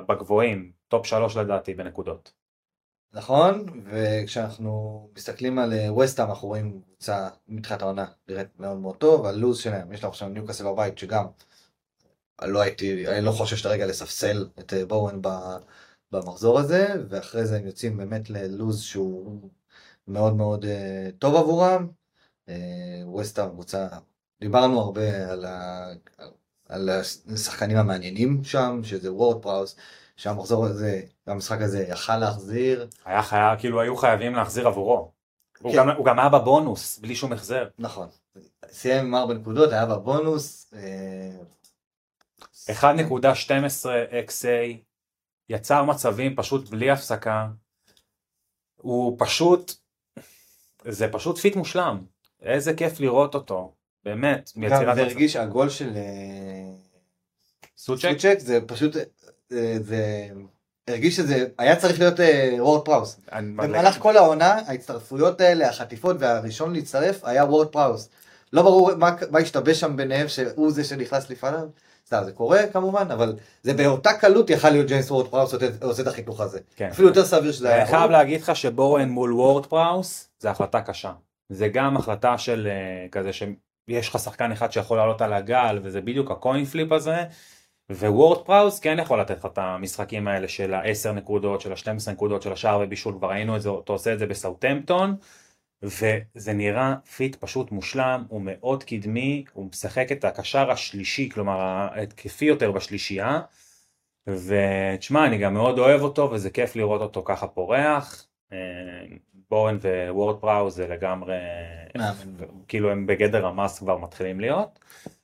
בגבוהים, טופ שלוש לדעתי בנקודות. נכון, וכשאנחנו מסתכלים על ווסטהאם אנחנו רואים קבוצה מתחילת העונה נראית מאוד מאוד טוב, הלו"ז שלהם, יש לנו עכשיו ניוקאסל בבית שגם לא הייתי, אני לא חושב שאתה רגע לספסל את בואן במחזור הזה, ואחרי זה הם יוצאים באמת ללו"ז שהוא מאוד מאוד טוב עבורם. ווסטהאם uh, קבוצה, דיברנו הרבה על, ה, על השחקנים המעניינים שם, שזה וורד פראוס, שהמחזור הזה, המשחק הזה יכל להחזיר. היה חייב, כאילו היו חייבים להחזיר עבורו. כן. הוא, גם, הוא גם היה בבונוס, בלי שום החזר. נכון. סיים עם 4 נקודות, היה בבונוס. 1.12 XA, יצר מצבים פשוט בלי הפסקה. הוא פשוט, זה פשוט fit מושלם. איזה כיף לראות אותו, באמת. גם זה הרגיש הגול של אה, סוצ'ק, סוצ'ק זה פשוט, זה, אה, זה הרגיש שזה היה צריך להיות וורד פראוס. במהלך כל העונה ההצטרפויות האלה, החטיפות והראשון להצטרף היה וורד פראוס. לא ברור מה, מה השתבש שם ביניהם שהוא זה שנכנס לפניו. סתם זה קורה כמובן, אבל זה באותה קלות יכל להיות ג'יימס וורד פראוס עושה את החיתוך הזה. כן. אפילו יותר סביר שזה היה. אני חייב להגיד לך שבואן מול וורד פראוס זה החלטה קשה. זה גם החלטה של כזה שיש לך שחקן אחד שיכול לעלות על הגל וזה בדיוק ה coin flip הזה. ווורד פראוס כן יכול לתת לך את המשחקים האלה של ה-10 נקודות, של ה-12 נקודות, של השער ובישול, כבר ראינו את זה, אתה עושה את זה בסאוטמפטון. וזה נראה fit פשוט מושלם, הוא מאוד קדמי, הוא משחק את הקשר השלישי, כלומר ההתקפי יותר בשלישייה, ותשמע, אני גם מאוד אוהב אותו וזה כיף לראות אותו ככה פורח. אה, בורן ווורד פראו זה לגמרי, כאילו הם בגדר המס כבר מתחילים להיות,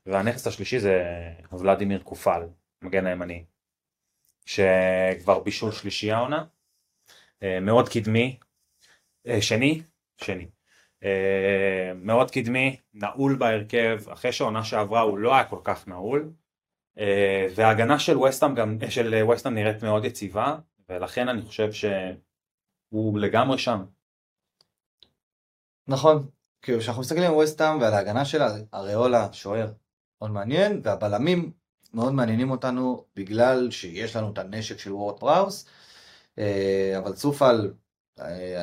והנכס השלישי זה ולדימיר קופל, מגן הימני, שכבר בישול שלישייה עונה, אה, מאוד קדמי, אה, שני, שני. Uh, מאוד קדמי, נעול בהרכב, אחרי שהעונה שעברה הוא לא היה כל כך נעול, וההגנה של ווסטהאם גם, של ווסטהאם נראית מאוד יציבה, ולכן אני חושב שהוא לגמרי שם. נכון, כאילו כשאנחנו מסתכלים על ווסטהאם ועל ההגנה שלה, אריולה שוער מאוד מעניין, והבלמים מאוד מעניינים אותנו בגלל שיש לנו את הנשק של וורד פראוס, אה, אבל צופל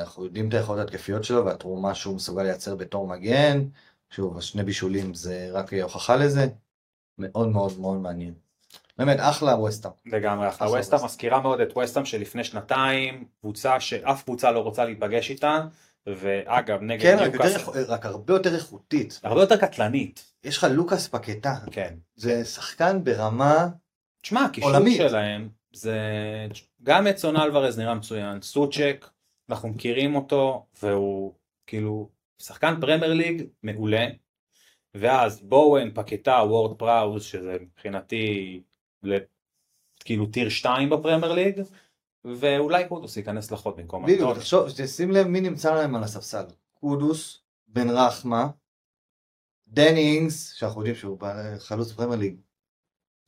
אנחנו יודעים את היכולות התקפיות שלו והתרומה שהוא מסוגל לייצר בתור מגן. שוב, השני בישולים זה רק הוכחה לזה. מאוד מאוד מאוד מעניין. באמת אחלה ווסטאם. לגמרי אחלה ווסטאם, מזכירה מאוד את ווסטאם שלפני שנתיים, קבוצה שאף קבוצה לא רוצה להיפגש איתה, ואגב נגד כן, רק, יותר, רק הרבה יותר איכותית. הרבה יותר קטלנית. יש לך לוקאס פקטה. כן. זה שחקן ברמה תשמע, הקישור שלהם, זה גם את סון אלוורז נראה מצוין, סוצ'ק, אנחנו מכירים אותו והוא כאילו שחקן פרמייר ליג מעולה ואז בואן, פקטה, וורד פראוס שזה מבחינתי כאילו tier 2 בפרמייר ליג ואולי קודוס ייכנס לחוד במקום בדיוק, תחשוב, תשים לב מי נמצא להם על הספסל קודוס, בן רחמה, דני אינגס שאנחנו יודעים שהוא חלוץ פרמייר ליג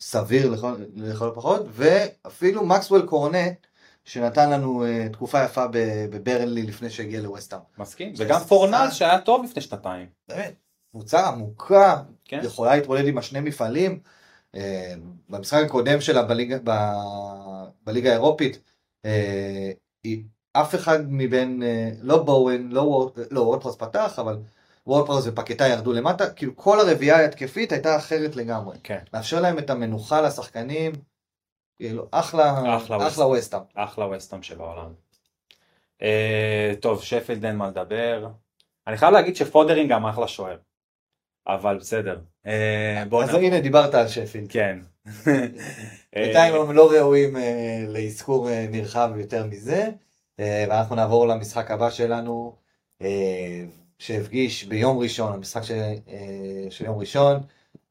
סביר לכל, לכל הפחות ואפילו מקסוול קורנט שנתן לנו uh, תקופה יפה בברנלי לפני שהגיע לווסטהאם. מסכים, וגם פורנז שהיה טוב לפני שנתיים. באמת, קבוצה עמוקה, כן. יכולה להתמודד עם השני מפעלים. Uh, במשחק הקודם שלה בליגה, ב, בליגה האירופית, אף אחד מבין, uh, לא בואוין, לא, לא וורדפרס פתח, אבל וורדפרס ופקטה ירדו למטה, כאילו כל הרביעייה ההתקפית הייתה אחרת לגמרי. כן. לאפשר להם את המנוחה לשחקנים. כאילו, אחלה, אחלה, ווסטאם. אחלה ווסטאם שבעולם. אה, טוב, שפילד אין מה לדבר. אני חייב להגיד שפודרינג גם אחלה שוער. אבל בסדר. אה, אז הנה דיברת על שפילד. כן. *laughs* בינתיים הם לא ראויים אה, לאזכור אה, נרחב יותר מזה. אה, ואנחנו נעבור למשחק הבא שלנו, אה, שהפגיש ביום ראשון, המשחק של, אה, של יום ראשון.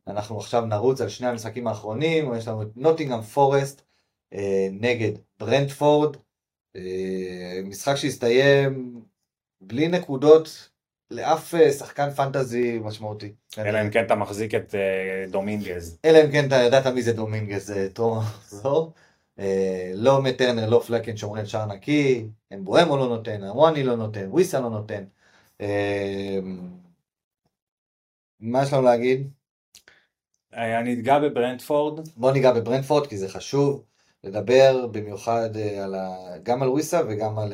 אנחנו עכשיו נרוץ על שני המשחקים האחרונים, יש לנו את נוטינגאם פורסט אה, נגד ברנדפורד, אה, משחק שהסתיים בלי נקודות לאף אה, שחקן פנטזי משמעותי. אלא אם כן אתה מחזיק את אה, דומינגז. אלא אם כן אתה ידעת מי זה דומינגז, אה, טוב, אה, לא מטרנר, לא פלקן שומרים שער נקי, אמבואמו לא נותן, הוואני לא נותן, וויסה לא נותן. מה יש לנו להגיד? אני אגע בברנדפורד. בוא ניגע בברנדפורד כי זה חשוב לדבר במיוחד על ה... גם על וויסה וגם על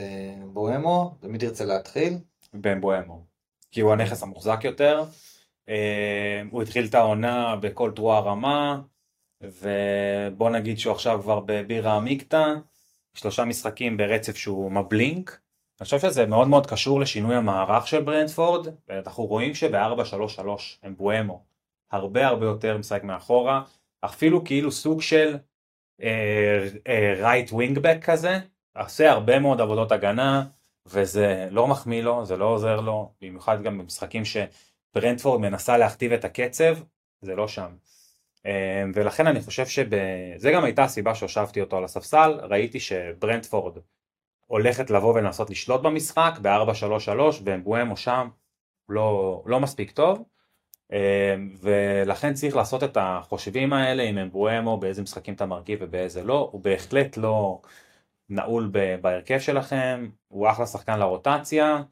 בואמו, ומי תרצה להתחיל? באמבואמו. כי הוא הנכס המוחזק יותר. אה, הוא התחיל את העונה בכל תרועה רמה, ובוא נגיד שהוא עכשיו כבר בבירה עמיקתא, שלושה משחקים ברצף שהוא מבלינק. אני חושב שזה מאוד מאוד קשור לשינוי המערך של ברנדפורד, ואנחנו רואים שב-4-3-3 אמבואמו הרבה הרבה יותר משחק מאחורה, אפילו כאילו סוג של רייט ווינגבק כזה, עושה הרבה מאוד עבודות הגנה, וזה לא מחמיא לו, זה לא עוזר לו, במיוחד גם במשחקים שברנדפורד מנסה להכתיב את הקצב, זה לא שם. אה, ולכן אני חושב שזה גם הייתה הסיבה שהושבתי אותו על הספסל, ראיתי שברנדפורד הולכת לבוא ולנסות לשלוט במשחק ב-4-3-3 ואמבואמו שם לא, לא מספיק טוב. אה, ולכן צריך לעשות את החושבים האלה עם אמבואמו באיזה משחקים אתה מרכיב ובאיזה לא, הוא בהחלט לא נעול בהרכב שלכם, הוא אחלה שחקן לרוטציה,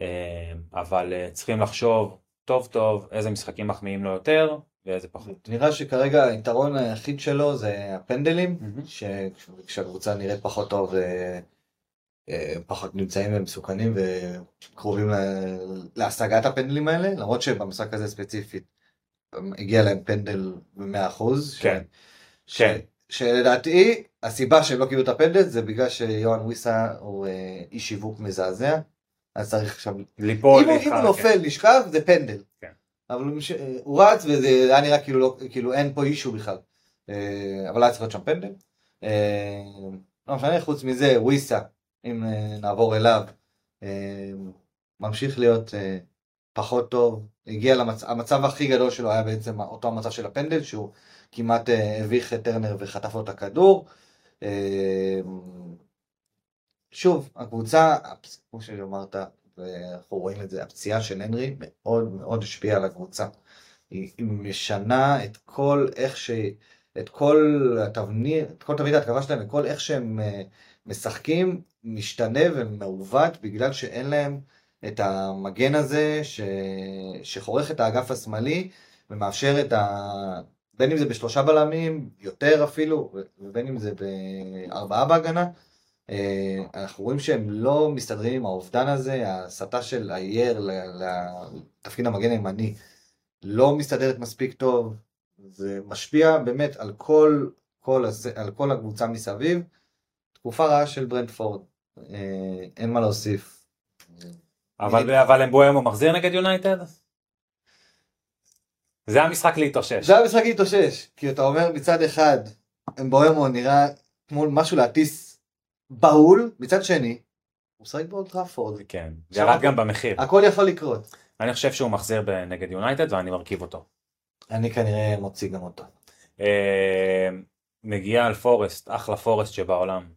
אה, אבל אה, צריכים לחשוב טוב טוב איזה משחקים מחמיאים לו יותר ואיזה פחות. נראה שכרגע היתרון היחיד שלו זה הפנדלים, כשהקבוצה נראית פחות טוב פחות נמצאים ומסוכנים וקרובים להשגת הפנדלים האלה, למרות שבמשחק הזה ספציפית הגיע להם פנדל ב-100%. כן. ש... כן. שלדעתי הסיבה שהם לא קיבלו את הפנדל זה בגלל שיוהן וויסה הוא אה, איש שיווק מזעזע, אז צריך עכשיו ליפול, אם, אם הוא נופל לשכב זה פנדל. כן. אבל הוא רץ וזה היה נראה כאילו, לא, כאילו אין פה אישו בכלל. אה, אבל היה צריך להיות שם פנדל. אה, לא משנה, חוץ מזה וויסה אם נעבור אליו, ממשיך להיות פחות טוב, הגיע למצב, המצב הכי גדול שלו היה בעצם אותו המצב של הפנדל, שהוא כמעט הביך את טרנר וחטף לו את הכדור. שוב, הקבוצה, כמו שאמרת, ואנחנו רואים את זה, הפציעה של הנרי מאוד מאוד השפיעה על הקבוצה. היא, משנה את כל איך ש... את כל התבנית, את כל תבנית ההתקפה שלהם, וכל איך שהם משחקים משתנה ומעוות בגלל שאין להם את המגן הזה ש... שחורך את האגף השמאלי ומאפשר את ה... בין אם זה בשלושה בלמים, יותר אפילו, ובין אם זה בארבעה בהגנה. אה, אנחנו רואים שהם לא מסתדרים עם האובדן הזה, ההסתה של אייר לתפקיד המגן הימני לא מסתדרת מספיק טוב, זה משפיע באמת על כל, כל, על כל הקבוצה מסביב. תקופה רעה של ברנדפורד, אה, אין מה להוסיף. אבל, אבל אמבואמו מחזיר נגד יונייטד? זה המשחק להתאושש. זה המשחק להתאושש, כי אתה אומר מצד אחד, אמבואמו נראה כמו משהו להטיס בהול, מצד שני, הוא משחק באולטראפורד. כן, ירד גם במחיר. הכל יכול לקרות. אני חושב שהוא מחזיר נגד יונייטד ואני מרכיב אותו. אני כנראה מוציא גם אותו. אה, מגיע על פורסט, אחלה פורסט שבעולם.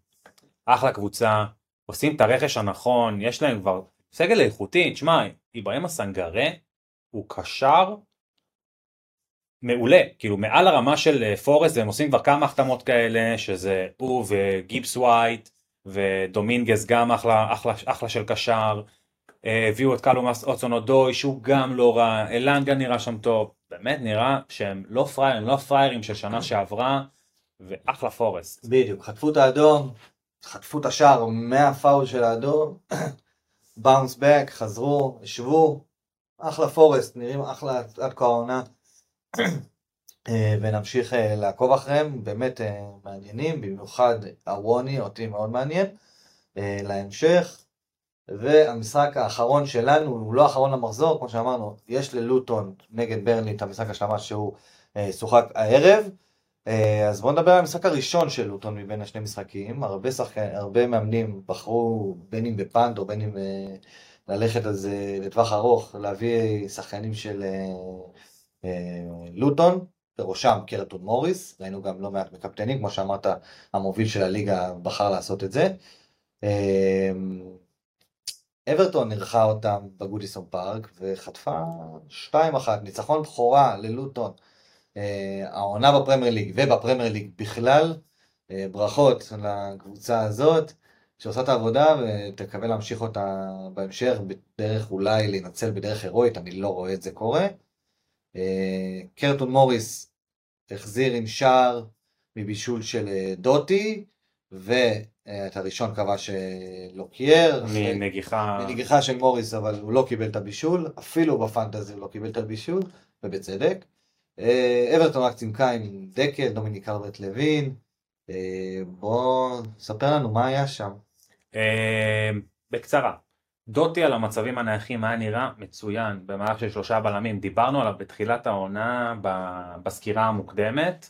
אחלה קבוצה, עושים את הרכש הנכון, יש להם כבר סגל איכותי, תשמע, איברהים הסנגרה הוא קשר מעולה, כאילו מעל הרמה של אה, פורסט, והם עושים כבר כמה החתמות כאלה, שזה הוא וגיבס ווייט, ודומינגס גם אחלה, אחלה, אחלה של קשר, אה, הביאו את קלומאס אוצונודוי שהוא גם לא רע, אלנגה נראה שם טוב, באמת נראה שהם לא פריירים, לא פריירים של שנה שעברה, ואחלה פורסט. בדיוק, חטפו את האדום, חטפו את השער מהפאול של האדום, *coughs* באונס בק, חזרו, ישבו, אחלה פורסט, נראים אחלה עד כה העונה. אה, ונמשיך אה, לעקוב אחריהם, באמת אה, מעניינים, במיוחד הווני, אותי מאוד מעניין, להמשך. והמשחק האחרון שלנו הוא לא האחרון למחזור, כמו שאמרנו, יש ללוטון נגד ברנלי את המשחק השלמה שהוא שוחק הערב. אז בואו נדבר על המשחק הראשון של לוטון מבין השני משחקים. הרבה שחקנים, הרבה מאמנים בחרו בין אם בפאנד או בין אם ללכת על זה לטווח ארוך, להביא שחקנים של לוטון, בראשם קרטון מוריס, ראינו גם לא מעט מקפטנים, כמו שאמרת, המוביל של הליגה בחר לעשות את זה. אברטון אירחה אותם בגודיסון פארק וחטפה 2-1, ניצחון בכורה ללוטון. אה, העונה בפרמייר ליג ובפרמייר ליג בכלל, אה, ברכות לקבוצה הזאת, שעושה את העבודה ותקווה להמשיך אותה בהמשך, בדרך אולי להינצל בדרך הירואית, אני לא רואה את זה קורה. אה, קרטון מוריס החזיר עם שער מבישול של אה, דוטי, ואת הראשון כבש לוקייר. מנגיחה... מנגיחה של מוריס, אבל הוא לא קיבל את הבישול, אפילו בפנטזי הוא לא קיבל את הבישול, ובצדק. אברטון רק צימקה עם דקל, דומיניק אלברט לוין. בוא, ספר לנו מה היה שם. בקצרה, דוטי על המצבים הנייחים היה נראה? מצוין. במהלך של שלושה בלמים, דיברנו עליו בתחילת העונה בסקירה המוקדמת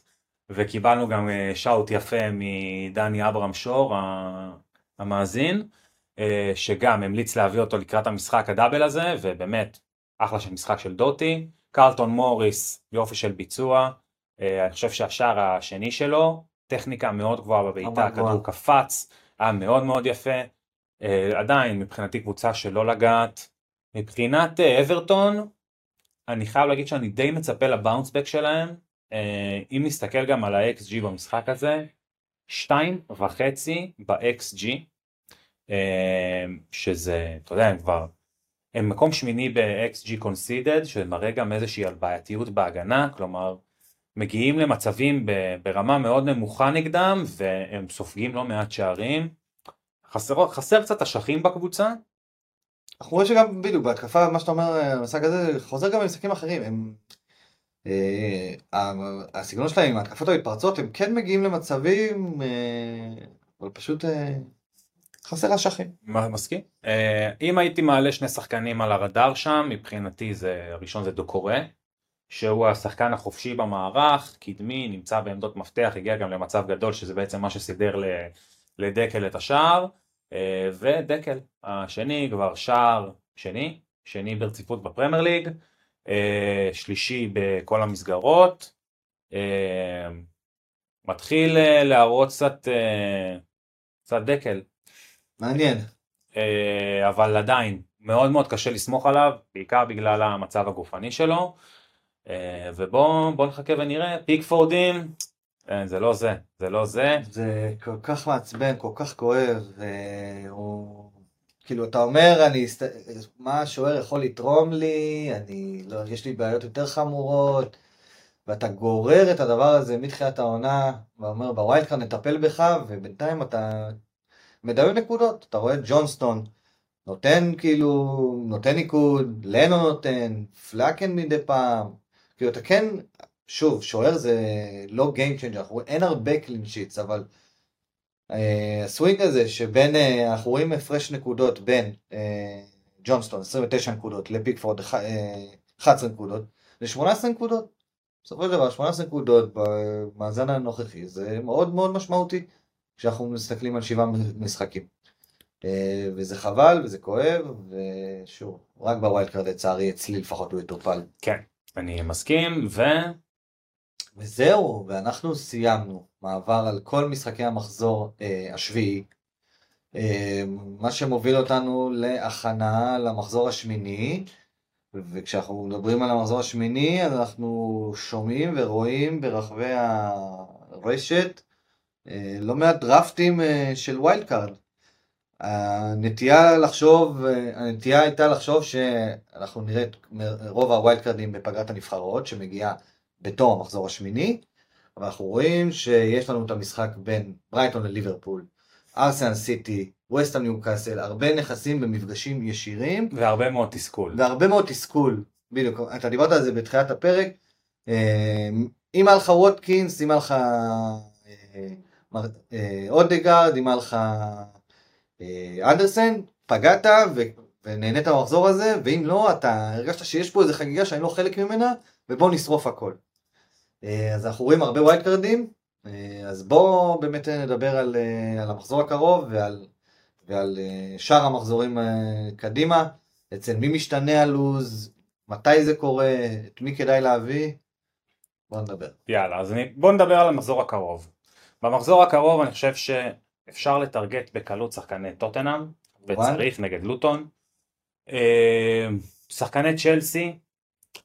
וקיבלנו גם אה, שאוט יפה מדני אברהם שור המאזין אה, שגם המליץ להביא אותו לקראת המשחק הדאבל הזה ובאמת אחלה של משחק של דוטי, קרלטון מוריס יופי של ביצוע, אה, אני חושב שהשער השני שלו טכניקה מאוד גבוהה בבעיטה, הכדור קפץ, היה מאוד מאוד יפה עדיין מבחינתי קבוצה שלא לגעת. מבחינת uh, אברטון, אני חייב להגיד שאני די מצפה לבאונסבק שלהם. Uh, אם נסתכל גם על ה-XG במשחק הזה, שתיים וחצי ב-XG, uh, שזה, אתה יודע, הם כבר, הם מקום שמיני ב-XG conceded, שמראה גם איזושהי בעייתיות בהגנה, כלומר, מגיעים למצבים ברמה מאוד נמוכה נגדם, והם סופגים לא מעט שערים. חסר, חסר קצת אשכים בקבוצה. אנחנו רואים שגם בדיוק בהתקפה מה שאתה אומר המשחק הזה חוזר גם במשחקים אחרים הם אה, הסגנון שלהם עם ההתקפות המתפרצות הם כן מגיעים למצבים אה, אבל פשוט אה, חסר אשכים. מסכים. אה, אם הייתי מעלה שני שחקנים על הרדאר שם מבחינתי זה הראשון זה דוקורה שהוא השחקן החופשי במערך קדמי נמצא בעמדות מפתח הגיע גם למצב גדול שזה בעצם מה שסידר לדקל את השער. אה, ודקל השני כבר שער שני, שני ברציפות בפרמייר ליג, אה, שלישי בכל המסגרות, אה, מתחיל להראות קצת, קצת דקל. מעניין. אבל עדיין מאוד מאוד קשה לסמוך עליו, בעיקר בגלל המצב הגופני שלו. ובואו נחכה ונראה, פיקפורדים, אין, זה לא זה, זה לא זה. זה כל כך מעצבן, כל כך כואב, והוא... כאילו, אתה אומר, אני... מה השוער יכול לתרום לי, אני... לא, יש לי בעיות יותר חמורות, ואתה גורר את הדבר הזה מתחילת העונה, ואומר, ב wildcard נטפל בך, ובינתיים אתה מדבר נקודות. אתה רואה את ג'ונסטון, נותן כאילו, נותן ניקוד, לנו נותן, פלאקן מדי פעם. כאילו, אתה כן, שוב, שוער זה לא Game Changer, אין הרבה קלין שיטס, אבל אה, הסווינג הזה שבין, אה, אנחנו רואים הפרש נקודות בין אה, ג'ונסטון, 29 נקודות, לפיקפורד, 11 נקודות, ל-18 נקודות. בסופו של דבר, 18 נקודות במאזן הנוכחי, זה מאוד מאוד משמעותי כשאנחנו מסתכלים על שבעה משחקים. וזה חבל, וזה כואב, ושוב, רק ב wildcard לצערי, אצלי לפחות הוא יטופל. כן, אני מסכים, ו... וזהו, ואנחנו סיימנו. מעבר על כל משחקי המחזור אה, השביעי, אה, מה שמוביל אותנו להכנה למחזור השמיני, וכשאנחנו מדברים על המחזור השמיני, אז אנחנו שומעים ורואים ברחבי הרשת אה, לא מעט דראפטים אה, של wildcard. הנטייה לחשוב, אה, הנטייה הייתה לחשוב שאנחנו נראה את רוב הווילדקארדים בפגרת הנבחרות שמגיעה בתום המחזור השמיני, אבל אנחנו רואים שיש לנו את המשחק בין ברייטון לליברפול, ארסנל סיטי, ווסטהאם ניוקאסל, הרבה נכסים במפגשים ישירים. והרבה מאוד תסכול. והרבה מאוד תסכול, בדיוק, אתה דיברת על זה בתחילת הפרק, אה, אם היה לך ווטקינס, אם היה לך אה, אה, אודגרד, אם היה לך אנדרסן, פגעת ונהנית במחזור הזה, ואם לא, אתה הרגשת שיש פה איזה חגיגה שאני לא חלק ממנה, ובוא נשרוף הכל. אה, אז אנחנו רואים הרבה ווילדקארדים, אה, אז בואו באמת נדבר על, אה, על המחזור הקרוב ועל, ועל שאר המחזורים קדימה, אצל מי משתנה הלו"ז, מתי זה קורה, את מי כדאי להביא, בואו נדבר. יאללה, אז אני, בואו נדבר על המחזור הקרוב. במחזור הקרוב אני חושב שאפשר לטרגט בקלות שחקני טוטנאם, וצריך נגד לוטון. שחקני צ'לסי,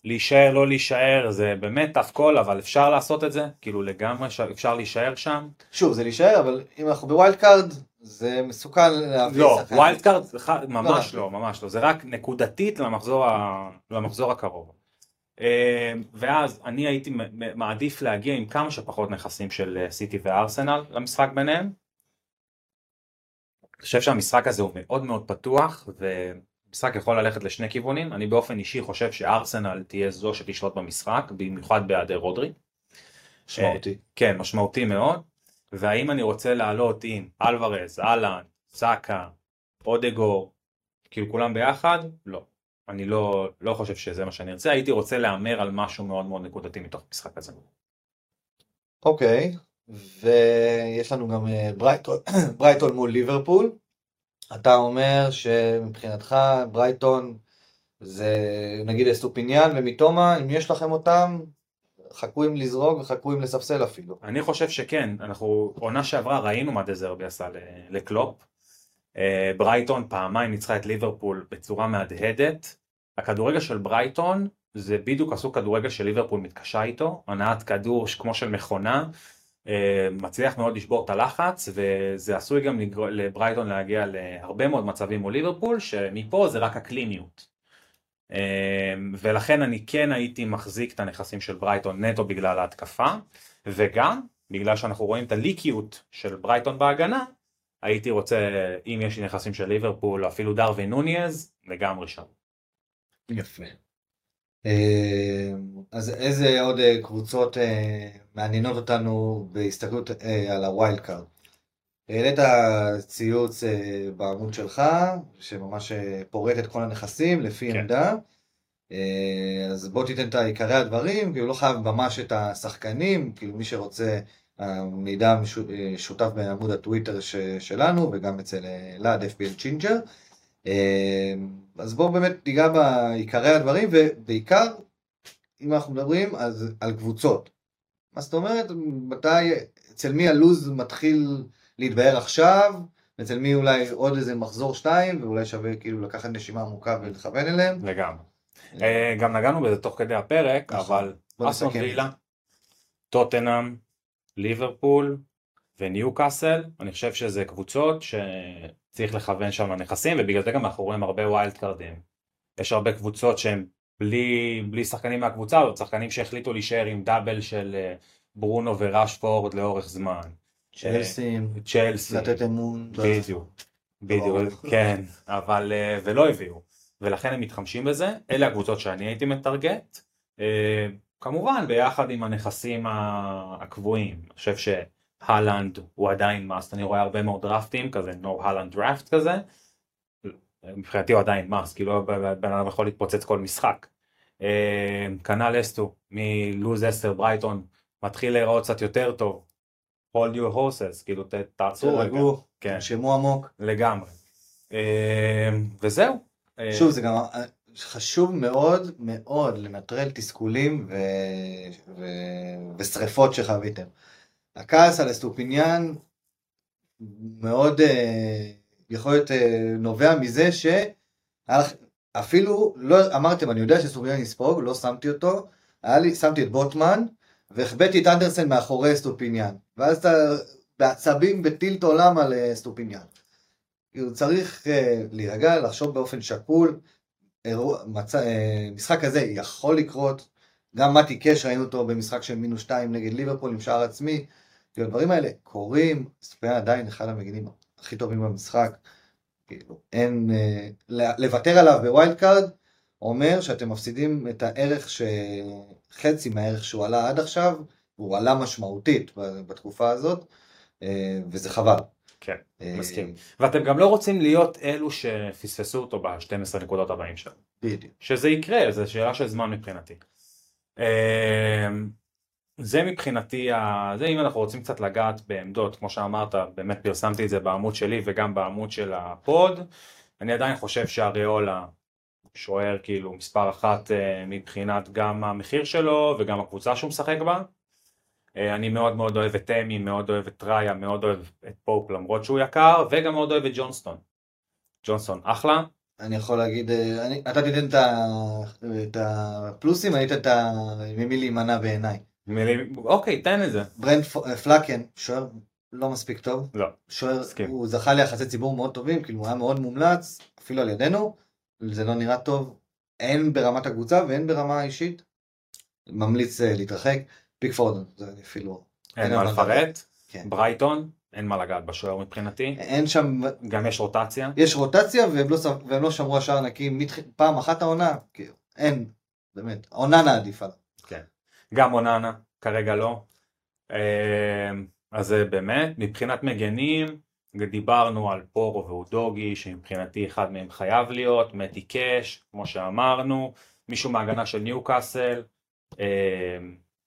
להישאר, לא להישאר, זה באמת tough call, אבל אפשר לעשות את זה, כאילו לגמרי ש- אפשר להישאר שם. שוב, זה להישאר, אבל אם אנחנו ב wildcard, זה מסוכן להביא לא, שחקן. wild card, ממש לא. לא, ממש לא, זה רק נקודתית למחזור, ה... למחזור הקרוב. אה, ואז אני הייתי מעדיף להגיע עם כמה שפחות נכסים של אה, סיטי וארסנל למשחק ביניהם. אני חושב שהמשחק הזה הוא מאוד מאוד פתוח ומשחק יכול ללכת לשני כיוונים. אני באופן אישי חושב שארסנל תהיה זו שתשלוט במשחק, במיוחד בהיעדר רודרי. משמעותי. כן, משמעותי מאוד. והאם אני רוצה לעלות עם אלוורז, אהלן, סאקה, אודגור, כאילו כולם ביחד? לא. אני לא, לא חושב שזה מה שאני ארצה, הייתי רוצה להמר על משהו מאוד מאוד נקודתי מתוך המשחק הזה. אוקיי, ויש לנו גם אה, ברייטון, *coughs* ברייטון מול ליברפול. אתה אומר שמבחינתך ברייטון זה נגיד אסטופיניאן ומיטומה, אם יש לכם אותם, חכו עם לזרוק וחכו עם לספסל אפילו. אני חושב שכן, אנחנו עונה שעברה ראינו מה דזרבי עשה לקלופ. אה, ברייטון פעמיים ניצחה את ליברפול בצורה מהדהדת. הכדורגל של ברייטון זה בדיוק הסוג כדורגל של ליברפול מתקשה איתו, הנעת כדור כמו של מכונה, מצליח מאוד לשבור את הלחץ וזה עשוי גם לברייטון להגיע להרבה מאוד מצבים מול ליברפול שמפה זה רק הקליניות. אה, ולכן אני כן הייתי מחזיק את הנכסים של ברייטון נטו בגלל ההתקפה וגם בגלל שאנחנו רואים את הליקיות של ברייטון בהגנה הייתי רוצה אם יש לי נכסים של ליברפול אפילו דארווין נוניז לגמרי שם. יפה. אה, אז איזה עוד אה, קבוצות אה, מעניינות אותנו בהסתכלות על ה wild card? העלית ציוץ בעמוד שלך, שממש פורט את כל הנכסים לפי כן. עמדה. אז בוא תיתן את עיקרי הדברים, כאילו לא חייב ממש את השחקנים, כאילו מי שרוצה, המידע שותף בעמוד הטוויטר ש- שלנו וגם אצל אלעד FPL ג'ינג'ר. אז בואו באמת ניגע בעיקרי הדברים, ובעיקר, אם אנחנו מדברים, אז על קבוצות. מה זאת אומרת? מתי, אצל מי הלוז מתחיל להתבהר עכשיו, אצל מי אולי עוד איזה מחזור שתיים, ואולי שווה כאילו לקחת נשימה עמוקה ולכוון אליהם. לגמרי. אה, גם נגענו בזה תוך כדי הפרק נכון. אבל את וילה, טוטנאם, ליברפול וניו קאסל אני חושב שזה קבוצות שצריך לכוון שם לנכסים ובגלל זה גם אנחנו רואים הרבה wild card־ים. יש הרבה קבוצות שהן בלי, בלי שחקנים מהקבוצה הזאת, שחקנים שהחליטו להישאר עם double של אה, ברונו וראשפורד לאורך זמן. צ'לסים, צ'לסי. לתת אמון. בדיוק, בדיוק, ברור. כן, אבל אה, ולא הביאו, ולכן הם מתחמשים בזה, אלה הקבוצות שאני הייתי מטרגט, אה, כמובן ביחד עם הנכסים הקבועים, אני חושב שהלנד הוא עדיין מאסט, אני רואה הרבה מאוד דרפטים כזה, no הלנד דראפט כזה, מבחינתי הוא עדיין מאסט, כאילו בן אדם יכול להתפוצץ כל משחק. אה, כנ"ל אסטו, ממחזור 10 ברייטון, מתחיל להיראות קצת יותר טוב, hold your horses, כאילו תעצרו רגע. תרגעו, כן. תנשמו עמוק. לגמרי. אה, וזהו. אה, שוב, זה גם חשוב מאוד מאוד לנטרל תסכולים. ושריפות שחוויתם. הכעס על אסטופיניאן מאוד אה, יכול להיות אה, נובע מזה שאפילו לא אמרתם, אני יודע שאסטופיניאן יספוג, לא שמתי אותו, לי, שמתי את בוטמן והחבאתי את אנדרסן מאחורי אסטופיניאן. ואז אתה בעצבים ב tilt עולם על אה, אסטופיניאן. כאילו צריך אה, להירגע, לחשוב באופן שקול. אירוע, מצ... משחק כזה יכול לקרות. גם מתי קאש ראינו אותו במשחק של מינוס 2 נגד ליברפול עם שער עצמי. כאילו הדברים האלה קורים, ספיין עדיין אחד המגינים הכי טובים במשחק. כאילו אין, אה, לוותר עליו ב wild card אומר שאתם מפסידים את הערך, ש... חצי מהערך שהוא עלה עד עכשיו, הוא עלה משמעותית בתקופה הזאת, אה, וזה חבל. כן, אה, מסכים. ואתם גם לא רוצים להיות אלו שפספסו אותו ב-12 נקודות הבאים שלו. בדיוק. שזה יקרה, זו שאלה של זמן מבחינתי. זה מבחינתי, ה- זה אם אנחנו רוצים קצת לגעת בעמדות, כמו שאמרת, באמת פרסמתי את זה בעמוד שלי וגם בעמוד של ה pod. אני עדיין חושב שאריאולה שוער כאילו מספר אחת אה, מבחינת גם המחיר שלו וגם הקבוצה שהוא משחק בה. אה, אני מאוד מאוד אוהב את אמי, מאוד אוהב את ראיה, מאוד אוהב את פופ למרות שהוא יקר, וגם מאוד אוהב את ג'ונסטון. ג'ונסטון אחלה. אני יכול להגיד, אה, אני, אתה תיתן את, הפלוסים, אני אתן את. ממי להימנע בעיניי. מילים- אוקיי, תן את זה. ברנד פ- פלאקן, שוער לא מספיק טוב. לא. שוער. הוא זכה ליחסי ציבור מאוד טובים, כאילו הוא היה מאוד מומלץ, אפילו על ידינו, זה לא נראה טוב, הן ברמת הקבוצה והן ברמה האישית. ממליץ אה, להתרחק. פיקפורד, זה אפילו, אין מה לפרט. כן. ברייטון, אין מה לגעת בשוער מבחינתי. אין שם, גם יש רוטציה. יש רוטציה והם לא, והם לא שמרו השער נקי מתח... פעם אחת העונה, כאילו, אין, באמת, העונה עדיפה. גם אוננה, כרגע לא. אה, אז זה באמת, מבחינת מגנים, דיברנו על פורו ואודוגי, שמבחינתי אחד מהם חייב להיות, מתי קאש, כמו שאמרנו, מישהו מההגנה של ניוקאסל, אה,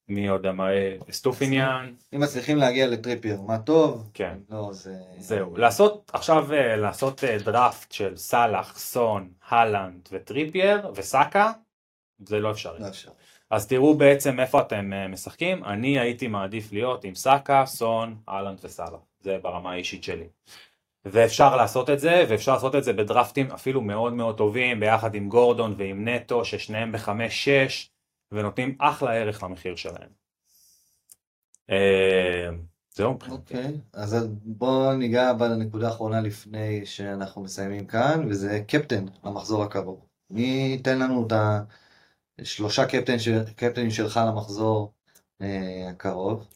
מי עוד אמר, אה, סטופיניאן, אם מצליחים להגיע לטריפייר, מה טוב, כן. לא, זה... זהו, לעשות עכשיו אה, לעשות אה, דראפט של סאלח, סון, הלנד וטריפייר וסאקה, זה לא אפשרי. לא אפשר. אז תראו בעצם איפה אתם אה, משחקים, אני הייתי מעדיף להיות עם סאקה, סון, אהלנד וסאלח, זה ברמה האישית שלי. ואפשר לעשות את זה, ואפשר לעשות את זה בדרפטים אפילו מאוד מאוד טובים, ביחד עם גורדון ועם נטו, ששניהם בחמש-שש, ונותנים אחלה ערך למחיר שלהם. אה, זהו מבחינתי. אוקיי, אז בואו ניגע בנקודה האחרונה לפני שאנחנו מסיימים כאן, וזה קפטן למחזור הקרוב. מי ייתן לנו את השלושה קפטן של- קפטנים שלך למחזור אה, הקרוב?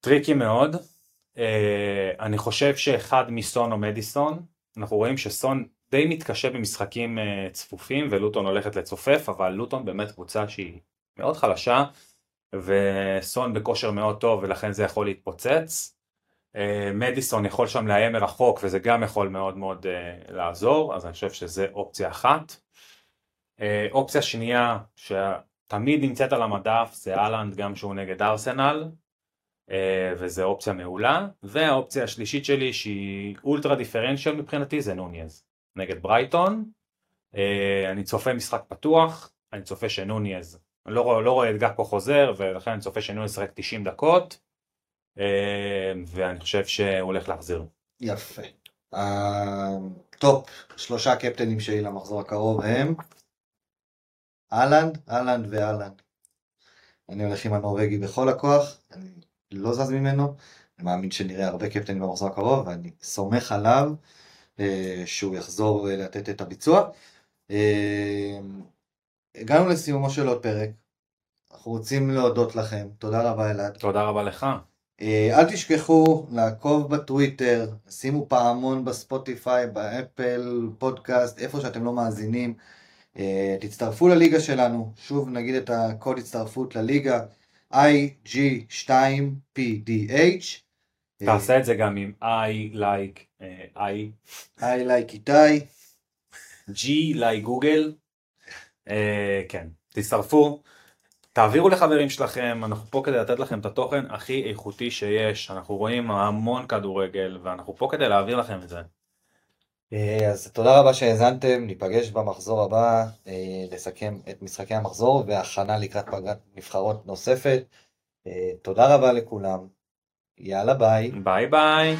tricky מאוד. אה, אני חושב שאחד מסון או מדיסון, אנחנו רואים שסון די מתקשה במשחקים אה, צפופים ולוטון הולכת לצופף, אבל לוטון באמת קבוצה שהיא מאוד חלשה, וסון בכושר מאוד טוב ולכן זה יכול להתפוצץ. אה, מדיסון יכול שם לאיים מרחוק וזה גם יכול מאוד מאוד אה, לעזור, אז אני חושב שזה אופציה אחת. אה, אופציה שנייה שתמיד נמצאת על המדף זה אהלנד גם שהוא נגד ארסנל. אה, וזה אופציה מעולה, והאופציה השלישית שלי שהיא אולטרה דיפרנציאל מבחינתי זה נוניז נגד ברייטון, אה, אני צופה משחק פתוח, אני צופה שנוניז, אני לא, רואה- לא את גקו חוזר ולכן אני צופה שנוניז ישחק 90 דקות, ואני חושב שהוא הולך להחזיר. יפה. ה top שלושה קפטנים שלי למחזור הקרוב הם אהלנד, אהלנד ואהלנד. אני הולך עם הנורבגי בכל הכוח, אני לא זז ממנו, אני מאמין שנראה הרבה קפטנים במחזור הקרוב, ואני סומך עליו אה, שהוא יחזור אה, לתת את הביצוע. אה, הגענו לסיומו של עוד פרק, אנחנו רוצים להודות לכם, תודה רבה אלעד. תודה רבה לך. אה, אל תשכחו לעקוב בטוויטר, שימו פעמון בספוטיפיי, באפל, פודקאסט, איפה שאתם לא מאזינים. אה, תצטרפו לליגה שלנו, שוב נגיד את הקוד הצטרפות לליגה, IG2PDH. תעשה את זה גם עם I like אה, I, I like איתי. G like גוגל, אה, כן, תצטרפו, תעבירו לחברים שלכם, אנחנו פה כדי לתת לכם את התוכן הכי איכותי שיש, אנחנו רואים המון כדורגל ואנחנו פה כדי להעביר לכם את זה. אה, אז תודה רבה שהאזנתם, ניפגש במחזור הבא, אה, לסכם את משחקי המחזור והכנה לקראת פגרת נבחרות נוספת. אה, תודה רבה לכולם, יאללה ביי. ביי ביי.